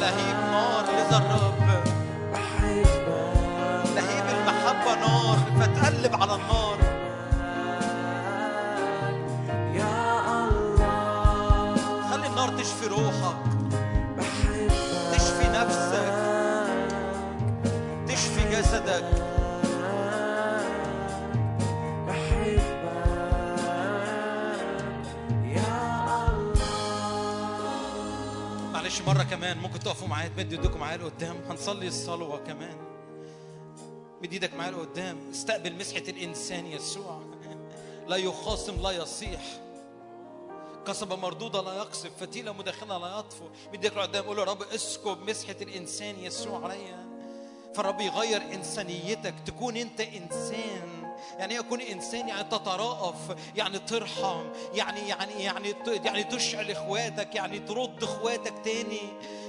لهيب مرة كمان. ممكن تقفوا معايا؟ تمدوا ايديكم معايا لقدام هنصلي الصلوة كمان. مد إيدك معايا لقدام. استقبل مسحة الإنسان يسوع. لا يخاصم لا يصيح. قصبة مردودة لا يقصف. فتيلة مدخنة لا يطفو. إيدك لقدام. قول يا رب اسكب مسحة الإنسان يسوع عليا. فالرب يغير إنسانيتك. تكون أنت إنسان. يعني اكون إنسان يعني تترأف يعني ترحم يعني يعني يعني يعني تشعل إخواتك يعني ترد إخواتك تاني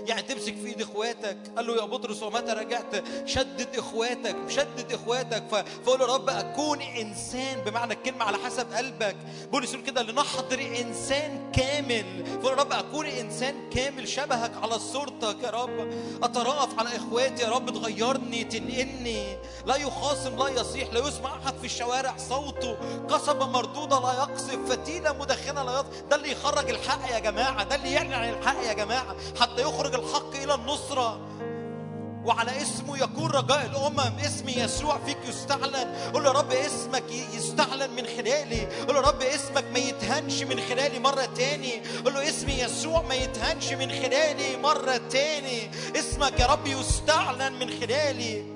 يعني تمسك في إيد إخواتك. قال له يا بطرس ومتى رجعت؟ شدد إخواتك شدد إخواتك. فقول يا رب أكون إنسان. بمعنى الكلمة على حسب قلبك. بولس يقول كده لنحضر إنسان كامل. فقول رب أكون إنسان كامل شبهك على صورتك يا رب. اترأف على إخواتي يا رب تغيرني تنقلني. لا يخاصم لا يصيح لا يسمع أحد في الشوارع صوته قصبة مردودة لا يقصف فتيلة مدخنة لا يطفئ ده اللي يخرج الحق يا جماعة ده اللي يعلن الحق يا جماعة حتى يخرج الحق إلى النصرة. وعلى اسمه يكون رجاء الأمم اسم يسوع فيك يستعلن. قول يا رب اسمك يستعلن من خلالي. قول يا رب اسمك ما يتهنش من خلالي مرة تاني. قول له اسم يسوع ما يتهنش من خلالي مرة تاني. اسمك يا رب يستعلن من خلالي.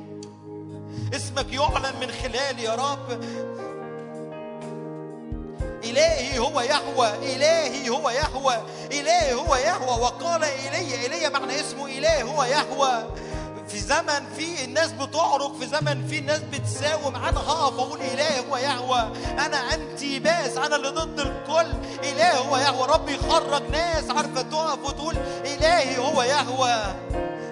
اسمك يعلن من خلالي يا رب. إلهي هو يهوى إلهي هو يهوى إلهي هو يهوى. وقال إلي إلي معنى اسمه إله هو يهوى. في زمن في الناس بتعرق في زمن في الناس بتساوم أنا هقف أقول اله هو يهوى. أنا أنتي باس أنا اللي ضد الكل. اله هو يهوى ربي يخرج ناس عارفة تقف وتقول إلهي هو يهوى.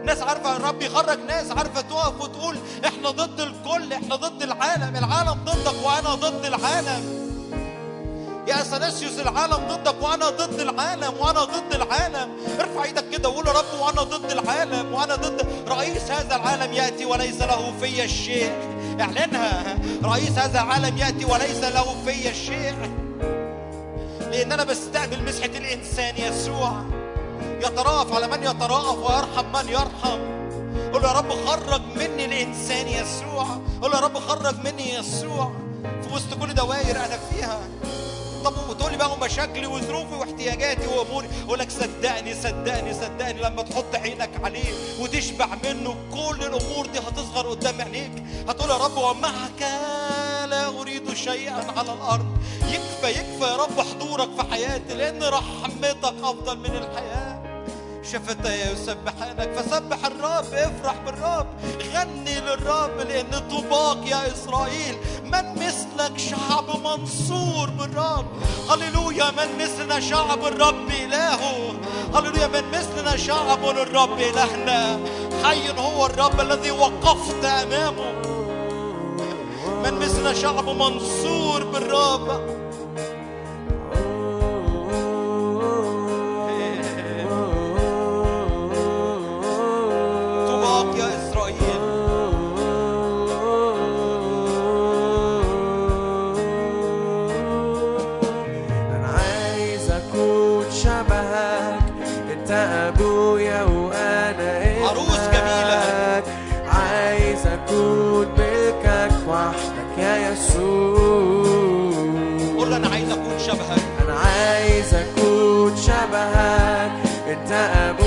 ناس عارفة الرب يخرج ناس عارفة تقف وتقول إحنا ضد الكل إحنا ضد العالم العالم ضدك وأنا ضد العالم. يا اثناسيوس العالم ضدك وأنا ضد العالم وأنا ضد العالم. ارفع إيدك كده وقول يا رب وأنا ضد العالم وأنا ضد رئيس هذا العالم يأتي وليس له في الشيء. اعلنها. رئيس هذا العالم يأتي وليس له في الشيء. لأن أنا بستقبل مسحة الإنسان يسوع. يترأف على من يترأف ويرحم من يرحم. قول يا رب خرج مني الإنسان يسوع. قول يا رب خرج مني يسوع. في وسط كل دوائر أنا فيها. طب وتقول لي بقى مشاكلي وظروفي واحتياجاتي وأموري. أقول لك صدقني صدقني صدقني لما تحط عينك عليه وتشبع منه كل الأمور دي هتظهر قدام عينيك. هتقول يا رب ومعك لا أريد شيئا على الأرض. يكفى يكفى يا رب حضورك في حياتي لأن رحمتك أفضل من الحياة. شفتي يسبحانك فسبح الرب افرح بالرب. غني للرب لأن طباق يا إسرائيل. من مثلك شعب منصور بالرب. هللويا من مثلنا شعب الرب إلهه. هللويا من مثلنا شعب للرب إلهنا. حي هو الرب الذي وقفت أمامه. من مثلنا شعب منصور بالرب. التأمل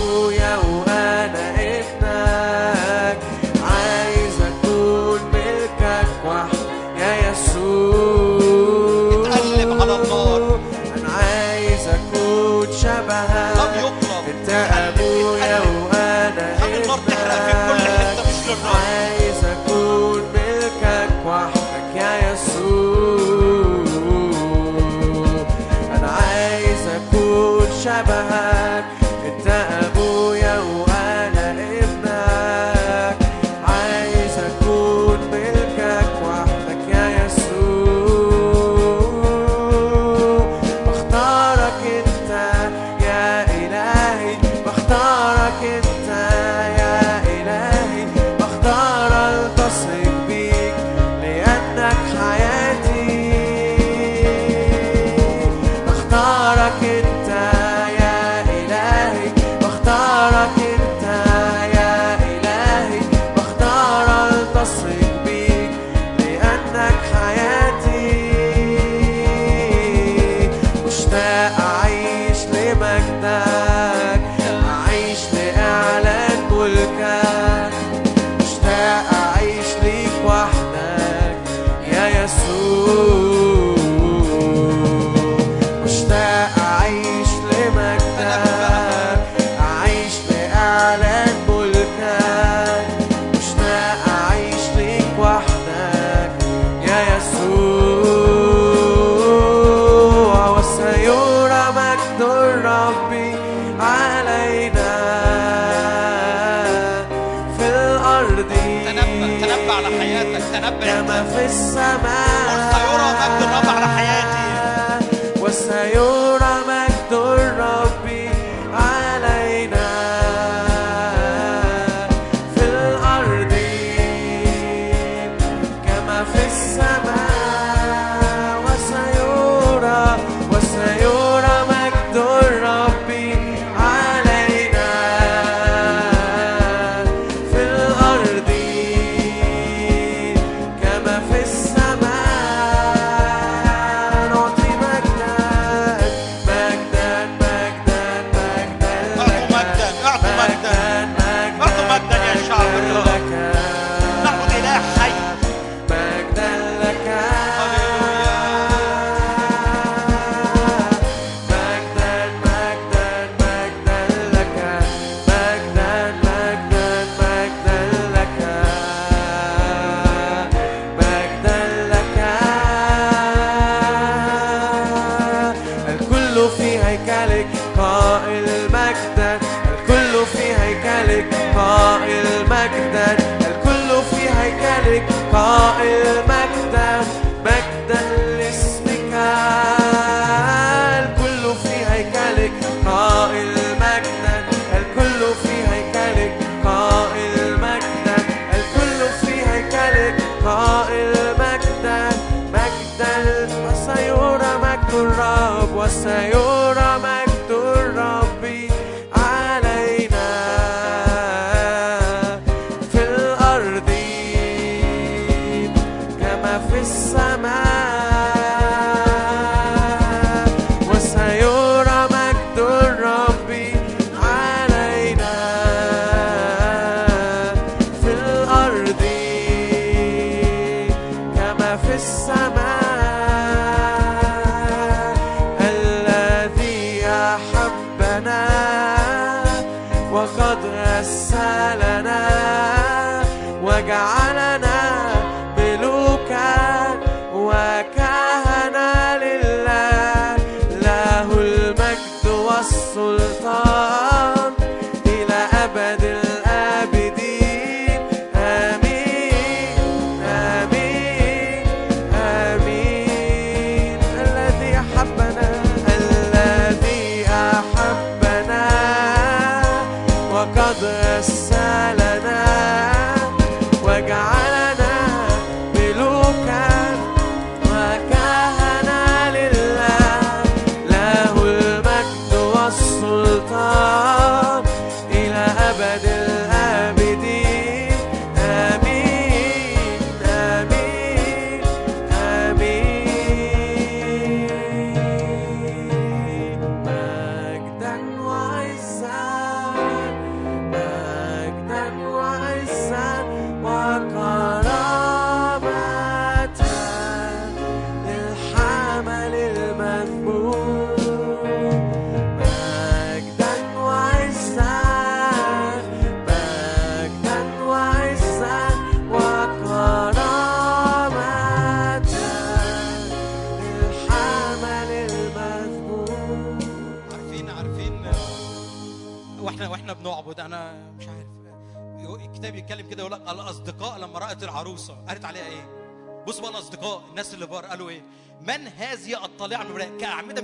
هذه الطالعه من؟ كاعمده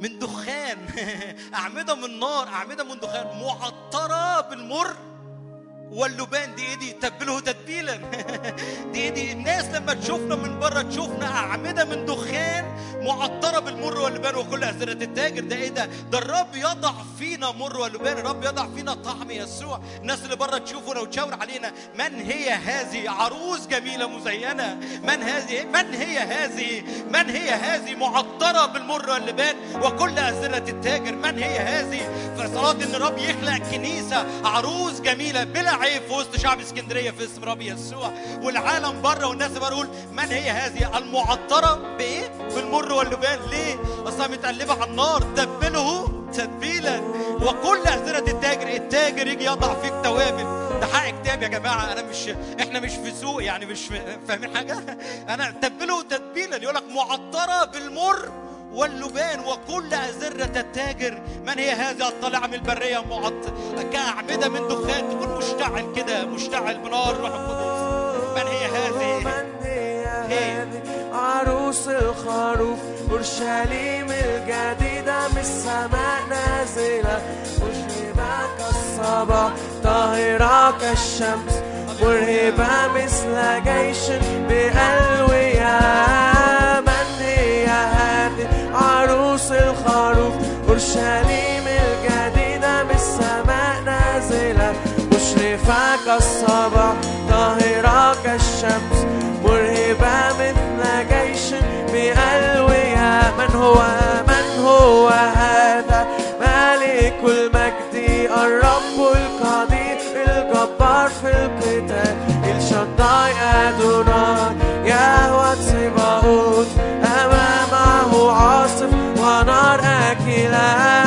من دخان. <laughs> أعمدة من نار أعمدة من دخان. معطرة بالمر. واللبان دي إيه <laughs> دي تبله تتبيلا دي إيه دي الناس لما تشوفنا من بره تشوفنا أعمدة من دخان معطرة بالمر واللبان وكل أزرة التاجر. ده إيه ده؟ ده الرب يضع فينا مر واللبان الرب يضع فينا طعم يسوع. الناس اللي بره تشوفنا وتشاور علينا من هي هذه؟ عروس جميلة مزينة. من هذه؟ من هي هذه؟ من هي هذه؟ معطرة بالمر واللبان وكل أزرة التاجر. من هي هذه؟ فصلاه إن الرب يخلق كنيسة عروس جميلة بلا عيب في وسط شعب اسكندرية في اسم رب يسوع. والعالم بره والناس بره يقول من هي هذه المعطرة؟ بإيه؟ بالمر واللبان. ليه؟ أصلا متقلبه على النار تبله تتبيلا وكل ازره التاجر التاجر يجي يضع فيك توابل. ده حق كتاب يا جماعة. أنا مش إحنا مش في سوق يعني مش فاهمين حاجة؟ <laughs> أنا تبله تتبيلا يقول لك معطرة بالمر واللبان وكل أزرة التاجر. من هي هذه الطالعة من البرية معط؟ كأعمدة من دخان. تكون مشتعل كده مشتعل بنار الروح القدس. من هي هذه؟ من هي هي. هذه؟ عروس الخروف أورشليم الجديدة من السماء نازلة. مشربة كالصباح طاهرة كالشمس. مرهبة مثل جيش بألوية. أورشليم الجديدة من السماء نازلة. مشرفة كالصباح طاهرة كالشمس مرهبة مثل جيش بألوية من هو من هو هذا ملك المجد. الرب القدير الجبار في القتال الشداي أدوناي يهوى سباوت life.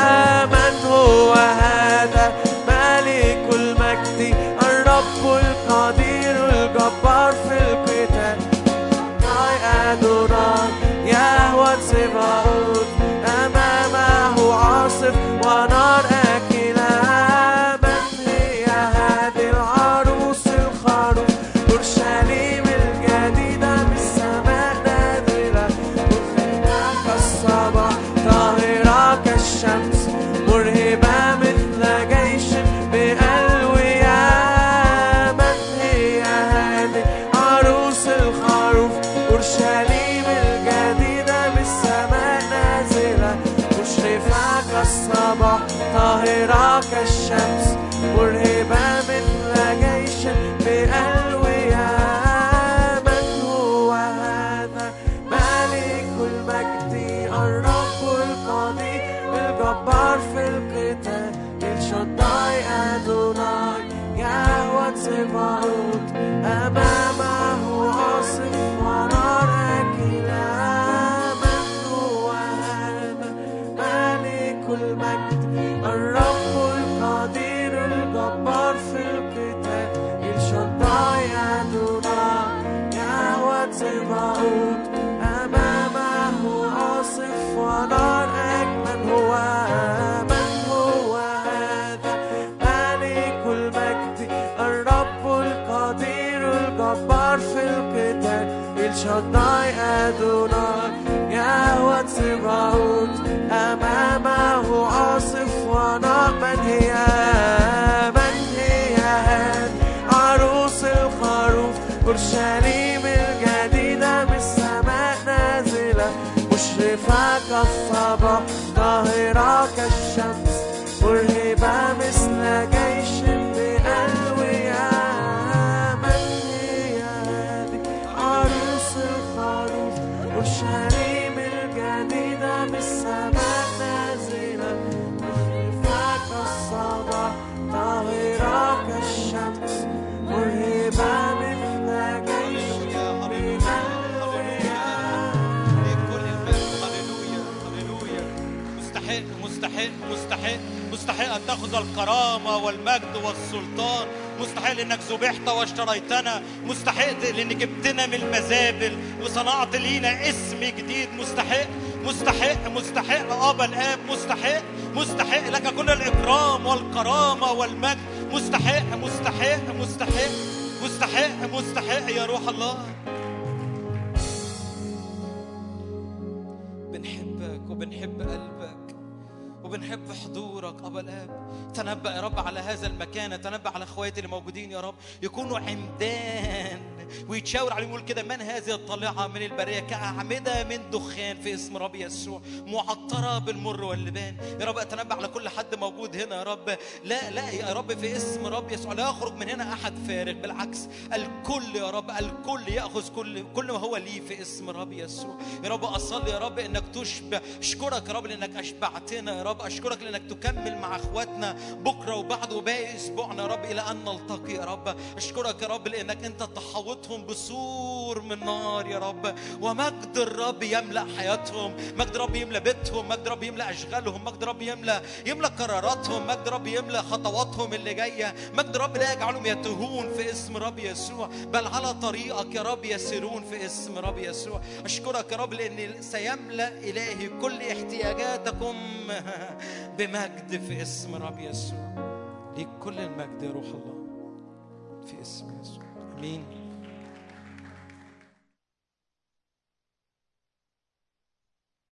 تاخذ الكرامة والمجد والسلطان. مستحق لانك ذبحت واشتريتنا. مستحق لأنك جبتنا من المزابل وصنعت لينا اسم جديد. مستحق مستحق مستحق ابا الآب. مستحق مستحق لك كل الإكرام والكرامة والمجد. مستحق مستحق مستحق مستحق مستحق يا روح الله. بنحبك وبنحب قلبك. وبنحب حضورك. أبا الآب تنبأ يا رب على هذا المكان تنبأ على أخواتي اللي موجودين يا رب. يكونوا عمدان. ويتشاور عليهم يقول كده من هذه الطالعة من البرية كأعمدة من دخان في اسم رب يسوع. معطرة بالمر واللبان. يا رب أتنبأ على كل حد موجود هنا يا رب. لا لا يا رب في اسم رب يسوع. لا يخرج من هنا أحد فارغ. بالعكس الكل يا رب الكل يأخذ كل كل ما هو ليه في اسم رب يسوع. يا رب أصلي يا رب إنك تشبع. أشكرك يا رب لأنك أشبعتنا يا رب أشكرك لأنك تكمل مع إخواتنا بكرة وبعد وباقي أسبوعنا يا رب إلى أن نلتقي يا رب. أشكرك يا رب لأنك أنت تحوطهم بسور من نار يا رب. ومجد الرب يملأ حياتهم مجد الرب يملأ بيتهم مجد الرب يملأ أشغالهم مجد الرب يملأ يملأ قراراتهم مجد الرب يملأ خطواتهم اللي جاية مجد الرب لا يجعلهم يتهون في اسم رب يسوع. بل على طريقك يا رب يسيرون في اسم رب يسوع. أشكرك يا رب لأن سيملأ إلهي كل احتياجاتكم. <laughs> بمجد في اسم رب يسوع. ليك كل المجد يا روح الله. في اسم يسوع. آمين.